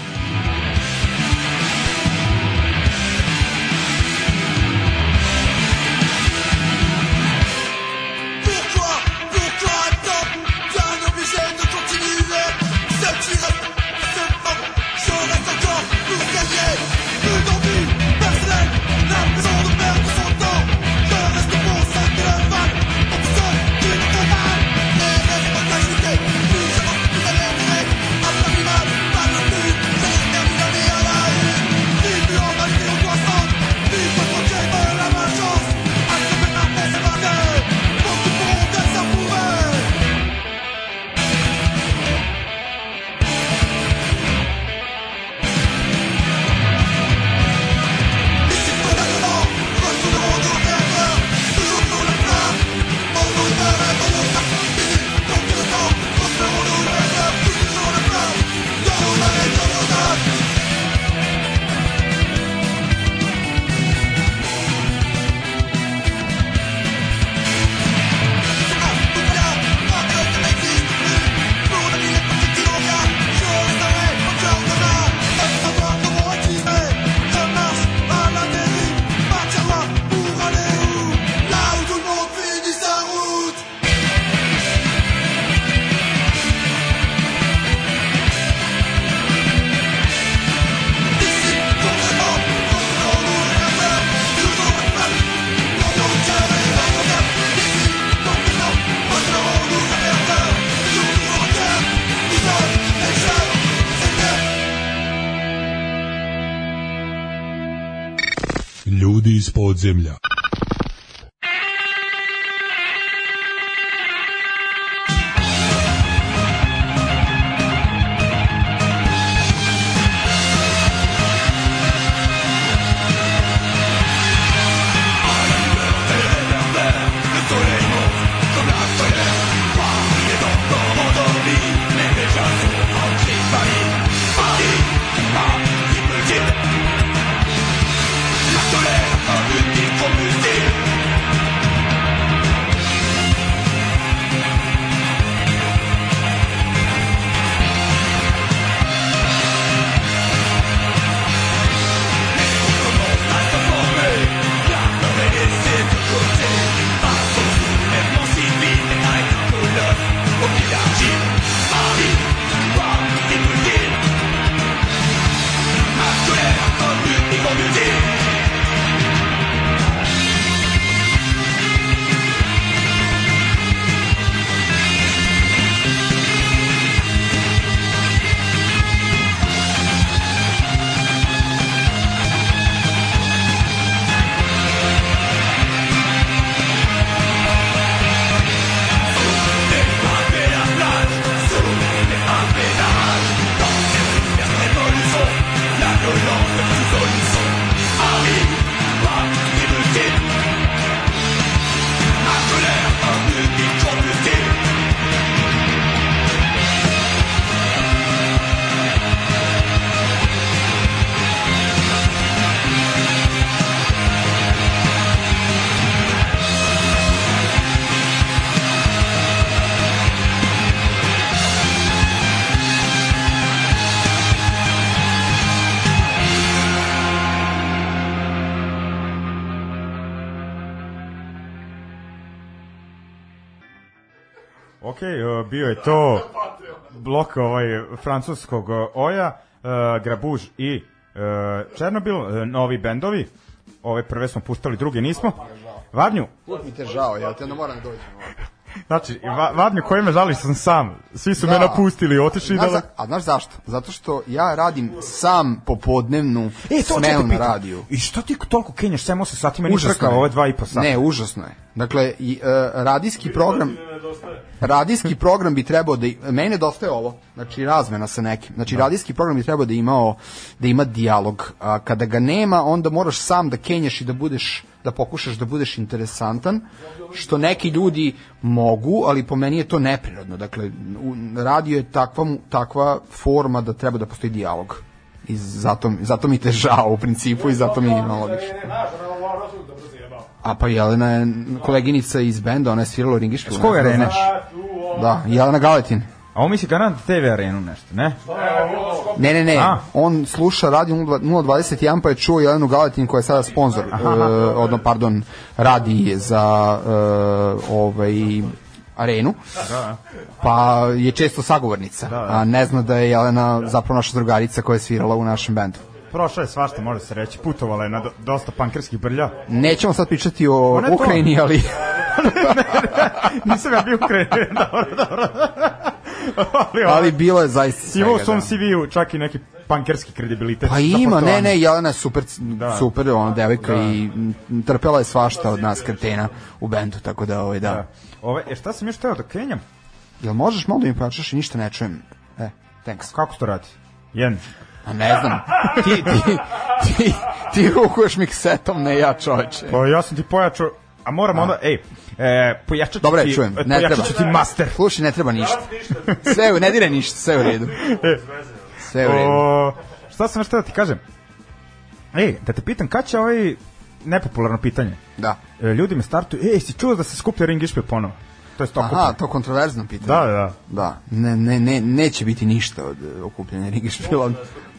iz bio je to blok ovaj francuskog uh, Oja, uh, Grabuž i uh, Černobil, uh, novi bendovi. Ove prve smo puštali, druge nismo. Varnju, Uvijek mi te žao, ja te onda moram da ovde. Znači, va, Varnju koji me žali što sam sam. Svi su Da. me napustili, otišli Znaš da... za- a znaš zašto? Zato što ja radim sam popodnevnu E, to smenu na radiju. I što ti toliko kenjaš 7-8 sati, meni Užasno trka je. ove dva i po sata. Ne, užasno je. Dakle, i, e, radijski program radijski program bi trebao da meni nedostaje ovo. Znači razmena sa nekim. Znači radijski program bi trebao da imao da ima dijalog. A kada ga nema, onda moraš sam da kenjaš i da budeš da pokušaš da budeš interesantan, što neki ljudi mogu, ali po meni je to neprirodno. Dakle, radio je takva, takva forma da treba da postoji dijalog. I zato, zato mi te žao u principu i zato mi je malo više. A pa Jelena je koleginica iz benda, ona je svirala u Ringišpilu. S koje znaš. Da, Jelena Galetin. A ovo misli garant TV arenu nešto, ne? Ne, ne, ne, A. on sluša radio 021 pa je čuo Jelenu Galetin koja je sada sponsor, uh, odno, pardon, radi za uh, ovaj, arenu, pa je često sagovornica, a ne zna da je Jelena zapravo naša drugarica koja je svirala u našem bendu. Prošla je svašta, može se reći, putovala je na do, dosta pankerskih brlja. Nećemo sad pričati o Ma ne to. Ukrajini, ali Nisam ja bio ukrenio, dobro, dobro. Ali, ali bilo je zaista Ima u svom da. CV-u čak i neki pankerski kredibilitet. Pa ima, ne, ne, Jelena je super, Da. super ona devojka i m, trpela je svašta od nas kretena u bendu, tako da, ovaj, da. Da. Ove, e, šta sam još teo da kenjam? Jel možeš malo da mi pojačaš i ništa ne čujem? E, thanks. Kako se to radi? Jen. A ne znam, ti, ti, ti, ti rukuješ miksetom, ne ja čoveče. Pa ja sam ti pojačao, a moram onda, ej, e, pojačat ću Dobro, ti, čujem, e, ne treba. ti master. Slušaj, ne treba ništa. Sve, u- ne dire ništa, sve u redu. Sve u redu. O, šta sam još teo da ti kažem? Ej, da te pitam, kad će ovaj nepopularno pitanje? Da. E, ljudi me startuju, ej, si čuo da se skuplja ring išpil ponovo? To je to Aha, to kontroverzno pitanje. Da, da. Da, ne, ne, ne, neće biti ništa od uh, okupljanja Rigišpila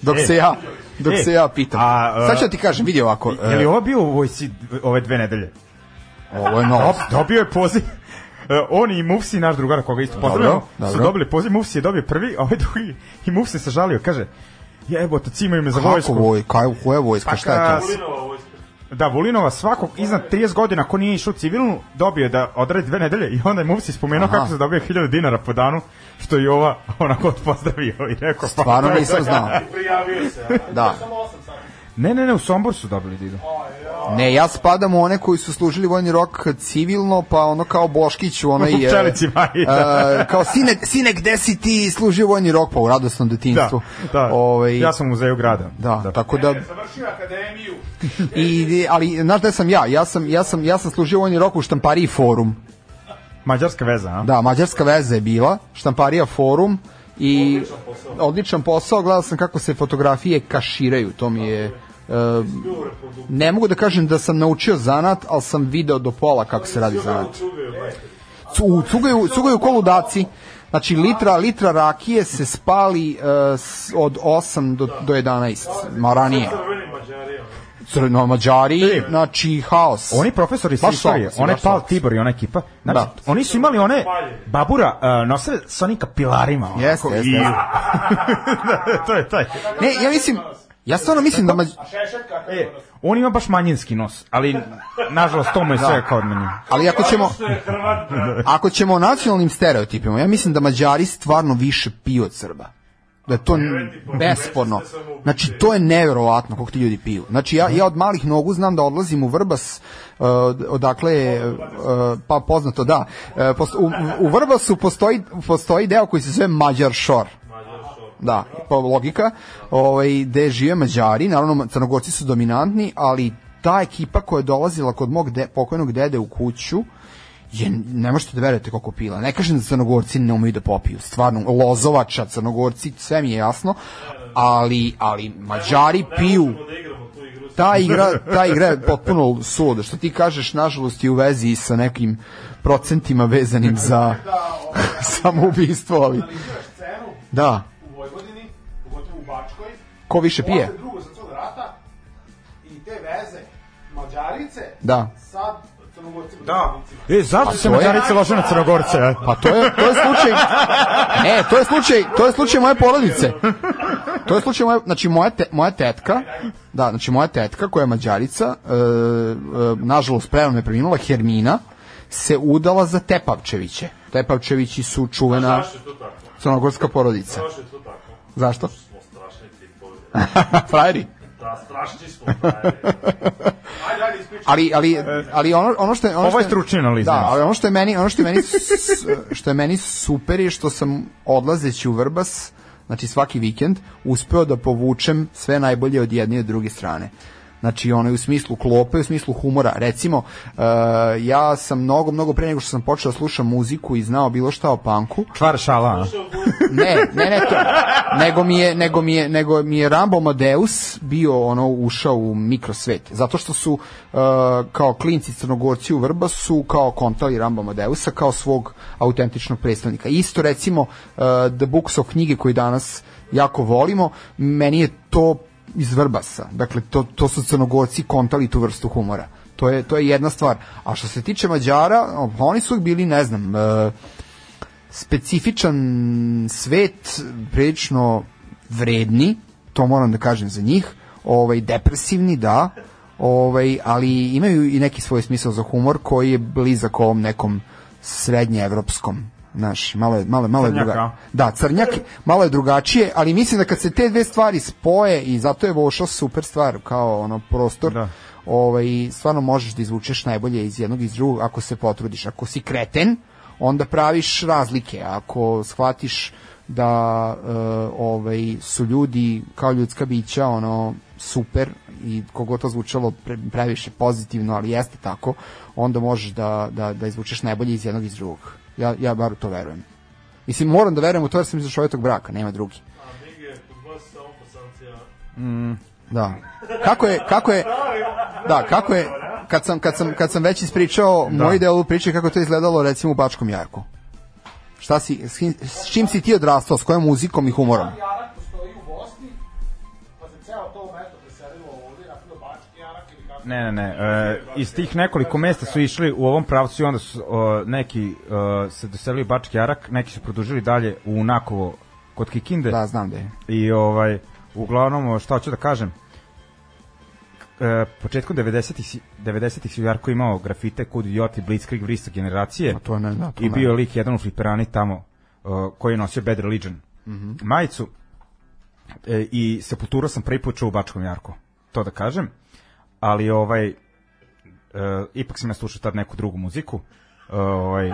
dok E, se ja dok e, se ja pitam. a, uh, Sad ću da ti kažem, vidi ovako. Je li e, ovo bio u ove dve nedelje? Ovo je novo. Dob- dobio je poziv. E, on i Mufsi, naš drugar koga isto pozdravljamo, su dobro. dobili poziv, Mufsi je dobio prvi, a ovaj drugi, i Mufsi se žalio, kaže, jebote, cimaju me za Kako vojsku. voj, kaj, koja je vojska, Pa šta je to? Da, Vulinova svakog iznad 30 godina ko nije išao u civilnu, dobio je da odradi dve nedelje i onda je Mufsi spomenuo Aha. kako se dobio 1000 dinara po danu, što i ova onako pozdravio i rekao. pa Stvarno je nisam znao. Prijavio se. Da. Ne, ne, ne, u Sombor su dobili da idu. Ne, ja spadam u one koji su služili vojni rok civilno, pa ono kao Boškić u onoj... U e, Pčelicima, i da. e, kao sine, sine, gde si ti služio vojni rok? Pa u radosnom Da, detinjstvu. da. Ovaj, Ja sam u muzeju grada. Da, tako da... Završio akademiju. I, ali, znaš gde sam ja? Ja sam, ja sam, ja sam služio vojni rok u štampariji Forum. Mađarska veza, a? Da, mađarska veza je bila, štamparija Forum i odličan posao, gledao sam kako se fotografije kaširaju, to mi je e, ne mogu da kažem da sam naučio zanat, ali sam video do pola kako se radi zanat. Cu, cugaju, cugaju ko ludaci. Znači litra litra rakije se spali s- od 8 do, do 11, ma ranije. Crno Mađari, znači haos. Oni profesori sa istorije, onaj baš Pal. Tibor i ona ekipa, znači, Da. oni su imali one babura uh, nosile sa onim kapilarima. Jeste, jeste, i- to je taj. Ne, ja mislim, ja stvarno mislim da Mađ... E, on ima baš manjinski nos, ali nažalost to mu je sve kao od meni. Ali ako ćemo ako ćemo o nacionalnim stereotipima, ja mislim da Mađari stvarno više piju od Srba. Da je to besporno. Znači, to je neverovatno kako ti ljudi piju. Znači, ja, ja od malih nogu znam da odlazim u Vrbas, uh, odakle je, uh, pa poznato, da. Uh, posto- u, u Vrbasu postoji, postoji deo koji se zove Mađar Shore. Da, pa logika, ovaj, gde žive Mađari, naravno Crnogorci su dominantni, ali ta ekipa koja je dolazila kod mog de, pokojnog dede u kuću, je, ne možete da verujete koliko pila. Ne kažem da Crnogorci ne umeju da popiju, stvarno, lozovača, Crnogorci, sve mi je jasno, ali, ali Mađari piju, ta igra, ta igra je potpuno suluda. Što ti kažeš, nažalost, je u vezi sa nekim procentima vezanim za samoubistvo, ali... Da. u Vojvodini, pogotovo u Bačkoj, Ko više pije? posle drugog svetskog rata i te veze Mađarice Da. sad Da. E, zašto se Mađarice lože na Crnogorce? a? Pa to je to je slučaj. Ne, to je slučaj, to je slučaj moje porodice. To je slučaj moje, znači moja te, moja tetka, da, znači moja tetka koja je Mađarica, e, e, nažalost prerano je preminula Hermina, se udala za Tepavčeviće. Tepavčevići su čuvena crnogorska porodica. Zašto je to tako? Zašto? Smo strašni tipovi. Frajeri. Da, strašni smo. frajevi. Ajde, ajde, ispričaj. ali ali ali ono ono što je ono Ovo što je stručnija analiza. Da, ali ono što je meni ono što je meni što je meni super je što sam odlazeći u Vrbas, znači svaki vikend uspeo da povučem sve najbolje od jedne i od druge strane. Znači ono u smislu klope, u smislu humora. Recimo, uh, ja sam mnogo, mnogo pre nego što sam počeo da slušam muziku i znao bilo šta o panku, Čvar šala, ne, ne, ne to. Nego mi je, nego mi je, nego mi je Rambo Amadeus bio ono ušao u mikrosvet. Zato što su uh, kao klinci crnogorci u Vrbasu kao kontali Rambo Amadeusa kao svog autentičnog predstavnika. Isto recimo uh, The Books of knjige koji danas jako volimo, meni je to iz Vrbasa. Dakle, to, to su crnogorci kontali tu vrstu humora. To je, to je jedna stvar. A što se tiče Mađara, oni su bili, ne znam, uh, specifičan svet, prilično vredni, to moram da kažem za njih, ovaj depresivni, da, ovaj, ali imaju i neki svoj smisao za humor koji je blizak ovom nekom srednjeevropskom Znaš, malo je, malo, je- malo je druga. a? Da, crnjak, malo je drugačije, ali mislim da kad se te dve stvari spoje i zato je Vošo super stvar kao ono prostor, Da. ovaj, stvarno možeš da izvučeš najbolje iz jednog i iz drugog ako se potrudiš. Ako si kreten, onda praviš razlike. Ako shvatiš da e, ovaj, su ljudi kao ljudska bića ono super i kogo to zvučalo pre, previše pozitivno, ali jeste tako, onda možeš da, da, da izvučeš najbolje iz jednog i iz drugog. Ja, ja bar u to verujem. Mislim, moram da verujem u to jer sam izašao tog braka, nema drugi. A Mige, kod vas samo fasancija. Da. Kako je, kako je, da, kako je, kad sam, kad sam, kad sam već ispričao Da. moj deo priče kako je to izgledalo recimo u Bačkom Jarku. Šta si, s, kim- s čim si ti odrastao, s kojom muzikom i humorom? Jarak Ne, ne, ne. E, iz tih nekoliko mesta su išli u ovom pravcu i onda su o, neki e, se doselili Bački Jarak, neki su produžili dalje u Nakovo kod Kikinde. Da, znam da je. I ovaj, uglavnom, šta hoću da kažem, e, početkom 90-ih si- 90-ih si u Jarku imao grafite Kud idioti, Blitzkrieg, Vrista generacije. A to ne, da, to I ne. bio je lik jedan u fliperani tamo uh, koji je nosio Bad Religion Mhm. majicu e, i Sepultura sam prvi put čuo u Bačkom Jarku. to da kažem, ali ovaj, e, ipak sam ja slušao tad neku drugu muziku, E, ovaj,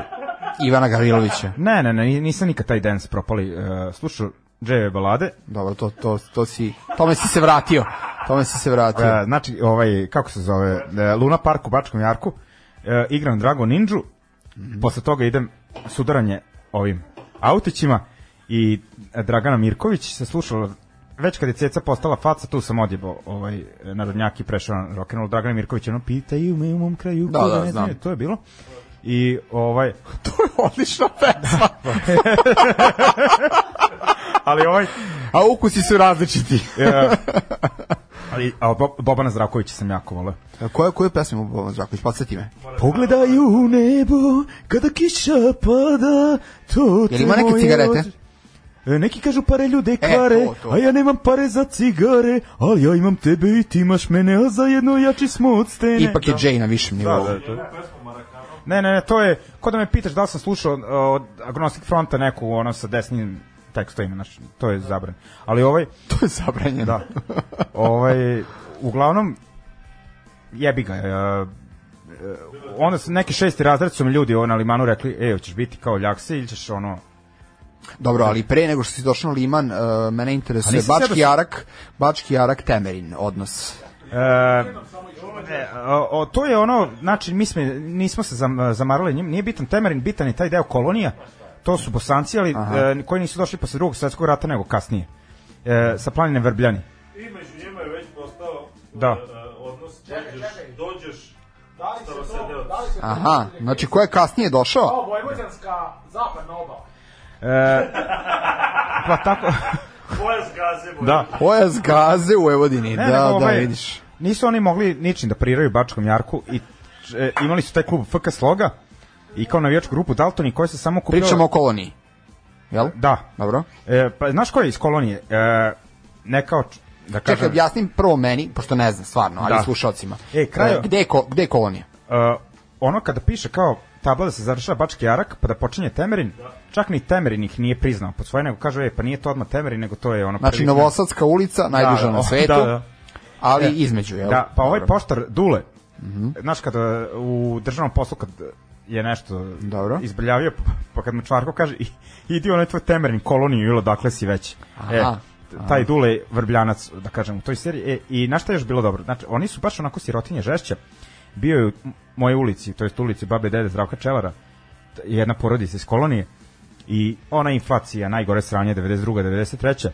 Ivana Gavrilovića. ne, ne, ne, nisam nikad taj dance propali, e, slušao dževe balade, Dobro, to, to, to si, tome si se vratio. Tome si se vratio. E, znači, ovaj, kako se zove, e, Luna Park u Bačkom Jarku, e, igram Dragon Ninja, posle toga idem sudaranje ovim autićima i Dragana Mirković se slušala već kad je Ceca postala faca, tu sam odjebao ovaj, narodnjak i prešao na rock'n'roll. Dragana Mirković, ono, pitaju me u mom kraju, Da, da, ne zna, znam. to je bilo. I ovaj, To je odlična pesma. ali ovaj, A ukusi su različiti. ali, a Bo- Bobana Zdravkovića sam jako voleo. Koju, koju pesmu Boban Zdravković? Podsjeti me. Pogledaju u nebo kada kiša pada to Jel ima neke cigarete? E, neki kažu pare ljude E, kvare, to, to. a ja nemam pare za cigare, ali ja imam tebe i ti imaš mene, a zajedno jači smo od stene. Ipak je Jay na višem nivou. Da, da, to. Ne, ne, ne, to je, ko da me pitaš da li sam slušao uh, od Agnostic Fronta neku, ono, sa desnim tekstovima, znači, to je zabran. Ali ovaj, To je zabranjeno. da, ovaj, uglavnom, jebi ga, uh, onda su neki šesti razred su mi ljudi ovo na limanu rekli, e, hoćeš biti kao ljakse ili ćeš ono, Dobro, ali pre nego što si došao na Liman, uh, mene interesuje Bački su- Jarak, Bački Jarak Temerin odnos. E, e, o, o, to je ono, znači mi smo, nismo se zam, zamarali, njim, nije bitan Temerin, bitan je taj deo kolonija, to su bosanci, ali e, koji nisu došli posle drugog svetskog rata nego kasnije. E, sa planine Vrbljani. I među njima je već postao Da. e, odnos, dođeš, dođeš starosedeoc. Aha, znači ko je kasnije došao? Vojvođanska zapadna obala. E, pa tako, Koja zgaze moj. da. Pojas gaze u Vojvodini, Ne, da, nego, da, ovaj, vidiš. Nisu oni mogli ničim da priraju Bačkom Jarku i e, imali su taj klub FK Sloga i kao navijačku grupu Daltoni koja se samo kupila... Pričamo o koloniji. Jel? Da. Dobro. E, pa znaš ko je iz kolonije? E, ne kao, da kažem... Čekaj, objasnim prvo meni, pošto ne znam stvarno, ali Da. slušalcima. E, kraju- gde, je ko, gde je kolonija? uh, ono kada piše kao tabla da se završava Bački Jarak, pa da počinje Temerin, čak ni Temerin ih nije priznao pod svoje, nego kaže, e, pa nije to odmah Temerin, nego to je ono... Znači, prvi- Novosadska ulica, najduža Da, na svetu, Da, da. ali E, između, jel? Da, pa ovaj Dobro. poštar Dule, znaš kada u državnom poslu kad je nešto Dobro. izbrljavio, pa kad mu Čvarko kaže "I- idi onaj tvoj Temerin koloniju ili odakle si već. E, Aha. t- taj Dule vrbljanac, da kažem, u toj seriji. E, I na šta je još bilo dobro? Znači, oni su baš onako sirotinje žešće. Bio je u mojoj ulici, to jest ulici Babe Dede Zdravka Čelara, jedna porodica iz kolonije i ona inflacija, najgore sranje 92. 93.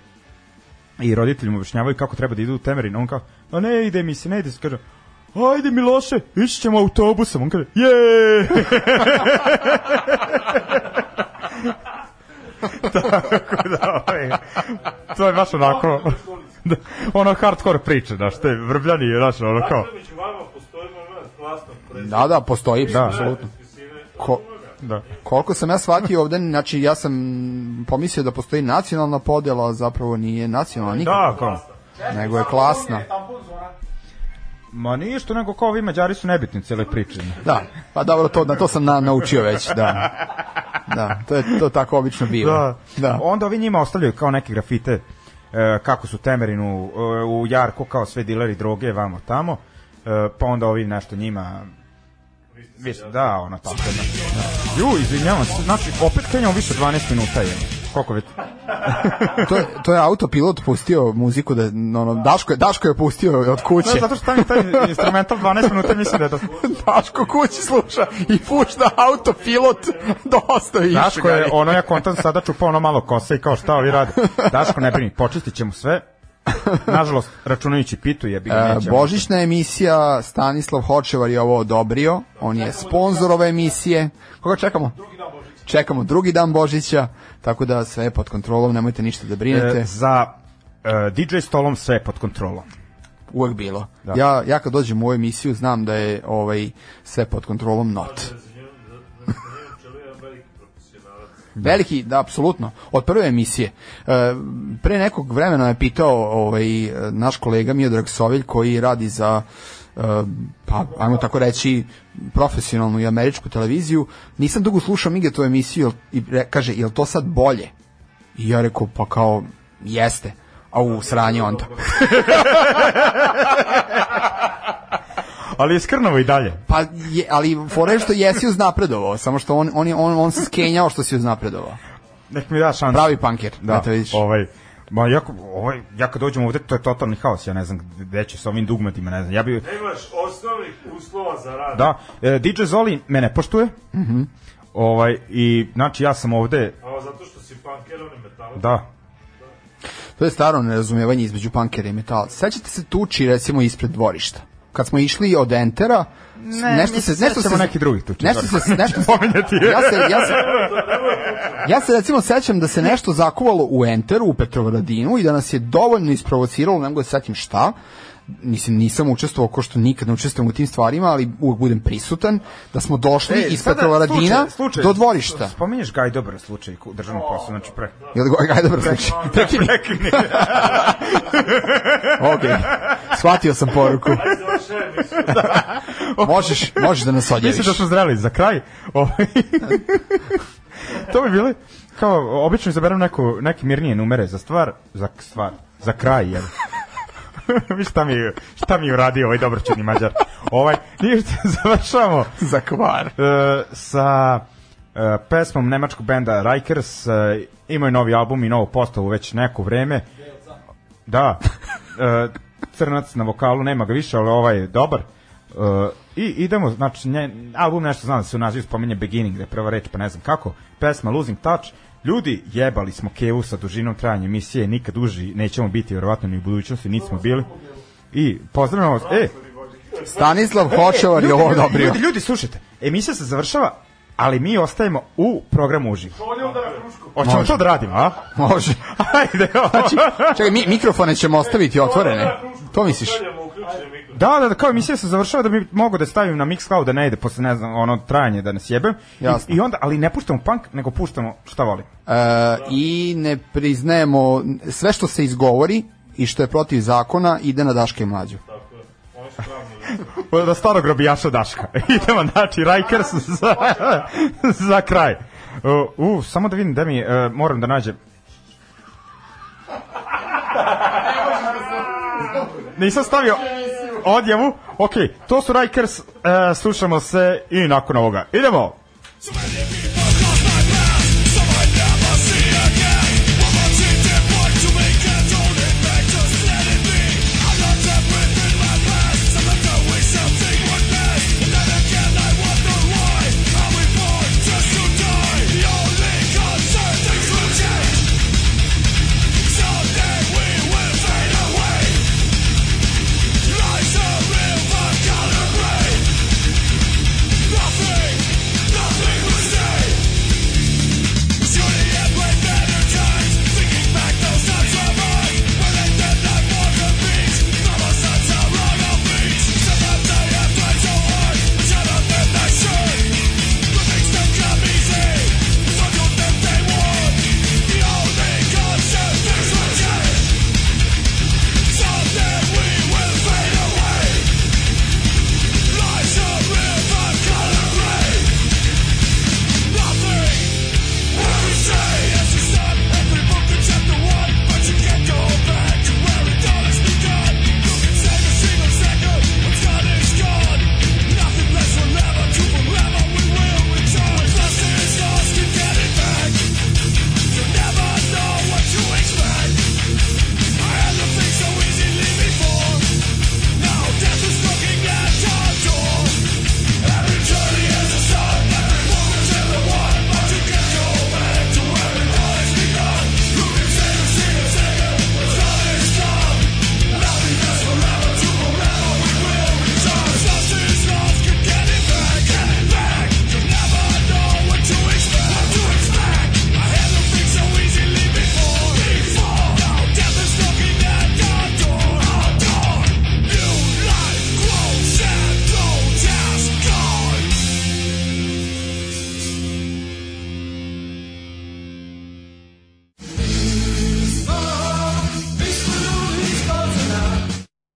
I roditelji mu objašnjavaju kako treba da idu u Temerin. On kao, a ne ide mi se, ne ide se. Kaže, ajde Miloše, ići ćemo autobusom. On kaže, je! Tako da, ovaj, to je baš onako, da, ono hardcore priča, znaš, te vrbljani, znaš, ono kao, Da, da, postoji, Da. apsolutno. Ko, da. koliko sam ja shvatio ovde, znači ja sam pomislio da postoji nacionalna podela, zapravo nije nacionalna nikako, Da, kao, nego je klasna. ma nije što nego kao ovi mađari su nebitni u cijeloj priči. Da, pa dobro, to, na to sam na, naučio već, da. Da, to je to tako obično biva. Da. Da. Onda ovi njima ostavljaju kao neke grafite e, kako su Temerinu e, u Jarku kao sve dileri droge vamo tamo. E, pa onda ovi nešto njima Viš, da, ono tako. Da. Ju, izvinjavam se, znači, opet kenjamo više od 12 minuta je. Koliko već? To je, to je autopilot pustio muziku, da, ono, Daško, je, Daško je pustio od kuće. Ne, zato što tam je taj instrumental 12 minuta, mislim da je to... Daško kući sluša i pušta autopilot dosta više. Daško je, ono ja kontam sada čupao ono malo kose i kao šta ovi rade. Daško ne brini, počistit ćemo sve. Nažalost, računajući pitu je bilo E, nećemo. Božićna emisija, Stanislav Hočevar je ovo odobrio, on je sponsor ove emisije. Koga čekamo? Čekamo drugi dan Božića, tako da sve je pod kontrolom, nemojte ništa da brinete, E, za e, DJ stolom sve je pod kontrolom. uvek bilo. Ja, ja kad dođem u ovu emisiju znam da je ovaj sve pod kontrolom not. Veliki, da, apsolutno. Od prve emisije. E, pre nekog vremena je pitao ovaj, naš kolega Miodrag Sovilj koji radi za e, pa, ajmo tako reći, profesionalnu i američku televiziju. Nisam dugo slušao Mige emisiju jel- i kaže, je to sad bolje? I ja rekao, pa kao, jeste. A u sranje onda. Ali je skrnavo i dalje. Pa, je, ali fora je što jesi uznapredovao, samo što on, on, je- on, on se skenjao što si uznapredovao. Nek mi da šansu. Pravi punker, Da, eto vidiš. ovaj, Ma ja, ovaj, ja kad dođem ovde, to je totalni haos, ja ne znam gde će s ovim dugmatima, ne znam. Ja bi, Nemaš osnovnih uslova za rad. da, e, DJ Zoli mene poštuje, Mhm. ovaj, i znači ja sam ovde, A zato što si punker, on metalac. da, To je staro nerazumevanje između punkera i metala. Sećate se tuči recimo ispred dvorišta? Kad smo išli od Entera, Ne, nešto se nešto se nekih drugih tuči, Nešto se nešto Pominjati ja se ja se Ja se recimo sećam da se nešto zakuvalo u Enteru u Petrovaradinu i da nas je dovoljno isprovociralo, ne mogu da se setim šta. Mislim, nisam učestvovao ko što nikad ne učestvujem u tim stvarima, ali uvek budem prisutan, da smo došli E, iz Petrovaradina do dvorišta. Spominješ Gaj dobar slučaj u državnom poslu, znači pre. Jel go, ajde dobro slučaj. Prekini. Prekini. Ok, shvatio sam poruku. možeš, možeš da nas odjaviš. Mislim da smo zreli za kraj. Ovaj, to bi bili kao obično izaberem neko neke mirnije numere za stvar, za stvar, za kraj jel. Šta mi šta mi je uradio ovaj dobroćudni mađar. Ovaj ništa završavamo Za kvar. e, sa e, pesmom nemačkog benda Rikers. E, imaju novi album i novu postavu već neko vreme. Da. E, crnac na vokalu, nema ga više, ali ovaj je dobar. E, I idemo, znači, nje, album nešto znam da se u nazivu spominje Beginning, da je prva reč, pa ne znam kako. Pesma Losing Touch. Ljudi, jebali smo Kevu sa dužinom trajanja emisije, nikad duži nećemo biti, verovatno ni u budućnosti, nismo bili. I pozdravljamo vas. E, Stanislav Hočevar je ovo odobrio. Ljudi, ljudi, slušajte, emisija se završava, ali mi ostajemo u programu uživo. Hoćemo to da radimo, a? Može. Ajde, Znači, čekaj, mi, mikrofone ćemo ostaviti otvorene. To misliš? Da, da, da, kao emisija se završava da bi mogo da stavim na Mixcloud da ne ide posle, ne znam, ono trajanje da nas jebem. Jasno. I, I onda, ali ne puštamo punk, nego puštamo šta volim. E, I ne priznajemo sve što se izgovori i što je protiv zakona ide na Daške i mlađu. Da starog robijaša Daška. Idemo, znači, Rikers za, za kraj. Uh, uh, samo da vidim da mi, uh, moram da nađem. Nisam stavio odjavu. Ok, to su Rikers, uh, slušamo se i nakon ovoga. Idemo! Somebody